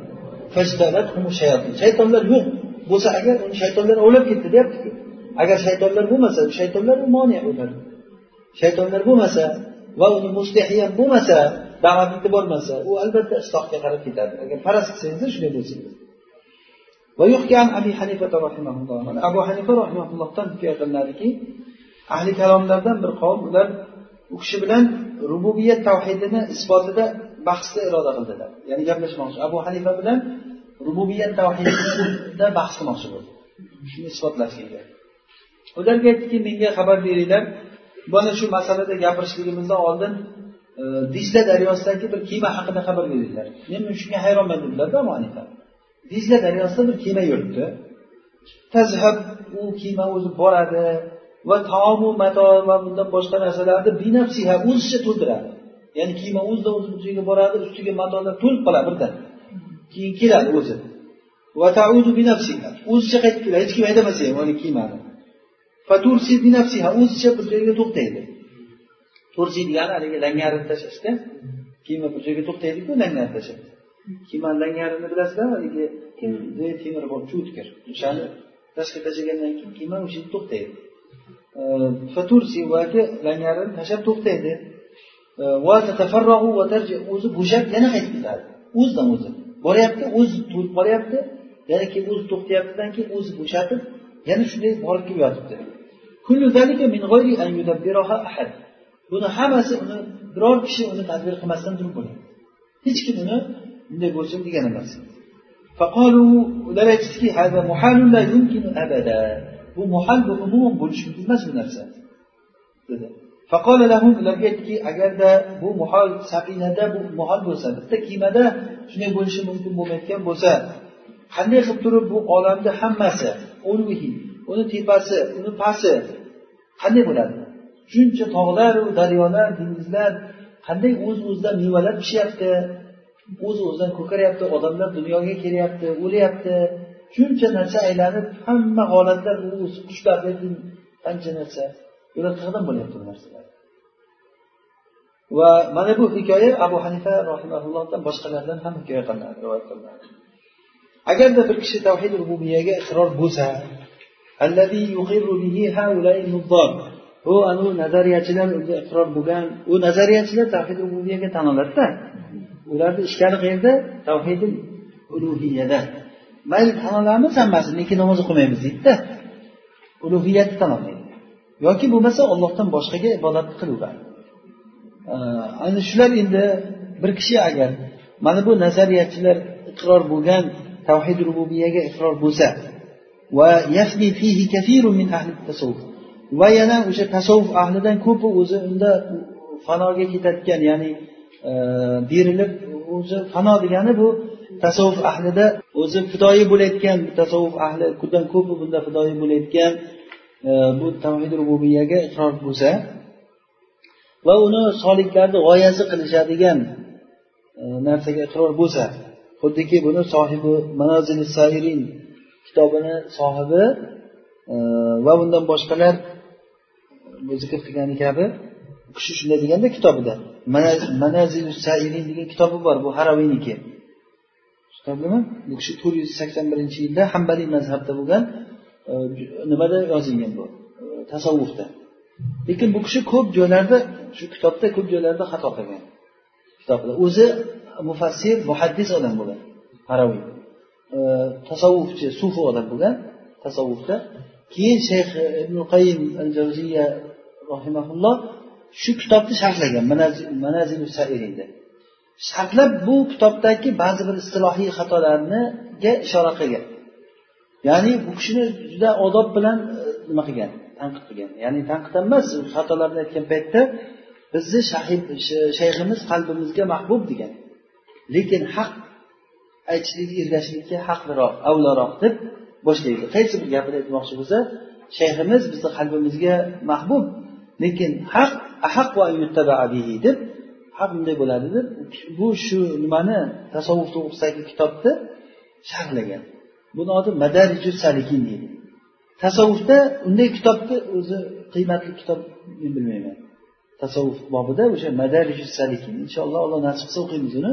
shaytonlar yo'q bo'lsa agar uni shaytonlar ovlab ketdi deyaptiku agar shaytonlar bo'lmasa shaytonlar moni bo'ladi shaytonlar bo'lmasa va uni muslihi ham bo'lmasa da'vatlikda bormasa u albatta islohga qarab ketadi agar faraz qilsangiz shunday bo'lsangiz ويحكي عن أبي حنيفة رحمه الله أبو حنيفة رحمه الله hikoya qilinadiki ahli kalomlardan bir qavm ular u kishi bilan rububiyat tavhidini isbotida bahsda iroda qildilar. Ya'ni gaplashmoqchi. Abu hanifa bilan rububiyat tavhidida bahs qilmoqchi bo'ldi. Shuni isbotlashga ularga aytdiki menga xabar beringlar. Mana shu masalada gapirishligimizdan oldin e, dizla daryosidagi bir kema haqida xabar beringlar. Men shunga hayronman dedilarda abu hanifa. Dizla daryosida bir kema yuribdi. Tazhab u kema o'zi boradi. Va taomu mato va bundan boshqa narsalarni binafsiha o'zicha to'ldiradi. Ya'ni kiyim o'zidan o'zi joyga boradi ustiga matolar to'lib qoladi birdan. Keyin keladi o'zi. O'zicha qaytib keladi hech kim haydamasa ham uni kiymani. O'zicha bir joyga to'xtaydi. Tursi degani haligi langarini tashlashda kiyima bir joyga to'xtaydiku langarni tashlab kiymani langarini bilasizlarmi haligi temir. bor cho'tkir o'shani tashqi tashlagandan keyin kiyma o'sha yerda to'xtaydi fatursi vaki langarini tashlab to'xtaydi va tatafarrohu va tarji o'zi bo'shab yana qaytib ketadi o'zidan o'zi boryapti o'zi to'lib qolyapti yana keyin o'zi to'xtayaptidan keyin o'zi bo'shatib yana shunday borib kelib yotibdi buni hammasi uni biror kishi uni tadbir qilmasdan turib bo'ladi hech kim uni bunday bo'lsin degan emas ular aytishdiki bu muhal umum umuman bo'lishi mumkin emas bu narsa dedi. Ularga aytdiki agarda bu muhol safinada bu muhol bo'lsa bitta kemada shunday bo'lishi mumkin bo'lmayotgan bo'lsa qanday qilib turib bu olamni hammasi uni tepasi uni pasti qanday bo'ladi? Shuncha tog'laru daryolar dengizlar qanday o'z o'zidan mevalar pishyapti o'z o'zidan ko'karyapti odamlar dunyoga kelyapti o'lyapti shuncha narsa aylanib hamma holatlar qushlar qancha narsa. Ular qayerdan bo'lyapti bu narsalar. Va mana bu hikoya abu hanifa rahimaullohdan boshqalardan ham hikoya qilinadi rivoyat qilinadi agarda bir kishi tavhid rububiyaga iqror bo'lsa bu anavi nazariyachilar o'zi iqror bo'lgan u nazariyachilar tavhid rububiyaga tan oladida. Ularni ishkali qayerda? Tavhidi ulug'iyada mayli tanolamiz hammasini lekin namoz o'qimaymiz deydida. Ulug'iyatni tan olmaydi yoki bo'lmasa ollohdan boshqaga ibodat qilaveradi ana shular endi bir kishi agar mana bu nazariyachilar iqror bo'lgan tavhid rububiyaga iqror bo'lsa va yafni fihi kafirun min ahli tasavvuf va yana o'sha tasavvuf ahlidan ko'pi o'zi unda fanoga ketayotgan ya'ni berilib o'zi fano degani bu tasavvuf ahlida o'zi fidoyi bo'layotgan tasavvuf ahli ahlidan ko'pi bunda fidoyi bo'layotgan e, bu tavhid rububiyaga iqror bo'lsa va uni soliklarni g'oyasi qilishadigan e, narsaga iqror bo'lsa xuddiki buni sohibi manozil sairin kitobini sohibi e, va undan boshqalar zikr qilgani kabi u kishi shunday deganda kitobida. Manazil sairin degan kitobi bor bu haraviyniki kitobimi bu kishi to'rt yuz sakson birinchi yilda hambaliy mazhabda bo'lgan e, nimada yozilgan bu? E, tasavvufda. Lekin bu kishi ko'p joylarda shu kitobda ko'p joylarda xato qilgan. Kitobda. O'zi mufassir muhaddis odam bo'lgan haraviy. E, tasavvufchi sufi odam bo'lgan tasavvufda. Keyin shayx ibn qayim al javziya rahimaulloh shu kitobni sharhlagan manazilu sairinda sharhlab bu kitobdagi ba'zi bir istilohiy xatolarniga ishora qilgan. Ya'ni bu kishini juda odob bilan e, nima qilgan? Tanqid qilgan. Ya'ni tanqid emas xatolarni aytgan paytda bizni shayximiz qalbimizga mahbub degan. Lekin haq aytishlik ergashishlikka haqliroq avlaroq deb boshlaydi. Qaysi bir gapini aytmoqchi bo'lsa shayximiz bizni qalbimizga mahbub lekin haq ahaq va bihi deb ha bunday bo'ladi deb bu shu nimani tasavvuf to'g'risidagi kitobni sharhlagan. Buni oti madariju salikin deydi. Tasavvufda unday kitobni o'zi qiymatli kitob men bilmayman. Tasavvuf bobida o'sha madariju salikin inshaalloh alloh nasib qilsa o'qiymiz uni.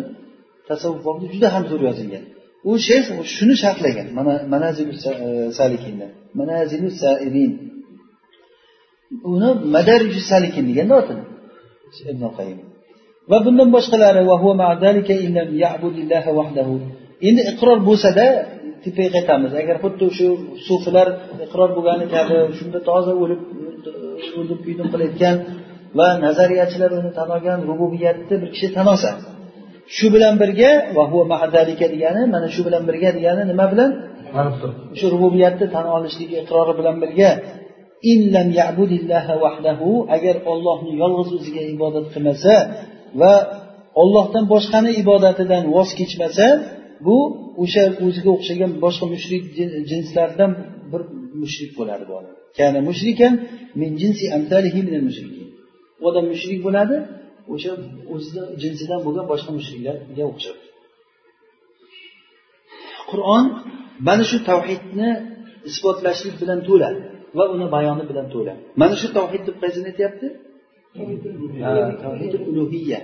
Tasavvuf bobida juda ham zo'r yozilgan. U shayx shuni sharhlagan mana manazilu e, salikinda. Manazilu sairin. Uni madariju salikin deganda otini. Ibn qayim va bundan boshqalari endi iqror bo'lsada tepaga qaytamiz. Agar xuddi shu sufilar iqror bo'lgani kabi shunda toza o'lib o'ldim kuydim qilayotgan va nazariyachilar uni tan olgan rububiyatni bir kishi tan olsa shu bilan birga degani mana shu bilan birga degani nima bilan? Shu rububiyatni tan olishligi iqrori bilan birga agar ollohni yolg'iz o'ziga ibodat qilmasa va ollohdan boshqani ibodatidan voz kechmasa bu o'sha o'ziga o'xshagan boshqa mushrik jinslardan bir mushrik bo'ladi bu odam. Kana mushrikan min jinsi u odam mushrik bo'ladi o'sha o'zini jinsidan bo'lgan boshqa mushriklarga o'xshab. Qur'on mana shu tavhidni isbotlashlik bilan to'la va uni bayoni bilan to'la. Mana shu tavhid deb qaysini aytyapti tavhidi ulug'iya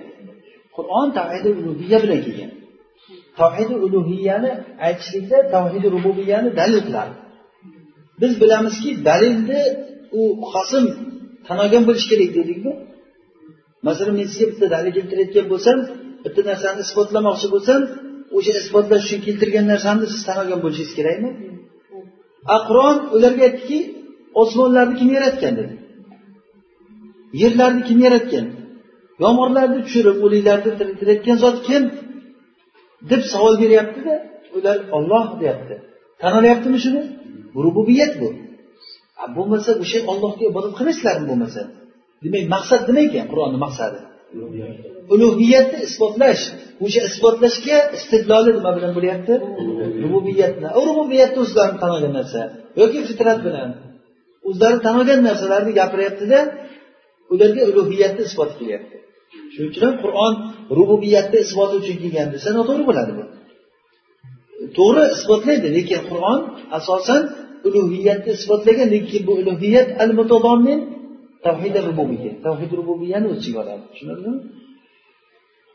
qur'on tavhidi ulug'iya bilan kelgan. Tavhidi ulug'iyani aytishlikda tavhidi rububiyani dalil qiladi biz bilamizki dalilni u qosim tan olgan bo'lishi kerak dedikmi? Masalan men sizga bitta dalil keltirayotgan bo'lsam bitta narsani isbotlamoqchi bo'lsam o'sha isbotlash uchun keltirgan narsamni siz tan olgan bo'lishingiz kerakmi? A qur'on ularga aytdiki osmonlarni kim yaratgan dedi. Yerlarni kim yaratgan? Yomg'irlarni tushirib o'liklarni tiriltirayotgan zot kim? deb savol beryaptida ular olloh deyapti. Tan olyaptimi shuni? Rububiyat bu. Bo'lmasa o'sha ollohga ibodat qilmaysizlarmi bo'lmasa? Demak maqsad nima ekan qur'onni maqsadi? Ulug'iyatni isbotlash. O'sha isbotlashga istidloli nima bilan bo'lyapti? Rububiyatni. Rububiyatni o'zlarini tan olgan narsa yoki fitrat bilan. O'zlari tan olgan narsalarni gapiryaptida ularga ulug'iyatni isbot qilyapti. Shuning uchun ham qur'on rububiyatni isboti uchun kelgan desa noto'g'ri bo'ladi bu. To'g'ri isbotlaydi lekin qur'on asosan ulug'iyatni isbotlagan lekin bu ulug'iyat al mutadommin tavhid rububiya tavhid rububiyani o'z ichiga oladi. Tushunarlimi?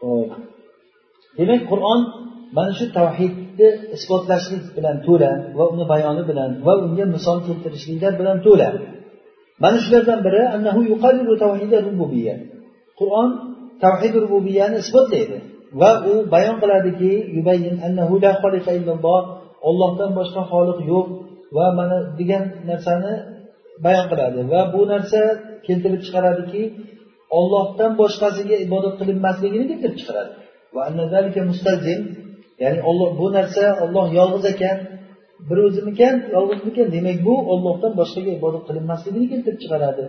Ho'p demak qur'on mana shu tavhidni isbotlashlik bilan to'la va uni bayoni bilan va unga misol keltirishliklar bilan to'la. Mana shulardan biri qur'on tavhid rububiyani isbotlaydi va u bayon qiladiki ollohdan boshqa xoliq yo'q va mana degan narsani bayon qiladi va bu narsa keltirib chiqaradiki ollohdan boshqasiga ibodat qilinmasligini keltirib chiqaradi. Ya'ni bu narsa olloh yolg'iz ekan bir o'zimikan yolg'izmikan demak bu ollohdan boshqaga ibodat qilinmasligini keltirib chiqaradi.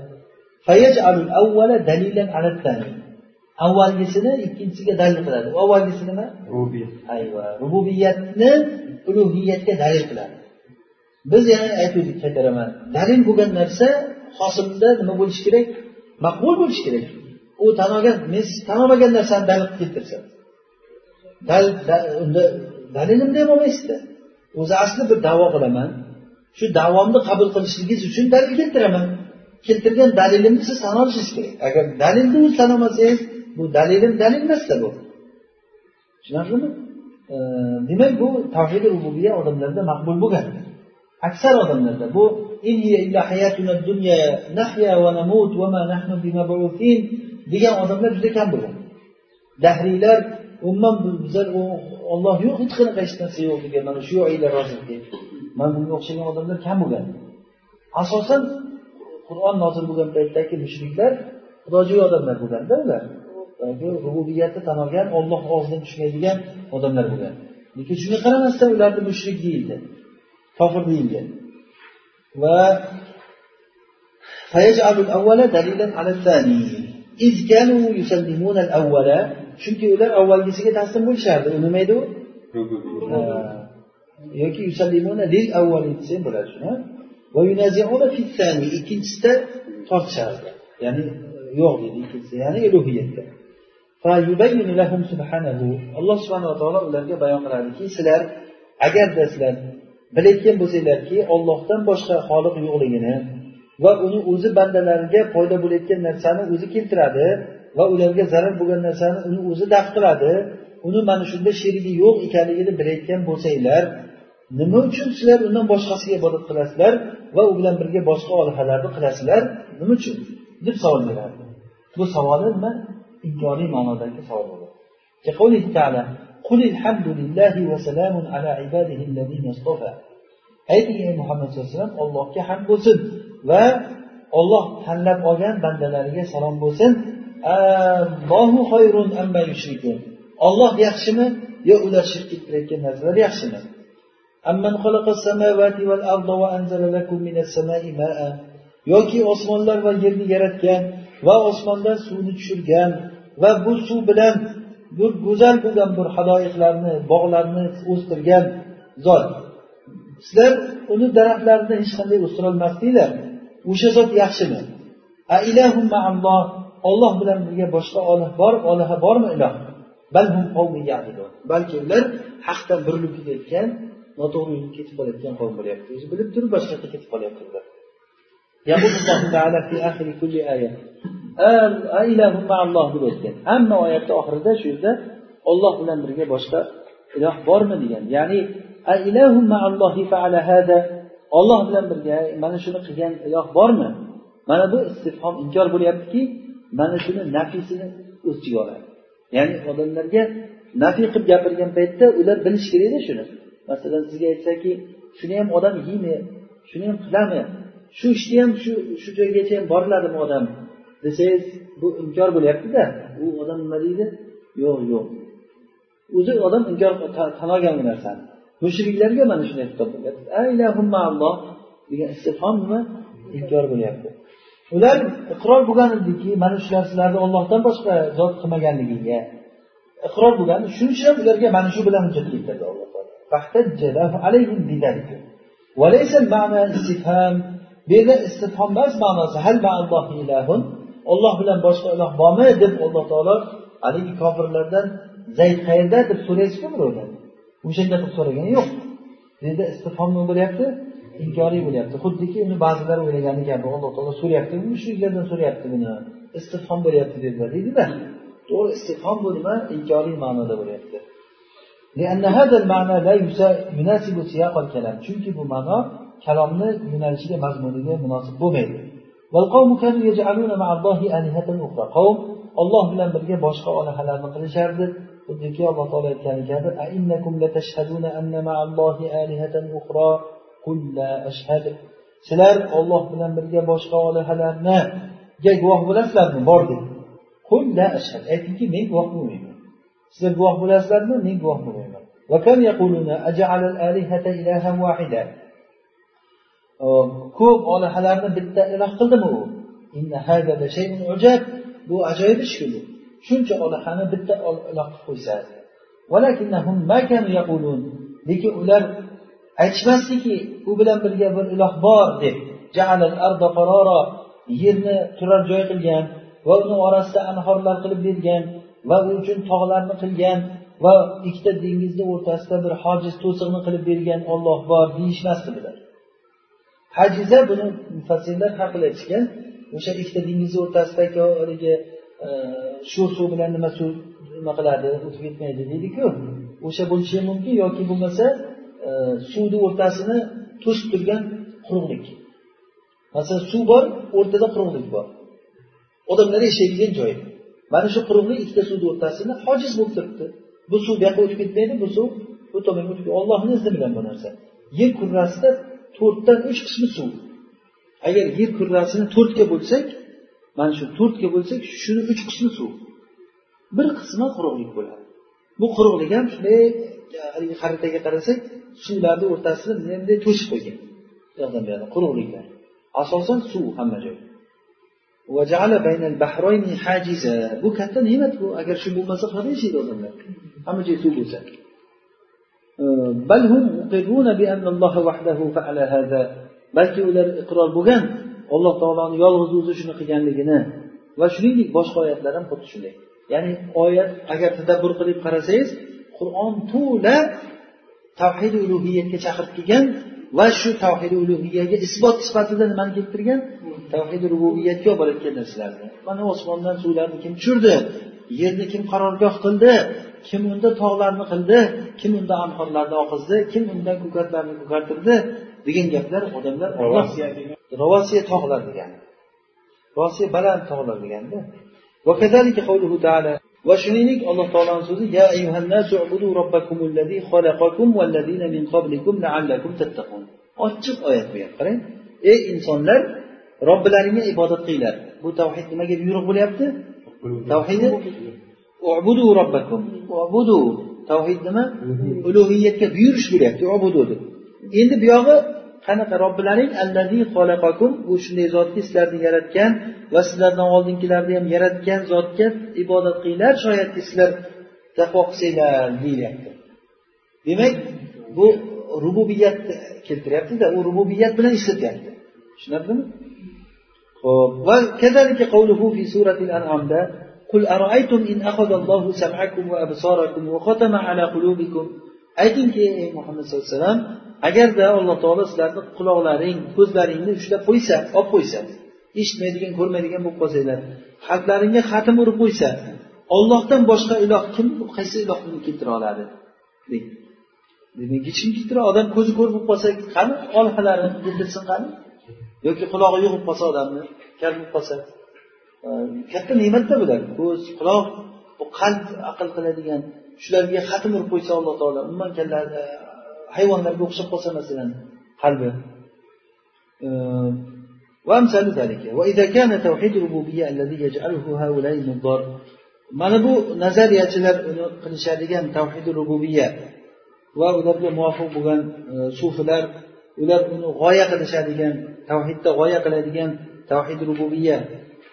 Avvalgisini ikkinchisiga dalil qiladi. Avvalgisi nima? Ayva. Rububiyatni ulug'iyatga dalil qiladi. Biz yana aytuvdik qaytaraman. Dalil bo'lgan narsa hosilda nima bo'lishi kerak? Maqbul bo'lishi kerak. U tan olgan men siz tan olmagan narsani dalil qilib keltirsa unda dalilimni ham olmaysizda o'zi asli bir davo qilaman. Shu davomni qabul qilishligingiz uchun dalil keltiraman. Keltirgan dalilimni siz tan olishingiz kerak. Agar dalilni o'zi tan olmasangiz bu dalilim dalil emasda bu. Tushunarlimi? Demak bu tavhidi rububiya odamlarda maqbul bo'lgan. Aksar odamlarda bu degan odamlar juda kam bo'lgan. Dahriylar umuman bizlar olloh yo'q hech qanaqa hech narsa yo'q degan mana shu oylar mana bunga o'xshagan odamlar kam bo'lgan. Asosan qur'on nozil bo'lgan paytdagi mushriklar xudojo'y odamlar bo'lganda ular. Rububiyatni tan olgan olloh og'zidan tushmaydigan odamlar bo'lgan. Lekin shunga qaramasdan ularni mushrik deyildi kofir deyilgan va chunki ular avvalgisiga taslim bo'lishardi. U nima edi u yoki lil avvali desa ham bo'ladi shuni. Ikkinchisida tortishardi. Ya'ni yo'q deydi ikkinchisi ya'ni ulug'iyatda alloh subhanava taolo ularga bayon qiladiki sizlar agarda sizlar bilayotgan bo'lsanglarki ollohdan boshqa xoliq yo'qligini va uni o'zi bandalariga foyda bo'layotgan narsani o'zi keltiradi va ularga zarar bo'lgan narsani uni o'zi daf qiladi uni mana shunda sherigi yo'q ekanligini bilayotgan bo'lsanglar nima uchun sizlar undan boshqasiga ibodat qilasizlar va u bilan birga boshqa olihalarni qilasizlar nima uchun deb savol beradi bu savoli nima inkoriy ma'nodagi savol bo'ladi قل الحمد لله وسلام على عباده الذين اصطفى ayting ey muhammad sallallohu alayhi vasallam allohga hamd bo'lsin va olloh tanlab olgan bandalariga salom bo'lsin Olloh yaxshimi yo ular shirk keltirayotgan narsalar yaxshimi? Yoki osmonlar va yerni yaratgan va osmondan suvni tushirgan va bu suv bilan bir go'zal bo'lgan bir haloyiqlarni bog'larni o'stirgan zot. Sizlar uni daraxtlarini hech qanday o'stirolmasdinglar. O'sha zot yaxshimi? olloh bilan birga boshqa olah bor olaha bormi iloh? Balki ular haqdan burilib ketayotgan noto'g'ri yo'lga ketib qolayotgan qavm bo'lyapti. O'zi bilib turib boshqa yoqqa ketib qolyapti ular. Deb o'tgan. Hamma oyatni oxirida shu yerda olloh bilan birga boshqa iloh bormi? degan. Ya'ni olloh bilan birga mana shuni qilgan iloh bormi? Mana bu istifhom inkor bo'lyaptiki mana shuni nafisini o'z ichiga oladi. Ya'ni odamlarga nafiy qilib gapirgan paytda ular bilishi kerakda shuni. Masalan sizga aytsaki shuni ham odam yeymi shuni ham qilami shu ishni ham shu shu joygacha ham boriladimi odam? Desangiz bu inkor bo'lyaptida. U odam nima deydi? Yo'q yo'q. O'zi odam inkor tan olgan bu narsani mushriklarga mana shunday xitob bo'lyapti degan istifhom nima? Inkor bo'lyapti. Ular iqror bo'lgan ediki mana shular sizlarni ollohdan boshqa zot qilmaganligiga iqror bo'lgan shuning uchun ham ularga mana shu bilan hujjat keltirdi alloh taolo. Bu yerda istifhom emas ma'nosi. Hal ilahun? Olloh bilan boshqa iloh bormi? deb alloh taolo haligi kofirlardan zayd qayerda deb so'raysizku birovdan o'shanda qilib so'ragani yo'q. Bu yerda istifhom nima bo'lyapti inkoriy bo'lyapti. Xuddiki uni ba'zilar o'ylagani kabi alloh taolo so'rayapti. Mushriklardan so'rayapti buni. Istifhom bo'lyapti dedilar deydida. To'g'ri istifhom bu nima? Inkoriy ma'noda bo'lyapti. Chunki bu ma'no kalomni yo'nalishiga mazmuniga munosib bo'lmaydiqavm olloh bilan birga boshqa olahalarni qilishardi. Xuddiki alloh taolo aytgani kabi sizlar olloh bilan birga boshqa olihalarniga guvoh bo'lasizlarmi? Bor deb aytingki men guvoh bo'lmayman. Sizlar guvoh bo'lasizlarmi? Men guvoh bo'lmayman. Ko'p olihalarni bitta iloh qildimi u? Bu ajoyib ishku bu. Shuncha olihani bitta iloh qilib qo'ysa. Lekin ular aytishmasdiki u bilan birga bir iloh bor deb. Yerni turar joy qilgan va uni orasida anhorlar qilib bergan va u uchun tog'larni qilgan va ikkita dengizni o'rtasida bir hojiz to'siqni qilib bergan olloh bor deyishmasdi bular hajiza buni mufassirlar har xil aytishgan. O'sha ikkita dengizni o'rtasidagi haligi e, shu suv bilan nima suv nima qiladi o'tib ketmaydi deydiku. O'sha bo'lishi mumkin yoki bo'lmasa E, suvni o'rtasini to'sib turgan quruqlik. Masalan suv bor o'rtada quruqlik bor. Odamlar yashaydigan joy. Mana shu quruqlik ikkita suvni o'rtasini hojiz bo'lib turibdi. Bu suv bu yoqqa o'tib ketmaydi bu suv bu tomonga o'tib ollohni izni bilan bu narsa. Yer kurrasida to'rtdan uch qismi suv. Agar yer kurrasini to'rtga bo'lsak mana shu to'rtga bo'lsak shuni uch qismi suv. Bir qismi quruqlik bo'ladi. Bu quruqlik ham shunday haligi xaritaga qarasak suvlarni o'rtasida bunday to'sib qo'ygan bu yoqdan bu quruqliklar. Asosan suv hamma joy. Bu katta ne'mat bu agar shu bo'lmasa qanday yashaydi odamlar? Hamma joy suv bo'lsa. Balki ular iqror bo'lgan alloh taoloni yolg'iz o'zi shuni qilganligini va shuningdek boshqa oyatlar ham xuddi shunday. Ya'ni oyat agar tadabbur qilib qarasangiz qur'on to'la tavhid ulug'iyatga chaqirib kelgan va shu tavhid ulug'iyaga isbot sifatida nimani keltirgan? Tavhid rububiyatga olib borayotgan narsalarni. Mana osmondan suvlarni kim tushirdi? Yerni kim qarorgoh qildi? Kim unda tog'larni qildi? Kim unda anhorlarni oqizdi? Kim undan ko'katlarni ko'kartirdi? degan gaplar odamlar ravosiya tog'lar degani. Rosiya baland tog'lar deganda va shuningdek alloh taoloni so'zi ya ochiq oyat bu ham qarang. Ey insonlar robbilaringga ibodat qilinglar. Bu tavhid nimaga buyruq bo'lyapti? Tavhidi ubudu robbakum ubudu tavhid nima? Ulug'iyatga buyurish bo'lyapti ubudu deb. Endi buyog'i qanaqa robbilaring allazi xalaqakum bu shunday zotki sizlarni yaratgan va sizlardan oldingilarni ham yaratgan zotga ibodat qilinglar shoyatki sizlar taqvo qilsanglar deyilyapti demak bu rububiyatni keltiryaptida u rububiyat bilan ishlatyapti tushunarlimi ho'p va kazalika qavluhu fi suratil an'amda قل أرأيتم إن أخذ الله سمعكم وأبصاركم وختم على قلوبكم aytingki ey muhammad sallallohu alayhi vasallam agarda alloh taolo sizlarni quloqlaring ko'zlaringni ushlab qo'ysa olib qo'ysa eshitmaydigan ko'rmaydigan bo'lib qolsanglar qalblaringga xatm urib qo'ysa ollohdan boshqa iloh kim qaysi iloh buni keltira oladi? Demak hech kim keltira odam ko'zi ko'r bo'lib qolsa qani olihalarini bildirsin qani? Yoki qulog'i yo'q bo'lib qolsa odamni kal bo'lib qolsa. Katta ne'matda bular. Ko'z quloq bu qalb aql qiladigan shularga xatm urib qo'ysa alloh taolo umuman hayvonlarga o'xshab qolsa masalan qalbi وأمثال ذلك وإذا كان توحيد الربوبية الذي يجعله هؤلاء النظار mana bu nazariyachilar uni qilishadigan tavhidi rububiya va ularga muvofiq bo'lgan sufilar ular uni g'oya qilishadigan tavhidda g'oya qiladigan tavhid rububiya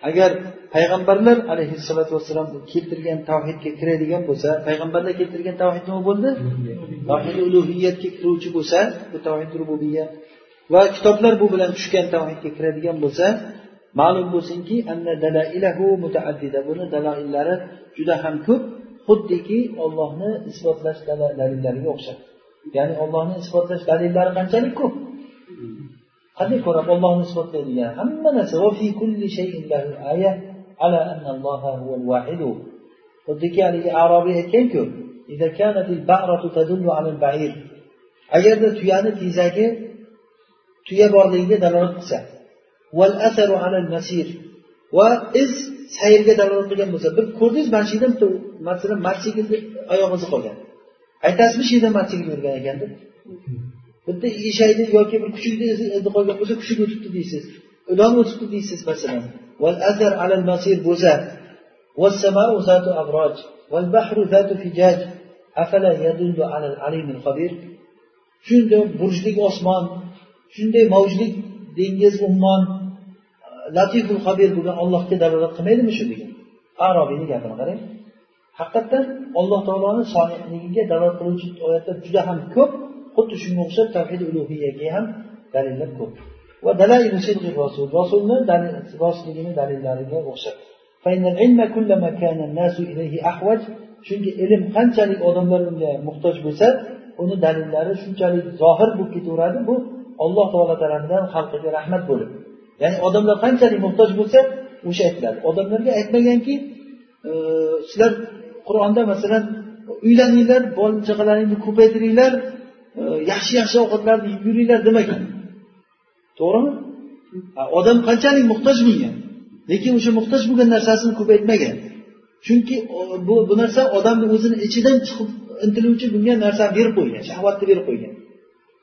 agar payg'ambarlar alayhissalotu vassalom keltirgan tavhidga kiradigan bo'lsa payg'ambarlar keltirgan tavhid nima bo'ldi? Tavhid ulug'iyatga kiruvchi bo'lsa bu tavhid rububiya va kitoblar bu bilan tushgan tavhidga kiradigan bo'lsa ma'lum bo'lsinki buni daloillari juda ham ko'p xuddiki ollohni isbotlash dalillariga o'xshab. Ya'ni ollohni isbotlash dalillari qanchalik ko'p? Qanday ko'rib ollohni isbotlaydigan hamma narsa xuddiki haligi arobiy aytganku agarda tuyani tezagi tuya borligiga dalolat qilsa va iz sayrga dalolat qilgan bo'lsa bir ko'rdingiz mana shu yerda bitta masalan marsigelni oyog'i izi qolgan. Aytasizmi shu yerda marsikel yurgan ekan deb? bitta yeyishay yoki bir kuchukni izni qolgan bo'lsa kuchuk o'tibdi deysiz. Ilon o'tibdi deysiz masalan. Bo'za shunday burjlik osmon shunday mavjlik dengiz ummon latiful khabir bo'lgan ollohga dalolat qilmaydimi shu degan. Arobiyni gapini qarang. Haqiqatdan alloh taoloni solihligiga dalolat qiluvchi oyatlar juda ham ko'p. Xuddi shunga o'xshab tavhid ulug'iyaga ham dalillar ko'p. Va rasul. Rasulni rostligini dalillariga o'xshab. Chunki ilm qanchalik odamlar unga muhtoj bo'lsa uni dalillari shunchalik zohir bo'lib ketaveradi. Bu alloh taolo tarafidan xalqiga rahmat bo'lib. Ya'ni odamlar qanchalik muhtoj bo'lsa o'sha aytiladi odamlarga aytmaganki e, sizlar qur'onda masalan uylaninglar bola chaqalaringni ko'paytiringlar yaxshi yaxshi ovqatlarni yeb yuringlar demagan to'g'rimi? Odam qanchalik muhtoj bunga lekin o'sha muhtoj bo'lgan narsasini ko'paytmagan. Chunki bu bu narsa odamni o'zini ichidan chiqib intiluvchi bunga narsani berib qo'ygan shahvatni berib qo'ygan.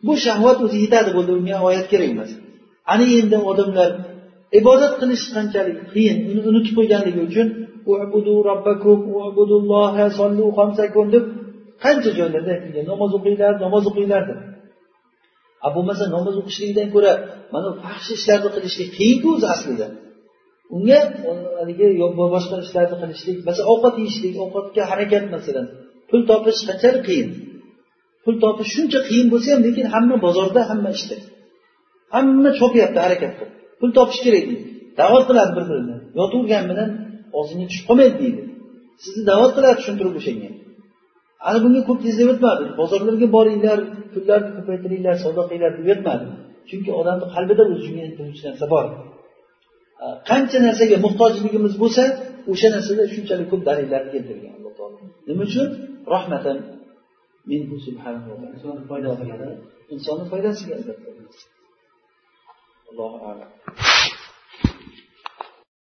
Bu shahvat o'zi yetadi bo'ldi unga oyat kerak emas. Ana endi odamlar ibodat qilish qanchalik qiyin uni unutib qo'yganligi uchun deb qancha joylarda aytilgan? Namoz o'qinglar namoz o'qinglar deb a bo'lmasa namoz o'qishlikdan ko'ra mana yaxshi ishlarni qilishlik qiyinku o'zi aslida. Unga haligi boshqa ishlarni qilishlik masalan ovqat yeyishlik ovqatga harakat masalan pul topish qanchalik qiyin? Pul topish shuncha qiyin bo'lsa ham lekin hamma bozorda hamma ishda. Hamma chopyapti harakat qilib pul topish kerak deydi. Da'vat qiladi bir birini yotavergan bilan og'zingga tushib qolmaydi deydi. Sizni da'vat qiladi tushuntirib o'shanga. Ana bunga ko'p tez deb o'tmadi bozorlarga boringlar pullarni ko'paytiringlar savdo qilinglar deb o'tmadi chunki odamni qalbida o'zi shunga intiluvchi narsa bor. Qancha narsaga muhtojligimiz bo'lsa o'sha narsada shunchalik ko'p dalillarni keltirgan alloh taolo. Nima uchun? Rahmatan minhu subhanahu va taolo insonni foydasiga albatta. Allohu alam